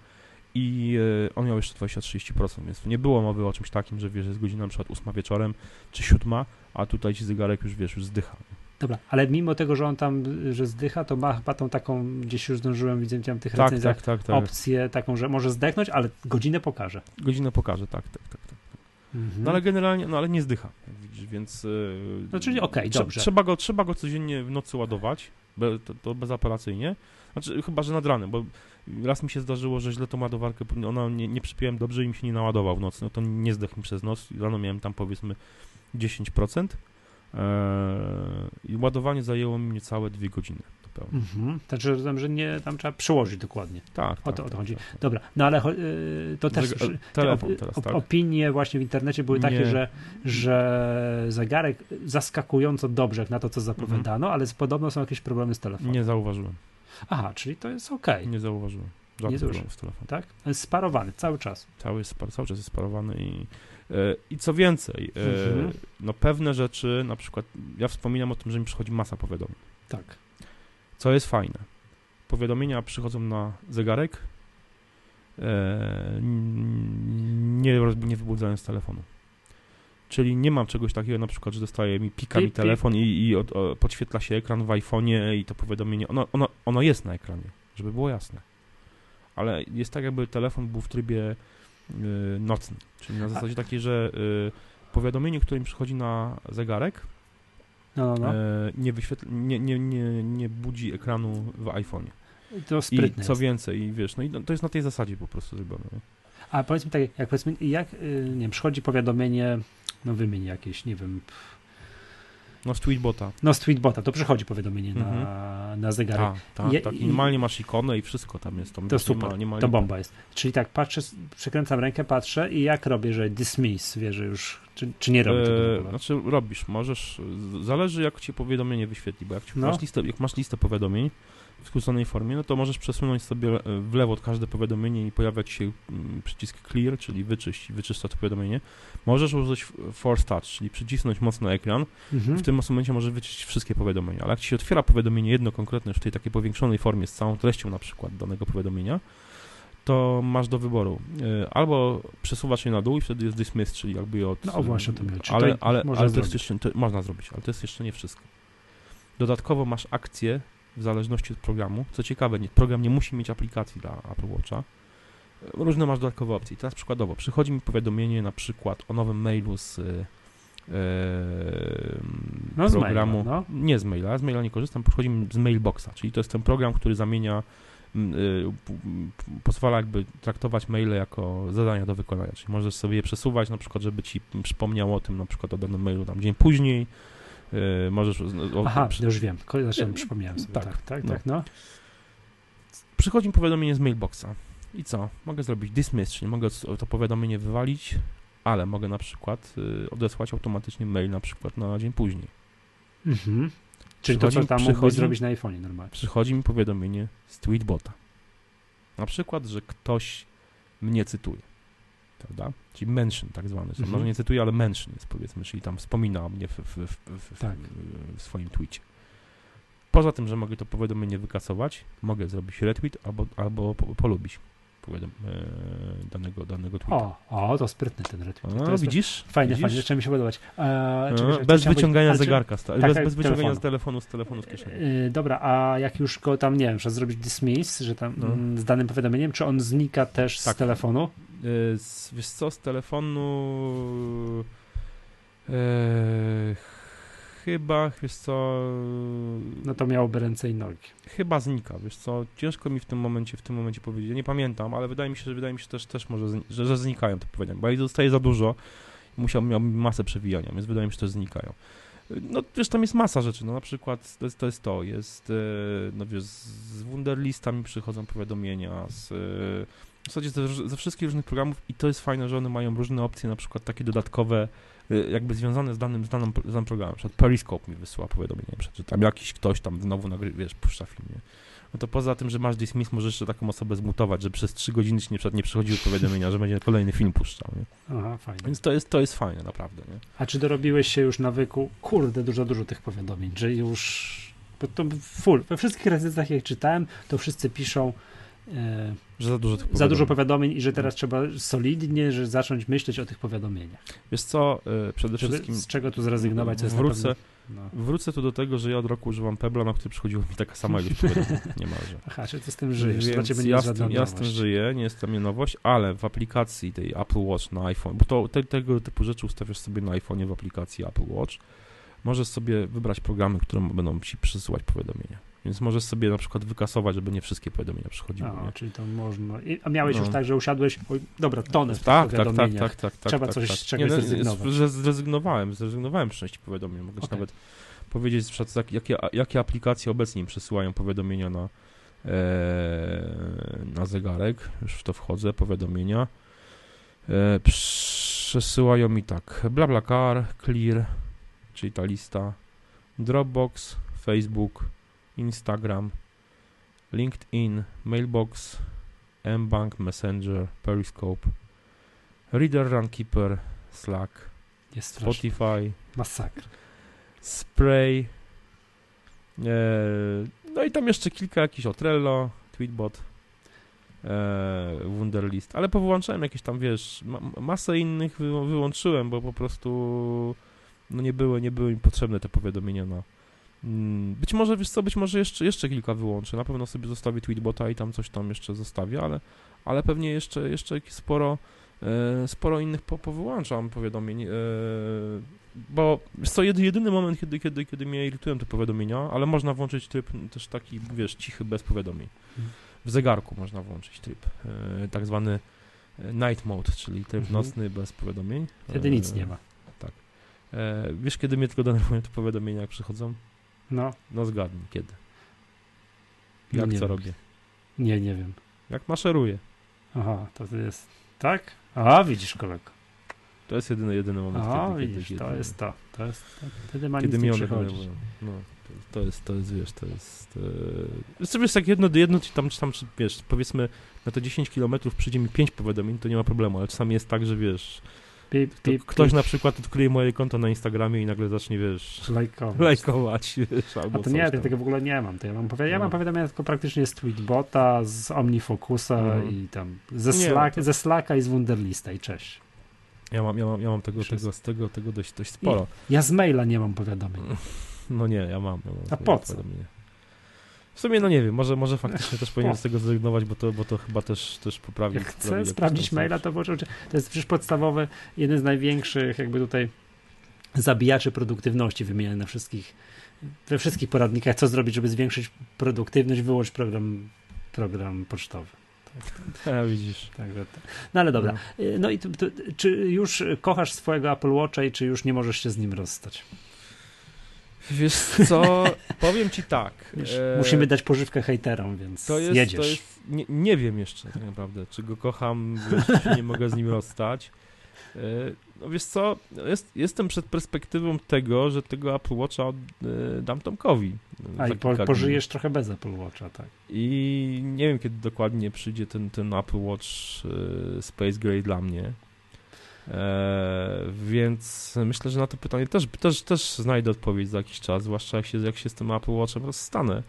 i e, on miał jeszcze 20-30%, więc nie było mowy o czymś takim, że wiesz, jest godzina na przykład 8 wieczorem czy 7, a tutaj ci zegarek już wiesz, już zdycha. Dobra, ale mimo tego, że on tam, że zdycha, to ma chyba tą taką, gdzieś już zdążyłem, widzę tam tych Tak, tak, tak, tak. opcję taką, że może zdechnąć, ale godzinę pokaże. Godzinę pokaże, tak, tak, tak. tak. Mhm. No ale generalnie, no ale nie zdycha, jak widzisz, więc... Yy, No, czyli okej, trze- dobrze. Trzeba go, trzeba go codziennie w nocy ładować, be, to, to bezapelacyjnie. Znaczy, chyba, że nad ranem, bo raz mi się zdarzyło, że źle tą ładowarkę, ona nie, nie przypiąłem dobrze i mi się nie naładował w nocy, no to nie zdechł mi przez noc. Rano miałem tam powiedzmy 10%. Eee, I ładowanie zajęło mi niecałe dwie godziny. Pełne. Mhm. Znaczy, rozumiem, że nie, tam trzeba przyłożyć dokładnie. Tak, O tak, to, o to tak, chodzi. tak, tak. Dobra, no ale yy, to też... Zeg- te telefon op- teraz, op- tak? Opinie właśnie w internecie były takie, że, że zegarek zaskakująco dobrze na to, co zapowiadano, ale podobno są jakieś problemy z telefonem. Nie zauważyłem, Aha, czyli to jest okej, nie zauważyłem. Nie zauważyłem. z telefonem. tak? Jest Sparowany cały czas. Cały, spar- cały czas jest sparowany i, e, i co więcej, e, Mhm. no pewne rzeczy, na przykład ja wspominam o tym, że mi przychodzi masa powiadomień. Tak. Co jest fajne. Powiadomienia przychodzą na zegarek, n- nie, nie wybudzając telefonu. Czyli nie mam czegoś takiego, na przykład, że dostaje mi, pika Pip, mi pip. telefon i, i od, o, podświetla się ekran w iPhone'ie i to powiadomienie, ono, ono, ono jest na ekranie, żeby było jasne. Ale jest tak, jakby telefon był w trybie y, nocnym. Czyli na zasadzie takiej, że y, powiadomienie, które mi przychodzi na zegarek, No, no, no. e, nie, wyświetla, nie, nie, nie, nie budzi ekranu w iPhone'ie. to I co jest. więcej, i wiesz, no i to jest na tej zasadzie po prostu zrobione. Nie? A powiedz mi tak, jak powiedzmy, jak, yy, nie wiem, przychodzi powiadomienie, no wymień jakieś, nie wiem, No z Tweetbota. no z Tweetbota, to przychodzi powiadomienie Mhm. na, na zegarek. Tak, tak, tak. i- normalnie masz ikonę i wszystko tam jest. Tam To nie super, ma, nie ma To lipy. bomba jest. Czyli tak, patrzę, przekręcam rękę, patrzę i jak robię, że dismiss, wie, że już, czy, czy nie robię tego E, ogóle? znaczy robisz, możesz, zależy jak ci powiadomienie wyświetli, bo jak, No. masz, listę, jak masz listę powiadomień w skróconej formie, no to możesz przesunąć sobie w lewo każde powiadomienie i pojawia ci się mm, przycisk clear, czyli wyczyść, wyczyszcza to powiadomienie. Możesz użyć force touch, czyli przycisnąć mocno ekran, Mhm. w tym momencie możesz wyczyścić wszystkie powiadomienia, ale jak ci się otwiera powiadomienie jedno konkretne już w tej takiej powiększonej formie z całą treścią na przykład danego powiadomienia, to masz do wyboru e, albo przesuwasz je na dół i wtedy jest dismiss, czyli jakby je od... No, właśnie to. Czy ale, ale, ale to jest jeszcze, to można zrobić, ale to jest jeszcze nie wszystko. Dodatkowo masz akcję w zależności od programu. Co ciekawe, nie, program nie musi mieć aplikacji dla Apple Watcha. E, Różne masz dodatkowe opcje. Teraz przykładowo, przychodzi mi powiadomienie na przykład o nowym mailu z e, e, No, z programu. maila, no. Nie z maila, z maila nie korzystam, przychodzi mi z Mailboxa, czyli to jest ten program, który zamienia, p- pozwala jakby traktować maile jako zadania do wykonania, czyli możesz sobie je przesuwać, na przykład, żeby ci przypomniało o tym, na przykład o danym mailu tam dzień później, możesz... O, Aha, przy, już wiem, znaczy, przypomniałem sobie, tak, tak, tak, no. tak, no. przychodzi mi powiadomienie z Mailboxa i co? Mogę zrobić dismiss, czyli mogę to powiadomienie wywalić, ale mogę na przykład y, odesłać automatycznie mail na przykład na dzień później. Mhm. Czyli to, co Przychodzi- tam mógłbyś przychodzi- zrobić na iPhone'ie normalnie. przychodzi mi powiadomienie z Tweetbota. Na przykład, że ktoś mnie cytuje. Prawda? Czyli mention tak zwany. Mhm. Może nie cytuje, ale mention jest powiedzmy, czyli tam wspomina o mnie w, w, w, Tak. w, swoim tweetie. Poza tym, że mogę to powiadomienie wykasować, mogę zrobić retweet albo, albo po, polubić danego, danego tweeta. O, o, to sprytny ten retweet. A, to widzisz? Fajne, widzisz? zaczyna mi się podobać. Czekaj, czekaj, bez wyciągania powiedzieć- zegarka, sta- tak, bez, bez wyciągania telefonu. z telefonu, z telefonu z kieszeni. Yy, dobra, a jak już go tam, nie wiem, trzeba zrobić dismiss, że tam No. mm, z danym powiadomieniem, czy on znika też Tak. z telefonu? Z, wiesz co, z telefonu e, chyba, wiesz co, No to miałoby ręce i nogi. chyba znika, wiesz co, ciężko mi w tym momencie, w tym momencie powiedzieć, ja nie pamiętam, ale wydaje mi się, że wydaje mi się też, też może, że, że znikają te powiedzenia, bo jak zostaje za dużo, musiałbym, miałbym masę przewijania, więc wydaje mi się, że też znikają. No wiesz, tam jest masa rzeczy, no na przykład to jest to, jest to jest e, no wiesz, z Wunderlista mi przychodzą powiadomienia, z, e, w zasadzie ze, ze wszystkich różnych programów i to jest fajne, że one mają różne opcje, na przykład takie dodatkowe, jakby związane z danym, z danym, z danym programem. Na przykład Periscope mi wysyła powiadomienie, że tam jakiś ktoś tam znowu nagry, wiesz, puszcza film, nie? No to poza tym, że masz dismiss, możesz jeszcze taką osobę zmutować, że przez trzy godziny ci nie, nie przychodziły powiadomienia, że będzie kolejny film puszczał, nie? Aha, fajnie. Więc to jest, to jest fajne, naprawdę, nie? A czy dorobiłeś się już nawyku? Kurde, dużo, dużo tych powiadomień, że już. Bo to full. We wszystkich recenzjach, jak czytałem, to wszyscy piszą e, Że za dużo tych za dużo powiadomień. i że teraz trzeba solidnie, że zacząć myśleć o tych powiadomieniach. Wiesz co, y, przede Żeby wszystkim z czego tu zrezygnować, co wrócę, pewno... No. Wrócę tu do tego, że ja od roku używam Pebla, na który przychodziło mi taka sama ilość powiadomień, niemalże. Aha, czy ty z tym żyjesz? Dla Więc ciebie nie ja, jest ja z tym żyję, nie jest to mnie nowość, ale w aplikacji tej Apple Watch na iPhone, bo to te, tego typu rzeczy ustawiasz sobie na iPhone'ie w aplikacji Apple Watch, możesz sobie wybrać programy, które będą ci przysyłać powiadomienia. Więc możesz sobie na przykład wykasować, żeby nie wszystkie powiadomienia przychodziły. A, nie? czyli to można. I, a miałeś No. już tak, że usiadłeś, oj, dobra, tonę Tak, tak, tak, tak, tak, tak. Trzeba tak, coś tak. z czegoś no, zrezygnować. Zrezygnowałem, zrezygnowałem z części powiadomień. Mogę Okej. nawet powiedzieć, jakie, jakie aplikacje obecnie mi przesyłają powiadomienia na, e, na zegarek. Już w to wchodzę, powiadomienia. E, przesyłają mi tak BlaBlaCar, Clear, czyli ta lista, Dropbox, Facebook, Instagram, LinkedIn, Mailbox, mBank, Messenger, Periscope, Reader Runkeeper, Slack, Jest. Spotify, Masakra. Spray, e, no i tam jeszcze kilka jakichś o Trello, Tweetbot, e, Wunderlist, ale powyłączałem jakieś tam, wiesz, ma, masę innych wy, wyłączyłem, bo po prostu no nie były, nie były mi potrzebne te powiadomienia na mm, być może, wiesz co, być może jeszcze, jeszcze kilka wyłączę, na pewno sobie zostawię Tweetbota i tam coś tam jeszcze zostawię, ale, ale pewnie jeszcze, jeszcze sporo e, sporo innych po, powyłączam powiadomień, e, bo jest to jedy, jedyny moment, kiedy, kiedy, kiedy mnie irytują te powiadomienia, ale można włączyć tryb też taki, wiesz, cichy, bez powiadomień. Mhm. W zegarku można włączyć tryb, e, tak zwany night mode, czyli tryb Mhm. nocny bez powiadomień. Wtedy nic nie ma. E, wiesz, kiedy mnie tylko denerwują te powiadomienia, jak przychodzą? No, No zgadnij, kiedy. No Jak nie co wiem. robię? nie, nie wiem. Jak maszeruję. Aha, to to jest. Tak? A, widzisz, kolego. To jest jedyny, jedyny moment, A, kiedy, widzisz, kiedy, to kiedy, jest to. To jest to. Wtedy ma kiedy nic mnie nie przychodzić. No, to, jest, to jest, wiesz, to jest... E... Wiesz, wiesz, jak jedno do jedno, ci tam, czy tam, czy, wiesz, powiedzmy, na te 10 km przyjdzie mi 5 powiadomień, to nie ma problemu, ale czasami jest tak, że wiesz, Pip, pip, ktoś pip. na przykład odkryje moje konto na Instagramie i nagle zacznie, wiesz, Lajkować. lajkować, wiesz, albo A to nie, ja tego w ogóle nie mam. To ja mam, ja No. mam powiadomienia tylko praktycznie z Tweetbota, z OmniFocusa Mhm. i tam ze, Slack, no to- ze Slacka i z Wunderlista i cześć. Ja mam, ja mam, ja mam tego, Wszystko. tego, tego, tego dość, dość sporo. Ja z maila nie mam powiadomień. No nie, ja mam. Ja mam A po co? W sumie, no nie wiem, może, może faktycznie też powinienem Po. z tego zrezygnować, bo to, bo to chyba też, też poprawi. Jak chcę sprawdzić maila, to włączę. To jest przecież podstawowy, jeden z największych jakby tutaj zabijaczy produktywności wymieniany na wszystkich, we wszystkich poradnikach, co zrobić, żeby zwiększyć produktywność, wyłącz program, program pocztowy. A, widzisz. Także to. No ale dobra. Y, No i czy już kochasz swojego Apple Watcha i czy już nie możesz się z nim rozstać? Wiesz co, powiem ci tak. Wiesz, e, musimy dać pożywkę hejterom, więc to jest, jedziesz. To jest, nie, nie wiem jeszcze tak naprawdę, czy go kocham, czy nie mogę z nim rozstać. E, No wiesz co, jest, jestem przed perspektywą tego, że tego Apple Watcha e, dam Tomkowi. e, A i po, pożyjesz trochę bez Apple Watcha, tak. I nie wiem, kiedy dokładnie przyjdzie ten, ten Apple Watch e, Space Gray dla mnie. E, więc myślę, że na to pytanie też, też, też znajdę odpowiedź za jakiś czas, zwłaszcza jak się, jak się z tym Apple Watchem rozstanę.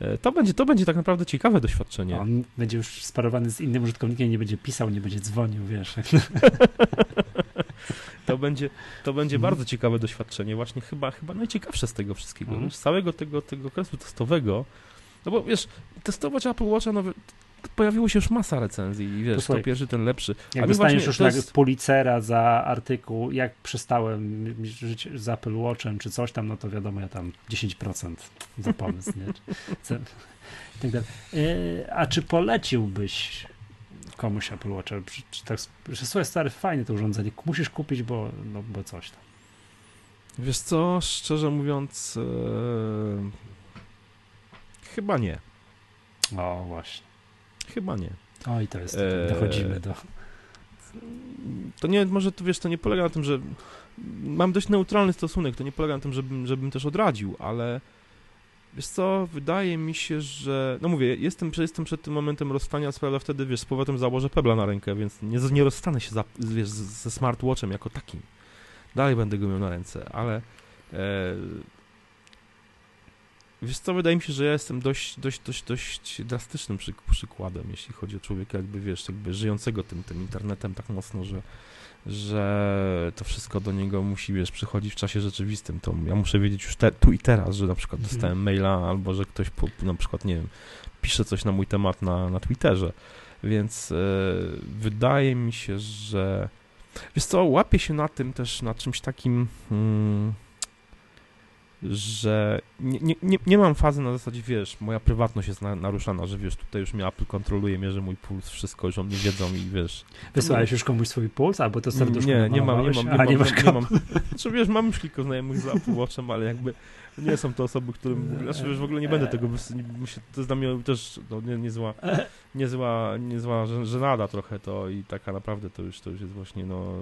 E, to, będzie, to będzie tak naprawdę ciekawe doświadczenie. On będzie już sparowany z innym użytkownikiem, nie będzie pisał, nie będzie dzwonił, wiesz. To będzie, to będzie Mhm. bardzo ciekawe doświadczenie, właśnie chyba, chyba najciekawsze z tego wszystkiego, Mhm. z całego tego, tego okresu testowego. No bo wiesz, testować Apple Watcha, no, pojawiło się już masa recenzji i wiesz, Posłuchaj, to pierwszy, ten lepszy. Jak dostaniesz już jest- Pulitzera za artykuł, jak przestałem żyć z Apple Watchem, czy coś tam, no to wiadomo, ja tam 10% za pomysł, nie? Tak dalej. E, A czy poleciłbyś komuś Apple Watcha? Czy, czy tak, że słuchaj, stary, fajne to urządzenie, musisz kupić, bo, no, bo coś tam. Wiesz co, szczerze mówiąc, e, chyba nie. O, właśnie. Chyba nie. O, i to jest, Eee, dochodzimy do... To nie, może to wiesz, to nie polega na tym, że mam dość neutralny stosunek, to nie polega na tym, żebym, żebym też odradził, ale wiesz co, wydaje mi się, że, no mówię, jestem, jestem przed tym momentem rozstania, prawda wtedy, wiesz, z powrotem założę Pebla na rękę, więc nie, nie rozstanę się za, wiesz, ze smartwatchem jako takim. Dalej będę go miał na ręce, ale e, Wiesz co, wydaje mi się, że ja jestem dość, dość, dość, dość drastycznym przy, przykładem, jeśli chodzi o człowieka jakby, wiesz, jakby żyjącego tym, tym internetem tak mocno, że, że to wszystko do niego musi, wiesz, przychodzić w czasie rzeczywistym. To ja muszę wiedzieć już te, tu i teraz, że na przykład mhm. dostałem maila albo, że ktoś po, na przykład, nie wiem, pisze coś na mój temat na, na Twitterze. Więc e, wydaje mi się, że wiesz co, łapię się na tym też, na czymś takim... Hmm, że nie, nie, nie mam fazy na zasadzie, wiesz, moja prywatność jest na, naruszana, że wiesz, tutaj już mnie Apple kontroluje, mierzy mój puls, wszystko, już oni wiedzą i wiesz. Wysłałeś już komuś swój puls, albo to serduszko Nie, nie mam, nie mam, nie mam, nie, mam, nie mam. Znaczy, wiesz, mam już kilku znajomych z Apple Watchem, ale jakby nie są to osoby, którym, znaczy wiesz, w ogóle nie będę tego, to jest dla mnie też no, nie, niezła, niezła, niezła żenada trochę to i taka naprawdę to już, to już jest właśnie, no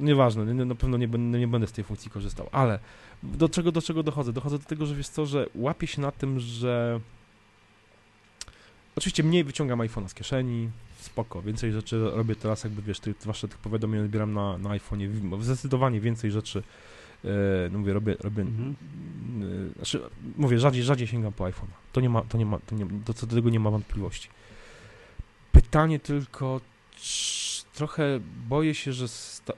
Nieważne, nie, na pewno nie, będę, nie będę z tej funkcji korzystał, ale do czego, do czego dochodzę? Dochodzę do tego, że wiesz co, że łapię się na tym, że oczywiście mniej wyciągam iPhone'a z kieszeni, spoko, więcej rzeczy robię teraz jakby, wiesz, tych, zwłaszcza tych powiadomień odbieram na, na iPhone'ie, zdecydowanie więcej rzeczy e, no mówię, robię, robię mhm. e, znaczy, mówię, rzadziej, rzadziej sięgam po iPhone'a. To nie ma, to nie ma, to nie, do co do tego nie ma wątpliwości. Pytanie tylko, czy trochę boję się, że,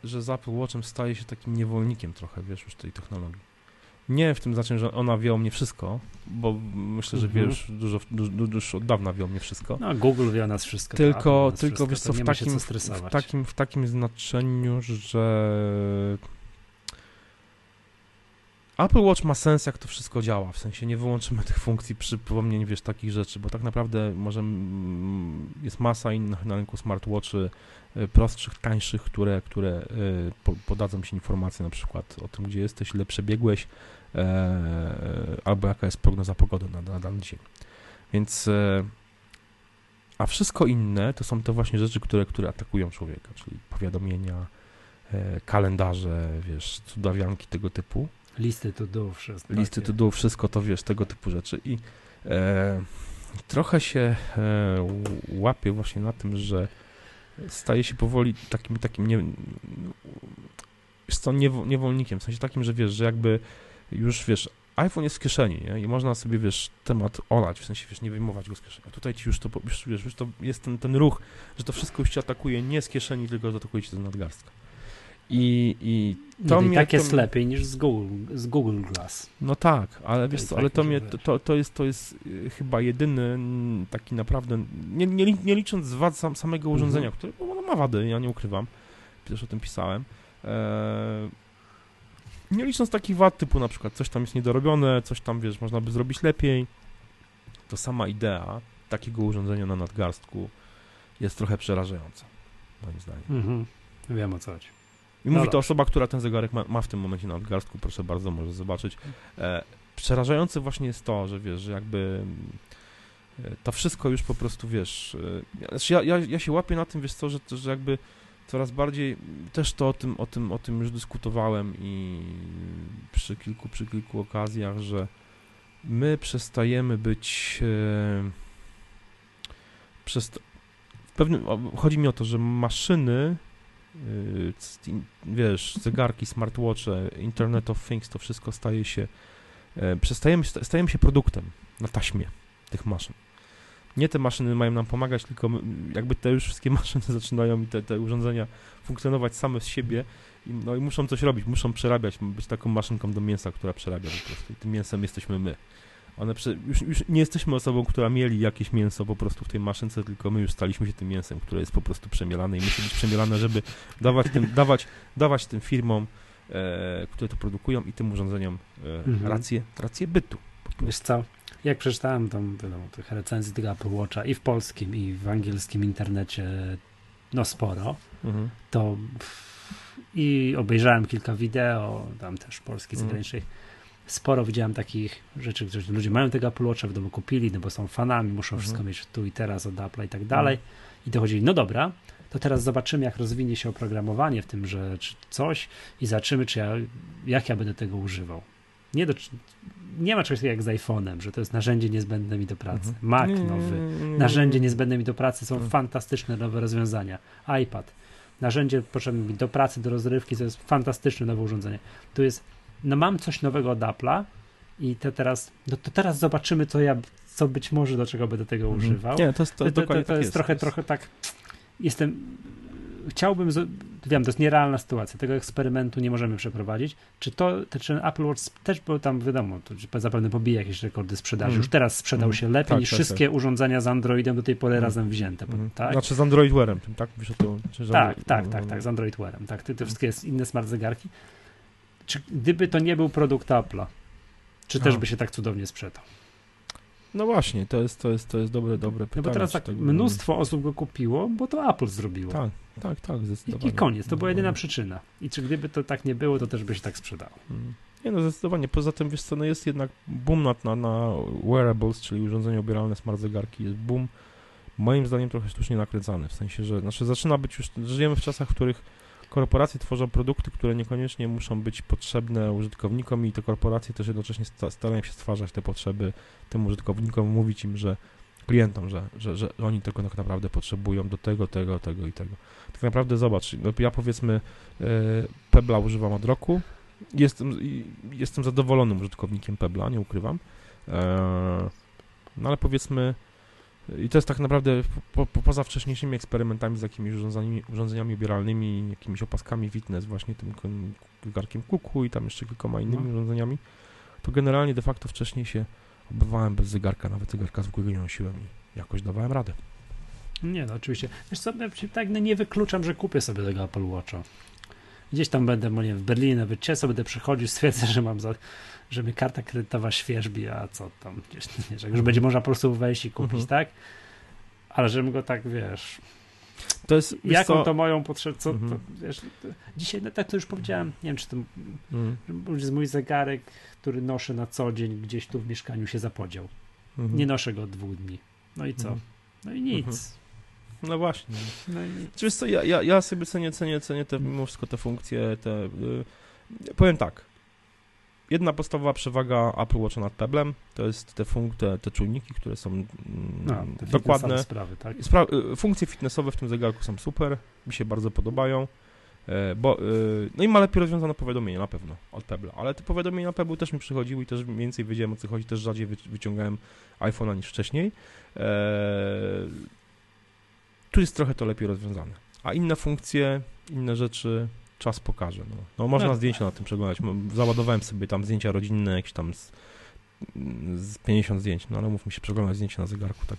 że z Apple Watchem staje się takim niewolnikiem trochę, wiesz, już tej technologii. Nie w tym znaczeniu, że ona wie o mnie wszystko, bo myślę, że mhm. wiesz, dużo, dużo, już od dawna wie o mnie wszystko. No, Google wie o nas wszystko. Tylko, tylko wszystko, wiesz co, w takim, w, takim, w takim znaczeniu, że Apple Watch ma sens, jak to wszystko działa, w sensie nie wyłączymy tych funkcji przypomnień, wiesz, takich rzeczy, bo tak naprawdę może jest masa innych na rynku smartwatchy, E, prostszych, tańszych, które, które e, podadzą Ci informacje na przykład o tym, gdzie jesteś, ile przebiegłeś, e, albo jaka jest prognoza pogody na, na dany dzień. Więc a wszystko inne to są te właśnie rzeczy, które, które atakują człowieka, czyli powiadomienia, kalendarze, wiesz, cudawianki tego typu. Listy to do wszystko. Listy to do wszystko to wiesz, tego typu rzeczy. I e, trochę się e, łapię właśnie na tym, że staje się powoli takim, takim nie, to niewolnikiem, w sensie takim, że wiesz, że jakby już, wiesz, iPhone jest w kieszeni, nie? I można sobie, wiesz, temat olać, w sensie, wiesz, nie wyjmować go z kieszeni. A tutaj ci już to, już, wiesz, już to jest ten, ten ruch, że to wszystko już cię atakuje nie z kieszeni, tylko atakuje cię z nadgarstka. I, i to no, mnie, tak jest to... lepiej niż z Google, z Google Glass. No tak, ale wiesz co, ale to mnie, to, to, jest, to jest y, chyba jedyny taki naprawdę, nie, nie, nie licząc wad sam, samego urządzenia, mhm. które ono ma wady, ja nie ukrywam, też o tym pisałem, e, nie licząc takich wad typu na przykład coś tam jest niedorobione, coś tam, wiesz, można by zrobić lepiej, to sama idea takiego urządzenia na nadgarstku jest trochę przerażająca, moim zdaniem. Mhm. Wiem o co chodzi. I mówi no to osoba, która ten zegarek ma, ma, w tym momencie na odgarstku, proszę bardzo, może zobaczyć. E, przerażające właśnie jest to, że wiesz, że jakby e, to wszystko już po prostu, wiesz, e, znaczy ja, ja, ja się łapię na tym, wiesz co, że, że jakby coraz bardziej, też to o tym, o tym, o tym już dyskutowałem i przy kilku, przy kilku okazjach, że my przestajemy być e, przest... w pewnym, chodzi mi o to, że maszyny wiesz, zegarki, smartwatche, Internet of Things, to wszystko staje się, e, przestajemy, stajemy się produktem na taśmie tych maszyn. Nie te maszyny mają nam pomagać, tylko jakby te już wszystkie maszyny zaczynają i te, te urządzenia funkcjonować same z siebie i, no i muszą coś robić, muszą przerabiać, być taką maszynką do mięsa, która przerabia po prostu. I tym mięsem jesteśmy my. One prze, już, już, nie jesteśmy osobą, która mieli jakieś mięso po prostu w tej maszynce, tylko my już staliśmy się tym mięsem, które jest po prostu przemielane i musi być przemielane, żeby dawać tym, dawać, dawać tym firmom, e, które to produkują i tym urządzeniom e, mhm. rację, rację bytu. Wiesz co, jak przeczytałem tam wiadomo, tych recenzji tego Apple Watcha i w polskim, i w angielskim internecie no sporo, mhm. to i obejrzałem kilka wideo, tam też polskich, mhm. Sporo widziałem takich rzeczy, że ludzie mają tego Apple Watcha w domu kupili, no bo są fanami, muszą mhm. wszystko mieć tu i teraz od Apple i tak dalej. Mhm. I dochodzili, no dobra, to teraz zobaczymy, jak rozwinie się oprogramowanie w tym, że czy coś i zobaczymy, czy ja, jak ja będę tego używał. Nie, do, nie ma czegoś takiego jak z iPhone'em, że to jest narzędzie niezbędne mi do pracy. Mhm. Mac nowy, narzędzie niezbędne mi do pracy, są mhm. fantastyczne nowe rozwiązania. iPad, narzędzie potrzebne mi do pracy, do rozrywki, to jest fantastyczne nowe urządzenie. Tu jest no mam coś nowego od Apple'a I te teraz, no to teraz zobaczymy, co ja, co być może do czego będę tego mhm. używał. Nie, to jest, to, to, to, to tak jest, jest, trochę, jest. trochę tak, jestem, chciałbym, wiem, to jest nierealna sytuacja, tego eksperymentu nie możemy przeprowadzić. Czy to, czy Apple Watch też, bo tam wiadomo, to zapewne pobije jakieś rekordy sprzedaży. Mm. Już teraz sprzedał mm. się lepiej tak, niż tak, wszystkie tak. urządzenia z Androidem do tej pory mm. razem wzięte, tak? Znaczy z Android Wearem, tak? Mówisz o to, czy tak, tak, tak, tak, z Android Wearem, tak, te wszystkie inne smart zegarki. Czy gdyby to nie był produkt Apple'a, czy też by się tak cudownie sprzedał? No właśnie, to jest, to jest, to jest dobre, dobre pytanie. No bo teraz tak tego... mnóstwo osób go kupiło, bo to Apple zrobiło. Tak, tak, tak, zdecydowanie. I, i koniec, to była jedyna przyczyna. I czy gdyby to tak nie było, to też by się tak sprzedało. Hmm. Nie no, zdecydowanie. Poza tym, wiesz co, no jest jednak boom na, na wearables, czyli urządzenia obieralne, smart zegarki, jest boom moim zdaniem trochę sztucznie nakręcany, w sensie, że znaczy zaczyna być już, żyjemy w czasach, w których korporacje tworzą produkty, które niekoniecznie muszą być potrzebne użytkownikom i te korporacje też jednocześnie starają się stwarzać te potrzeby tym użytkownikom, mówić im, że klientom, że, że, że oni tego tak naprawdę potrzebują do tego, tego, tego i tego. Tak naprawdę zobacz, no ja powiedzmy e, Pebla używam od roku, jestem, jestem zadowolonym użytkownikiem Pebla, nie ukrywam, e, no ale powiedzmy i to jest tak naprawdę po, po, poza wcześniejszymi eksperymentami z jakimiś urządzeniami, urządzeniami ubieralnymi, jakimiś opaskami fitness, właśnie tym zegarkiem kuku i tam jeszcze kilkoma innymi no. urządzeniami, to generalnie de facto wcześniej się obywałem bez zegarka, nawet zegarka zwykłego nie nosiłem i jakoś dawałem radę. Nie, no oczywiście. Wiesz co, tak nie wykluczam, że kupię sobie tego Apple Watcha. Gdzieś tam będę, nie wiem, w Berlinie nawet cię będę przychodził, stwierdzę, że mam za, że mi karta kredytowa świeżbi, a co tam, nie, że już będzie można po prostu wejść i kupić, mhm. tak? Ale żebym go tak, wiesz... To jest, jaką co? to moją potrzebę, co mhm. to, wiesz, to, dzisiaj, no, tak to już powiedziałem, nie wiem, czy to mhm. mój zegarek, który noszę na co dzień gdzieś tu w mieszkaniu się zapodział. Mhm. Nie noszę go od dwóch dni. No i co? Mhm. No i nic. Mhm. No właśnie. No i Wiesz co, ja, ja, ja sobie cenię, cenię, cenię te, mimo wszystko te funkcje, te... Yy, powiem tak, jedna podstawowa przewaga Apple Watcha nad Pebblem to jest te, funk te, te czujniki, które są mm, no, dokładne. Sprawy, tak? Spra y, funkcje fitnessowe w tym zegarku są super, mi się bardzo podobają. E, bo, y, no i ma lepiej rozwiązane powiadomienia na pewno od Pebbla, ale te powiadomienia na Pebble też mi przychodziły i też więcej wiedziałem o co chodzi, też rzadziej wyciągałem iPhone'a niż wcześniej. E, tu jest trochę to lepiej rozwiązane. A inne funkcje, inne rzeczy czas pokaże. No, no można no, zdjęcia na tym przeglądać. Załadowałem sobie tam zdjęcia rodzinne, jakieś tam z, z 50 zdjęć, no ale mów mi się przeglądać zdjęcia na zegarku, tak,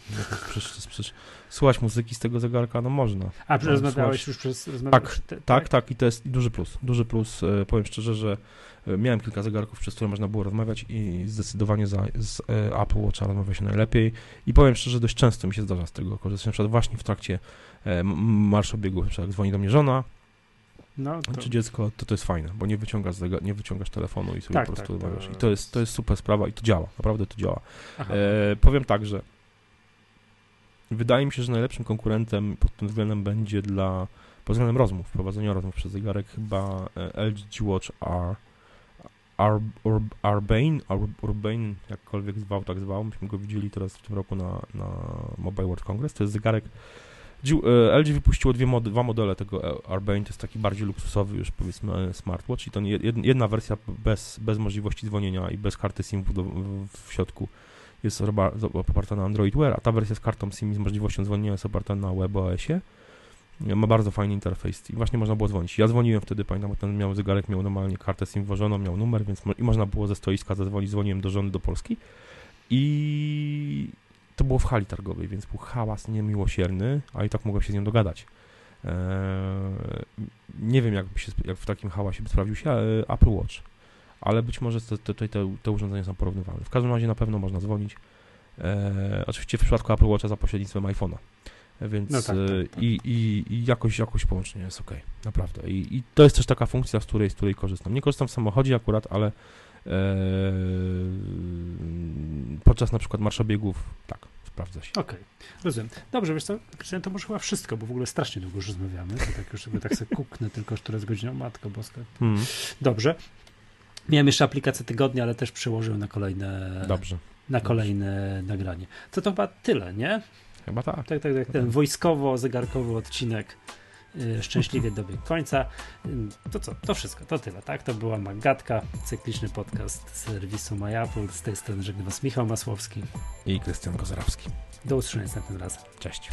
przecież, przecież słuchać muzyki z tego zegarka, no można. A no, rozmawiałeś już przez... Tak, te, tak, tak, tak i to jest duży plus, duży plus, e, powiem szczerze, że e, miałem kilka zegarków, przez które można było rozmawiać i zdecydowanie za, z e, Apple Watcha rozmawia się najlepiej i powiem szczerze, dość często mi się zdarza z tego korzystać, na przykład właśnie w trakcie marszobiegu, na przykład jak dzwoni do mnie żona, no, to... Czy dziecko, to to jest fajne, bo nie wyciągasz, nie wyciągasz telefonu i sobie tak, po prostu tak, to... I to jest, to jest super sprawa i to działa, naprawdę to działa. E, powiem tak, że wydaje mi się, że najlepszym konkurentem pod tym względem będzie dla, pod względem rozmów, prowadzenia rozmów przez zegarek chyba e, LG Watch R, Ar, Ur, Urbane, Urbane, jakkolwiek zwał, tak zwał. Myśmy go widzieli teraz w tym roku na, na Mobile World Congress. To jest zegarek LG wypuściło dwie dwa modele tego Urbane, to jest taki bardziej luksusowy już powiedzmy e, smartwatch i to jedna wersja bez, bez możliwości dzwonienia i bez karty SIM w, w środku jest oparta na Android Wear, a ta wersja z kartą SIM i z możliwością dzwonienia jest oparta na WebOSie. Ma bardzo fajny interfejs i właśnie można było dzwonić. Ja dzwoniłem wtedy, pamiętam, bo ten miał zegarek, miał normalnie kartę SIM włożoną, miał numer, więc mo i można było ze stoiska zadzwonić, dzwoniłem do żony do Polski i to było w hali targowej, więc był hałas niemiłosierny, a i tak mogłem się z nią dogadać. Eee, nie wiem, jakby się, jak w takim hałasie by sprawdził się e, Apple Watch, ale być może te, te, te, te urządzenia są porównywalne. W każdym razie na pewno można dzwonić. Eee, oczywiście w przypadku Apple Watcha za pośrednictwem iPhone'a. Więc no tak, tak, e, tak. I, i, i jakoś, jakoś połączenie jest ok, naprawdę. I, I to jest też taka funkcja, z której, z której korzystam. Nie korzystam w samochodzie akurat, ale Eee, podczas na przykład marszobiegów, tak, sprawdza się. Okej, okay. rozumiem. Dobrze, wiesz co, Krystian, to może chyba wszystko, bo w ogóle strasznie długo już rozmawiamy, to tak już sobie tak sobie kuknę tylko, że jest godzina, matko boska. Hmm. Dobrze. Miałem jeszcze aplikację tygodnia, ale też przełożyłem na kolejne, Dobrze. na kolejne Dobrze. nagranie. Co to chyba tyle, nie? Chyba tak. Tak, tak, tak. Ten wojskowo-zegarkowy odcinek szczęśliwie dobiegł końca. Y, to co? To wszystko, to tyle, tak? To była Magatka, cykliczny podcast serwisu MyApple. Z tej strony żegna Was Michał Masłowski i Krystian Kozarowski. Do usłyszenia następnym razem. Cześć.